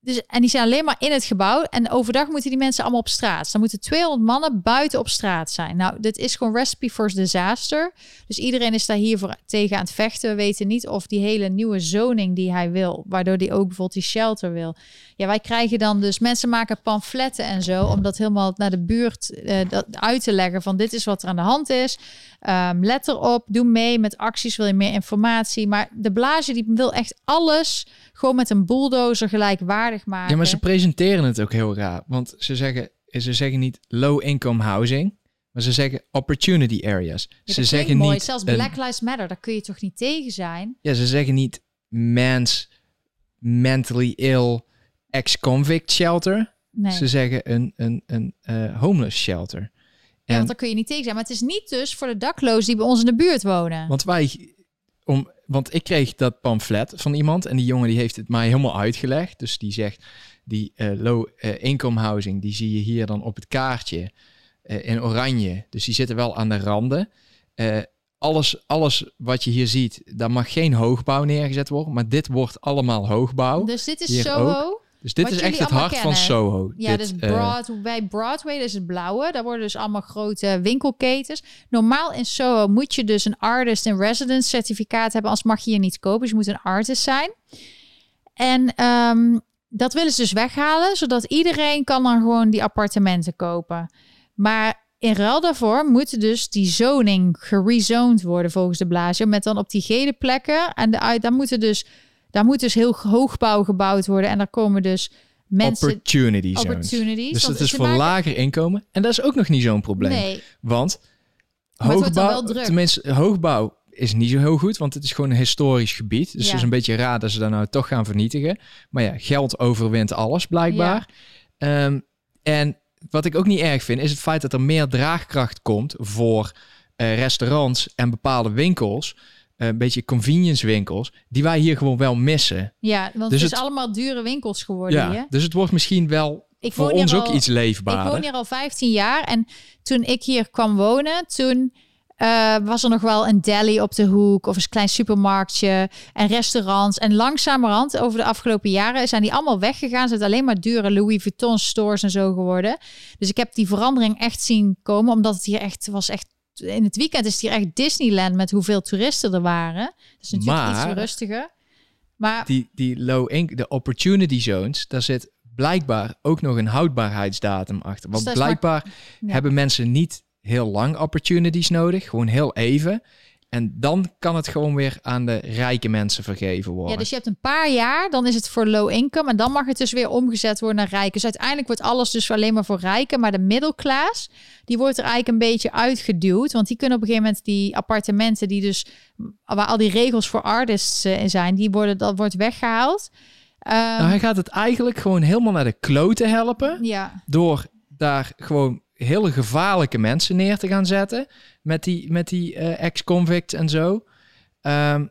Dus, en die zijn alleen maar in het gebouw. En overdag moeten die mensen allemaal op straat. dan moeten 200 mannen buiten op straat zijn. Nou, dit is gewoon recipe for disaster. Dus iedereen is daar hiervoor tegen aan het vechten. We weten niet of die hele nieuwe zoning die hij wil, waardoor hij ook bijvoorbeeld die shelter wil. Ja, wij krijgen dan dus mensen maken pamfletten en zo, om dat helemaal naar de buurt dat uit te leggen van dit is wat er aan de hand is. Um, let erop, doe mee met acties, wil je meer informatie. Maar de blaasje die wil echt alles gewoon met een bulldozer gelijkwaardig maken. Ja, maar ze presenteren het ook heel raar. Want ze zeggen, ze zeggen niet low income housing. Maar ze zeggen opportunity areas. Ja, ze zeggen mooi. niet. Zelfs Black Lives Matter, daar kun je toch niet tegen zijn? ja, ze zeggen niet man's mentally ill ex-convict shelter. Nee. Ze zeggen een, een, een eh, homeless shelter. Ja, En, want daar kun je niet tegen zijn. Maar het is niet dus voor de daklozen die bij ons in de buurt wonen. want wij, om, want ik kreeg dat pamflet van iemand en die jongen die heeft het mij helemaal uitgelegd. Dus die zegt, die eh, low eh, income housing, die zie je hier dan op het kaartje eh, in oranje. Dus die zitten wel aan de randen. Alles, alles wat je hier ziet, daar mag geen hoogbouw neergezet worden. Maar dit wordt allemaal hoogbouw. dus dit is Soho. Dus dit wat is echt het hart van. Soho. Ja, Dit, dus eh, bij Broadway, dat is het blauwe. Daar worden dus allemaal grote winkelketens. Normaal in Soho moet je dus een artist in residence certificaat hebben, anders mag je hier niet kopen. Dus je moet een artist zijn. En ehm, dat willen ze dus weghalen, zodat iedereen kan dan gewoon die appartementen kopen. Maar in ruil daarvoor moeten dus die zoning gerezoned worden volgens de Blasio. Met dan op die gele plekken. En de uit, daar moeten dus, daar moet dus heel hoogbouw gebouwd worden. En daar komen dus mensen opportunity zones. opportunities. Dus dat is voor maken- lager inkomen. En dat is ook nog niet zo'n probleem. Nee, Want hoogbouw, wel druk. tenminste, hoogbouw is niet zo heel goed, want het is gewoon een historisch gebied. Dus Ja. het is een beetje raar dat ze dat nou toch gaan vernietigen. Maar ja, geld overwint alles blijkbaar. Ehm, en wat ik ook niet erg vind, is het feit dat er meer draagkracht komt voor eh, restaurants en bepaalde winkels. Eh, een beetje convenience winkels, die wij hier gewoon wel missen. ja, want Dus het is het- allemaal dure winkels geworden hier. Ja, dus het wordt misschien wel Ik voor hier ons ook al- iets Ik leefbaarder. woon hier al 15 jaar en toen ik hier kwam wonen, toen eh, was er nog wel een deli op de hoek of een klein supermarktje en restaurants. En langzamerhand over de afgelopen jaren zijn die allemaal weggegaan. Zijn het alleen maar dure Louis Vuitton stores en zo geworden. Dus ik heb die verandering echt zien komen, omdat het hier echt was echt in het weekend is het hier echt Disneyland met hoeveel toeristen er waren. Dat is natuurlijk Maar- iets rustiger. Maar die, die low income, de opportunity zones, daar zit blijkbaar ook nog een houdbaarheidsdatum achter. Want maar- blijkbaar ja. hebben mensen niet heel lang opportunities nodig, gewoon heel even. En dan kan het gewoon weer aan de rijke mensen vergeven worden. Ja, dus je hebt een paar jaar, dan is het voor low income en dan mag het dus weer omgezet worden naar rijken. Dus uiteindelijk wordt alles dus alleen maar voor rijken, maar de middelklaas, die wordt er eigenlijk een beetje uitgeduwd, want die kunnen op een gegeven moment die appartementen die dus waar al die regels voor artists eh, in zijn, die worden dat wordt weggehaald. Nou, hij gaat het eigenlijk gewoon helemaal naar de kloten helpen. ja, Door daar gewoon hele gevaarlijke mensen neer te gaan zetten. Met die, met die eh, ex-convicts en zo. Ehm,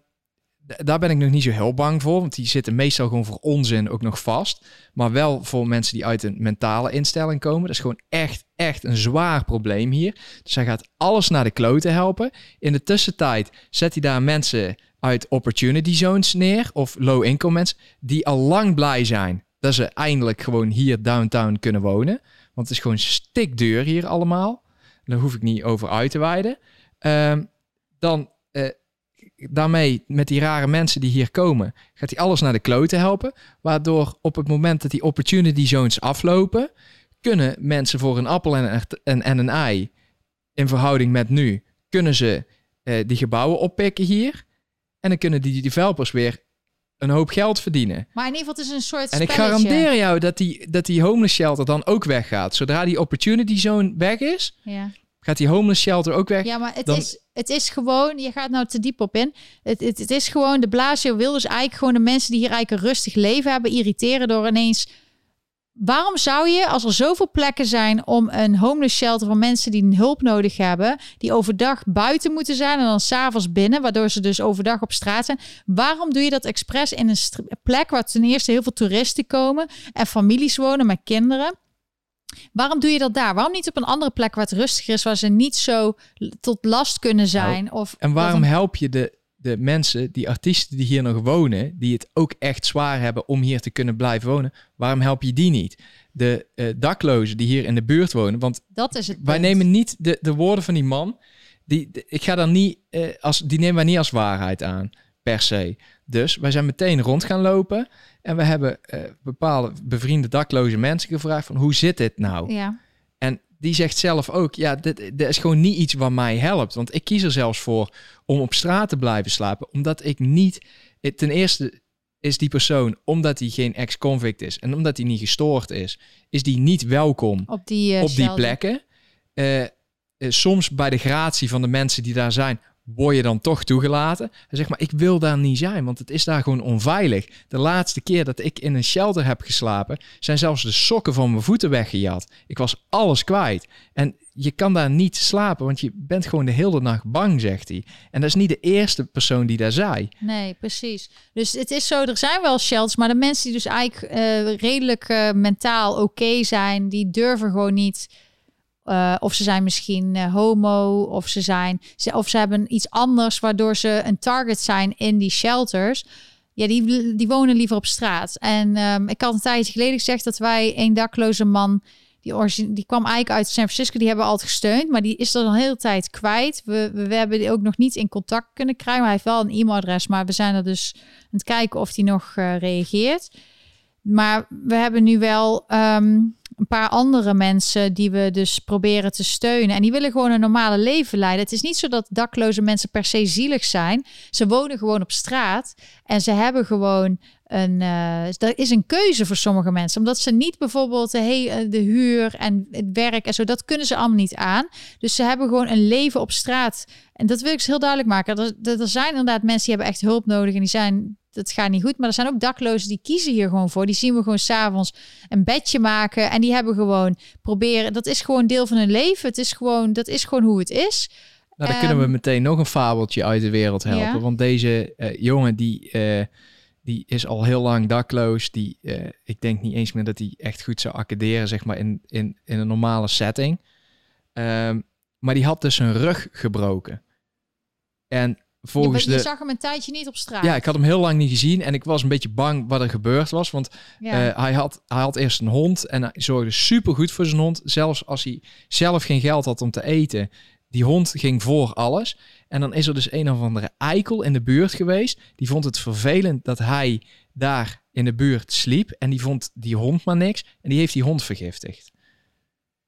daar ben ik nog niet zo heel bang voor. Want die zitten meestal gewoon voor onzin ook nog vast. Maar wel voor mensen die uit een mentale instelling komen. Dat is gewoon echt, echt een zwaar probleem hier. Dus hij gaat alles naar de kloten helpen. In de tussentijd zet hij daar mensen uit opportunity zones neer. Of low income mensen. Die al lang blij zijn dat ze eindelijk gewoon hier downtown kunnen wonen. Want het is gewoon stikduur hier allemaal. Daar hoef ik niet over uit te wijden. Ehm, dan eh, daarmee, met die rare mensen die hier komen, gaat hij alles naar de kloten helpen. Waardoor op het moment dat die opportunity zones aflopen, kunnen mensen voor een appel en een, en, en een ei, in verhouding met nu, kunnen ze eh, die gebouwen oppikken hier. En dan kunnen die developers weer een hoop geld verdienen. maar in ieder geval het is een soort En ik garandeer jou dat die, dat die homeless shelter dan ook weggaat. Zodra die opportunity zone weg is, Ja. gaat die homeless shelter ook weg. Ja, maar het, Dan- is, het is gewoon, je gaat nou te diep op in. Het, het, het is gewoon, de Blasio wil dus eigenlijk gewoon de mensen die hier eigenlijk een rustig leven hebben, irriteren door ineens. Waarom zou je, als er zoveel plekken zijn om een homeless shelter voor mensen die hulp nodig hebben, die overdag buiten moeten zijn en dan s'avonds binnen, waardoor ze dus overdag op straat zijn. Waarom doe je dat expres in een plek waar ten eerste heel veel toeristen komen en families wonen met kinderen? Waarom doe je dat daar? Waarom niet op een andere plek waar het rustiger is, waar ze niet zo tot last kunnen zijn? of En waarom een- help je de, de mensen, die artiesten die hier nog wonen, die het ook echt zwaar hebben om hier te kunnen blijven wonen, waarom help je die niet? De eh, daklozen die hier in de buurt wonen, want dat is het. wij punt. nemen niet de, de woorden van die man, die, de- ik ga dan niet, eh, als, die nemen wij niet als waarheid aan, per se. Dus wij zijn meteen rond gaan lopen en we hebben eh, bepaalde bevriende dakloze mensen gevraagd van hoe zit dit nou? Ja, En die zegt zelf ook, ja, dit, dit is gewoon niet iets wat mij helpt. Want ik kies er zelfs voor om op straat te blijven slapen, omdat ik niet... Ten eerste is die persoon, omdat hij geen ex-convict is en omdat hij niet gestoord is, is die niet welkom op die, eh, op die plekken. Eh, eh, soms bij de gratie van de mensen die daar zijn, word je dan toch toegelaten. En zeg maar, ik wil daar niet zijn, want het is daar gewoon onveilig. De laatste keer dat ik in een shelter heb geslapen, zijn zelfs de sokken van mijn voeten weggejat. Ik was alles kwijt. En je kan daar niet slapen, want je bent gewoon de hele nacht bang, zegt hij. En dat is niet de eerste persoon die daar zei. Nee, precies. Dus het is zo, er zijn wel shelters, maar de mensen die dus eigenlijk uh, redelijk uh, mentaal oké zijn, die durven gewoon niet uh, of ze zijn misschien uh, homo, of ze zijn, of ze hebben iets anders waardoor ze een target zijn in die shelters. Ja, die, die wonen liever op straat. En um, ik had een tijdje geleden gezegd dat wij een dakloze man, die, die kwam eigenlijk uit San Francisco, die hebben we altijd gesteund, maar die is er een hele tijd kwijt. We, we, hebben die ook nog niet in contact kunnen krijgen. Hij heeft wel een e-mailadres, maar we zijn er dus aan het kijken of die nog uh, reageert. Maar we hebben nu wel um, een paar andere mensen die we dus proberen te steunen. En die willen gewoon een normale leven leiden. Het is niet zo dat dakloze mensen per se zielig zijn. Ze wonen gewoon op straat en ze hebben gewoon een. Uh, er is een keuze voor sommige mensen, omdat ze niet bijvoorbeeld de, he, de huur en het werk en zo, dat kunnen ze allemaal niet aan. Dus ze hebben gewoon een leven op straat. En dat wil ik heel duidelijk maken. Er, er zijn inderdaad mensen die hebben echt hulp nodig en die zijn dat gaat niet goed. Maar er zijn ook daklozen die kiezen hier gewoon voor. Die zien we gewoon s'avonds een bedje maken. En die hebben gewoon proberen. Dat is gewoon deel van hun leven. Het is gewoon, dat is gewoon hoe het is. Nou, dan kunnen we ehm, meteen nog een fabeltje uit de wereld helpen. Ja. Want deze uh, jongen die, uh, die is al heel lang dakloos. Die, uh, ik denk niet eens meer dat hij echt goed zou accederen, zeg maar, in, in, in een normale setting. Um, maar die had dus zijn rug gebroken. En volgens je, je de... zag hem een tijdje niet op straat. Ja, ik had hem heel lang niet gezien en ik was een beetje bang wat er gebeurd was. Want ja. uh, hij, had, hij had eerst een hond en hij zorgde super goed voor zijn hond. Zelfs als hij zelf geen geld had om te eten. Die hond ging voor alles. En dan is er dus een of andere eikel in de buurt geweest. Die vond het vervelend dat hij daar in de buurt sliep. En die vond die hond maar niks. En die heeft die hond vergiftigd.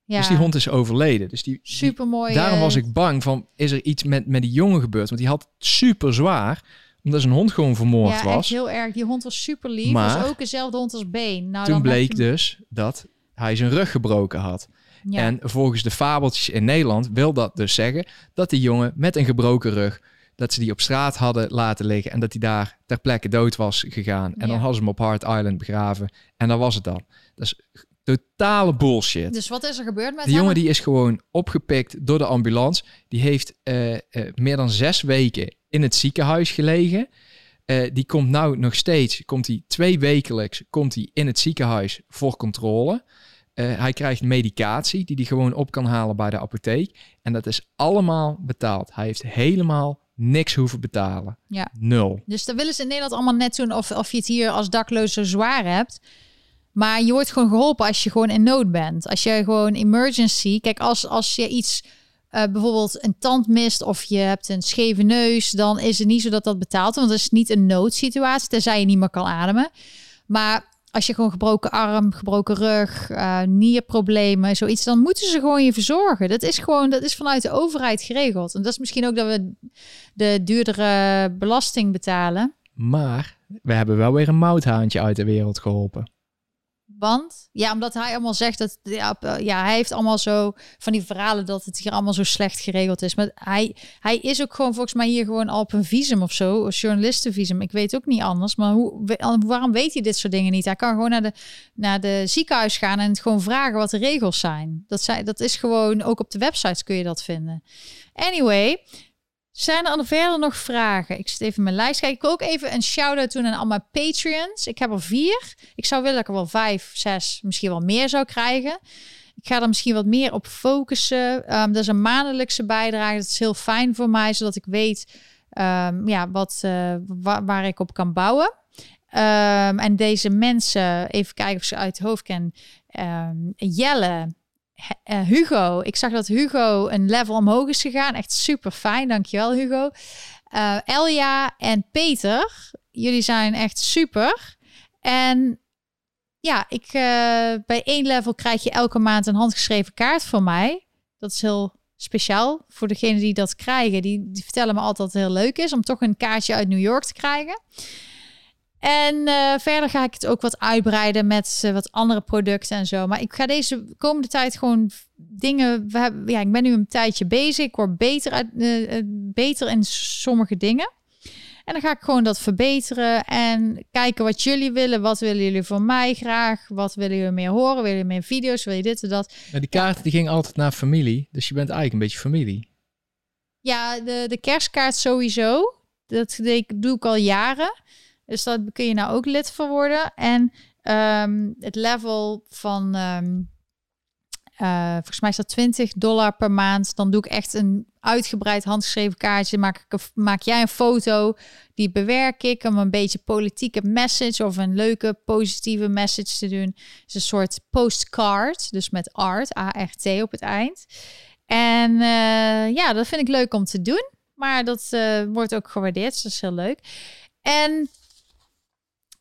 Ja. Dus die hond is overleden. Dus die, super mooi. Daarom was ik bang van, is er iets met, met die jongen gebeurd? Want die had super zwaar, omdat zijn hond gewoon vermoord ja, was. Echt heel erg. Die hond was super lief. Maar was ook dezelfde hond als Been. Nou, toen bleek hem... dus dat hij zijn rug gebroken had. Ja. En volgens de fabeltjes in Nederland wil dat dus zeggen dat die jongen met een gebroken rug, dat ze die op straat hadden laten liggen en dat hij daar ter plekke dood was gegaan. En ja. dan hadden ze hem op Hart Island begraven en dan was het dan. Dat is Totale bullshit. Dus wat is er gebeurd met Die jongen die is gewoon opgepikt door de ambulance. Die heeft uh, uh, meer dan zes weken in het ziekenhuis gelegen. Uh, die komt nou nog steeds, komt hij twee wekelijks, komt hij in het ziekenhuis voor controle. hij krijgt medicatie die hij gewoon op kan halen bij de apotheek. En dat is allemaal betaald. Hij heeft helemaal niks hoeven betalen. Ja. Nul. Dus dan willen ze in Nederland allemaal net doen of, of je het hier als dakloze zwaar hebt. Maar je wordt gewoon geholpen als je gewoon in nood bent. Als je gewoon emergency. Kijk, als, als je iets. Uh, bijvoorbeeld een tand mist of je hebt een scheve neus, dan is het niet zo dat dat betaalt. Want het is niet een noodsituatie, tenzij je niet meer kan ademen. Maar als je gewoon gebroken arm, gebroken rug, uh, nierproblemen, zoiets, dan moeten ze gewoon je verzorgen. Dat is gewoon, dat is vanuit de overheid geregeld. En dat is misschien ook dat we de duurdere belasting betalen. Maar we hebben wel weer een mouthaantje uit de wereld geholpen. Want ja, omdat hij allemaal zegt dat ja, ja, hij heeft allemaal zo van die verhalen dat het hier allemaal zo slecht geregeld is. Maar hij, hij is ook gewoon volgens mij hier gewoon al op een visum of zo, een journalistenvisum. Ik weet ook niet anders. Maar hoe, waarom weet hij dit soort dingen niet? Hij kan gewoon naar de, naar de ziekenhuis gaan en het gewoon vragen wat de regels zijn. Dat, zijn. dat is gewoon, ook op de websites kun je dat vinden. Anyway, zijn er verder nog vragen? Ik zit even mijn lijst kijken. Ik wil ook even een shout-out doen aan al mijn Patreons. Ik heb er vier. Ik zou willen dat ik er wel vijf, zes, misschien wel meer zou krijgen. Ik ga er misschien wat meer op focussen. Um, dat is een maandelijkse bijdrage. Dat is heel fijn voor mij, zodat ik weet um, ja, wat, uh, waar, ik op kan bouwen. Um, en deze mensen, even kijken of ze uit het hoofd ken. Jelle, uh, Hugo. Ik zag dat Hugo een level omhoog is gegaan. Echt super fijn. Dankjewel, Hugo. Uh, Elja en Peter. Jullie zijn echt super. En ja, ik, uh, bij één level krijg je elke maand een handgeschreven kaart van mij. Dat is heel speciaal voor degenen die dat krijgen. Die, die vertellen me altijd dat het heel leuk is om toch een kaartje uit New York te krijgen. En eh, verder ga ik het ook wat uitbreiden met eh, wat andere producten en zo. Maar ik ga deze komende tijd gewoon dingen. We hebben, ja, ik ben nu een tijdje bezig. Ik word beter, uit, eh, beter in sommige dingen. En dan ga ik gewoon dat verbeteren en kijken wat jullie willen. Wat willen jullie van mij graag? Wat willen jullie meer horen? Willen jullie meer video's? Wil je dit en dat? Ja, die kaart die ging altijd naar familie. Dus je bent eigenlijk een beetje familie. Ja, de, de kerstkaart sowieso. Dat doe ik al jaren. Dus daar kun je nou ook lid voor worden. En ehm, het level van, ehm, eh, volgens mij is dat 20 dollar per maand. Dan doe ik echt een uitgebreid handgeschreven kaartje. Maak, ik een- maak jij een foto, die bewerk ik om een beetje politieke message of een leuke positieve message te doen. Is een soort postcard, dus met art, A-R-T op het eind. En eh, ja, dat vind ik leuk om te doen. Maar dat eh, wordt ook gewaardeerd, dus dat is heel leuk. En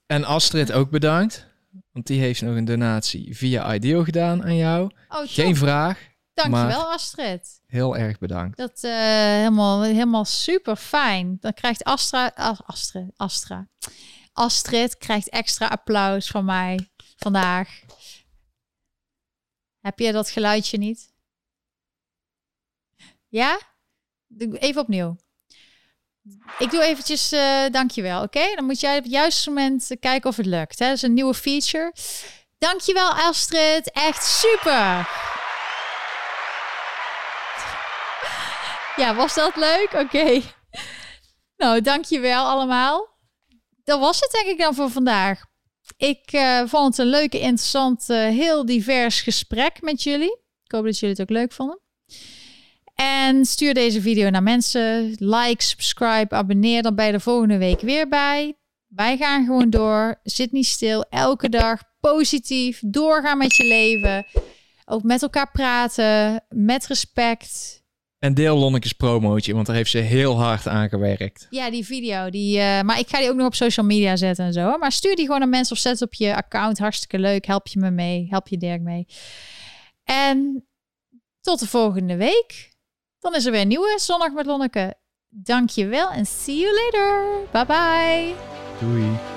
En Astrid ook bedankt. Want die heeft nog een donatie via Ideal gedaan aan jou. oh. Geen vraag. dankjewel Astrid. Heel erg bedankt. Dat eh helemaal, helemaal super fijn. Dan krijgt Astra, Astra, Astra, Astrid krijgt extra applaus van mij vandaag. Heb je dat geluidje niet? Ja? Even opnieuw. Ik doe eventjes eh dankjewel, oké? Dan moet jij op het juiste moment eh, kijken of het lukt. Hè? Dat is een nieuwe feature. Dankjewel Astrid, echt super! Ja, was dat leuk? Oké. Nou, dankjewel allemaal. Dat was het denk ik dan voor vandaag. Ik eh, vond het een leuke, interessant, heel divers gesprek met jullie. Ik hoop dat jullie het ook leuk vonden. En stuur deze video naar mensen. Like, subscribe, abonneer. Dan ben je er volgende week weer bij. Wij gaan gewoon door. Zit niet stil. Elke dag positief. Doorgaan met je leven. Ook met elkaar praten. Met respect. En deel Lonneke's promootje, want daar heeft ze heel hard aan gewerkt. Ja, die video. Die, eh, maar ik ga die ook nog op social media zetten en zo. Maar stuur die gewoon naar mensen of zet op je account. Hartstikke leuk. Help je me mee. Help je Dirk mee. En tot de volgende week. Dan is er weer een nieuwe Zondag met Lonneke. Dankjewel en see you later. Bye bye. Doei.